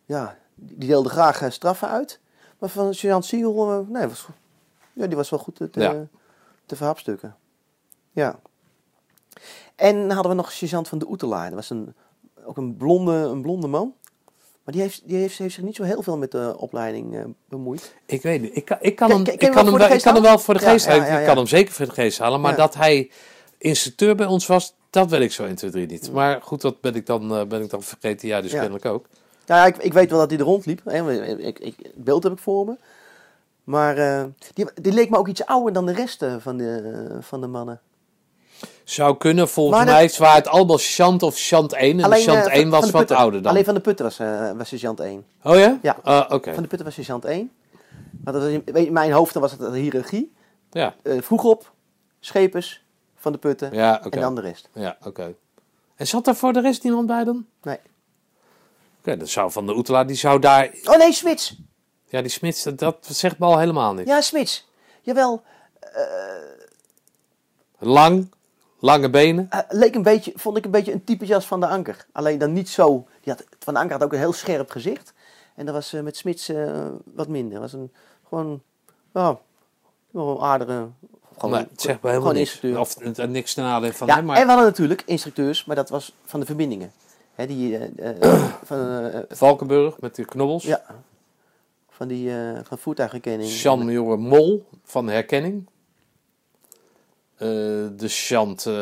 [SPEAKER 2] ja, die deelde graag eh, straffen uit. Maar van Jean Siegel, eh, nee, was, ja, die was wel goed te, te,
[SPEAKER 1] Ja.
[SPEAKER 2] te verhapstukken. Ja. En dan hadden we nog sergeant van de Oetelaar. Dat was een, ook een blonde, een blonde man. Maar die heeft, die heeft, heeft zich niet zo heel veel met de opleiding eh, bemoeid.
[SPEAKER 1] Ik weet niet. Ik kan, ik kan, hem, ik kan,
[SPEAKER 2] hem
[SPEAKER 1] wel,
[SPEAKER 2] de
[SPEAKER 1] ik kan hem
[SPEAKER 2] geest
[SPEAKER 1] wel voor de geest halen.
[SPEAKER 2] ja, ja,
[SPEAKER 1] Ik kan hem zeker voor de geest halen. Maar dat hij instructeur bij ons was, dat weet ik zo 1, 2, 3 niet. Maar goed, dat ben ik dan, eh, ben ik dan vergeten. Ja, dus kennelijk ook.
[SPEAKER 2] Ja, ik, ik weet wel dat hij er rondliep. Hè. Ik, ik, het beeld heb ik voor me. Maar eh, die, die leek me ook iets ouder dan de rest eh, van de, van de mannen.
[SPEAKER 1] Zou kunnen, volgens
[SPEAKER 2] Maar
[SPEAKER 1] mij waren het allemaal Chant of Chant 1. En
[SPEAKER 2] Alleen,
[SPEAKER 1] Chant
[SPEAKER 2] eh,
[SPEAKER 1] 1
[SPEAKER 2] van-
[SPEAKER 1] was
[SPEAKER 2] van de
[SPEAKER 1] wat ouder dan.
[SPEAKER 2] Alleen van de Putten was, eh was sergeant 1.
[SPEAKER 1] Oh ja?
[SPEAKER 2] Ja.
[SPEAKER 1] Ah, Oké.
[SPEAKER 2] Van de Putten was sergeant 1. Maar dat was in, mijn hoofd dan was het een hiërarchie.
[SPEAKER 1] Ja,
[SPEAKER 2] Eh, vroeg op, schepers, van de Putten
[SPEAKER 1] ja
[SPEAKER 2] en dan de rest.
[SPEAKER 1] Ja, oké. En zat er voor de rest niemand bij dan?
[SPEAKER 2] Nee.
[SPEAKER 1] Oké, dat zou Van de Oetelaar, die zou daar...
[SPEAKER 2] Oh nee, Smits!
[SPEAKER 1] Ja, die Smits, dat, dat zegt me al helemaal niet.
[SPEAKER 2] Ja, Smits. Jawel,
[SPEAKER 1] Lang, lange benen.
[SPEAKER 2] eh, leek een beetje, vond ik een beetje een typetje als Van de Anker. Alleen dan niet zo. Die had, van de Anker had ook een heel scherp gezicht. En dat was eh, met Smits eh, wat minder. was een gewoon, nou, wel aardige. Gewoon,
[SPEAKER 1] Nee, het zegt helemaal niks.
[SPEAKER 2] instructeur.
[SPEAKER 1] Of niks ten nadele van
[SPEAKER 2] ja,
[SPEAKER 1] hem, maar...
[SPEAKER 2] en we hadden natuurlijk instructeurs, maar dat was van de verbindingen. Hè, die, van,
[SPEAKER 1] Valkenburg met de knobbels.
[SPEAKER 2] ja, van die van voertuigherkenning.
[SPEAKER 1] Jean-Jonge Mol van Herkenning. Eh, de Chant... eh,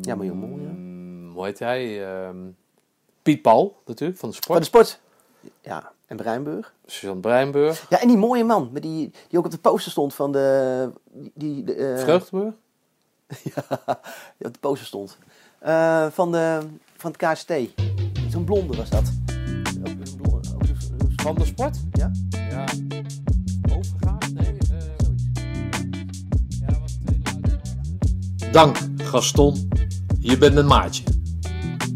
[SPEAKER 2] Ja, maar Mol, ja.
[SPEAKER 1] mm, Hoe heet hij? Ehm, Piet Paul, natuurlijk, van de
[SPEAKER 2] Van
[SPEAKER 1] sport.
[SPEAKER 2] de sport. Ja, en Breinburg.
[SPEAKER 1] Jean Breinburg.
[SPEAKER 2] Ja, en die mooie man, met die, die ook op de poster stond van de... Die, de, eh,
[SPEAKER 1] Vreugdeburg.
[SPEAKER 2] die op de poster stond. Van, de, van het KST. Zo'n blonde was dat. Ook ook
[SPEAKER 1] Van de sport?
[SPEAKER 2] Ja?
[SPEAKER 1] Ja.
[SPEAKER 4] Dank, Gaston. Je bent een maatje.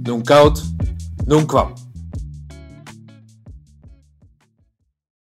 [SPEAKER 4] Noem koud, noem kwam.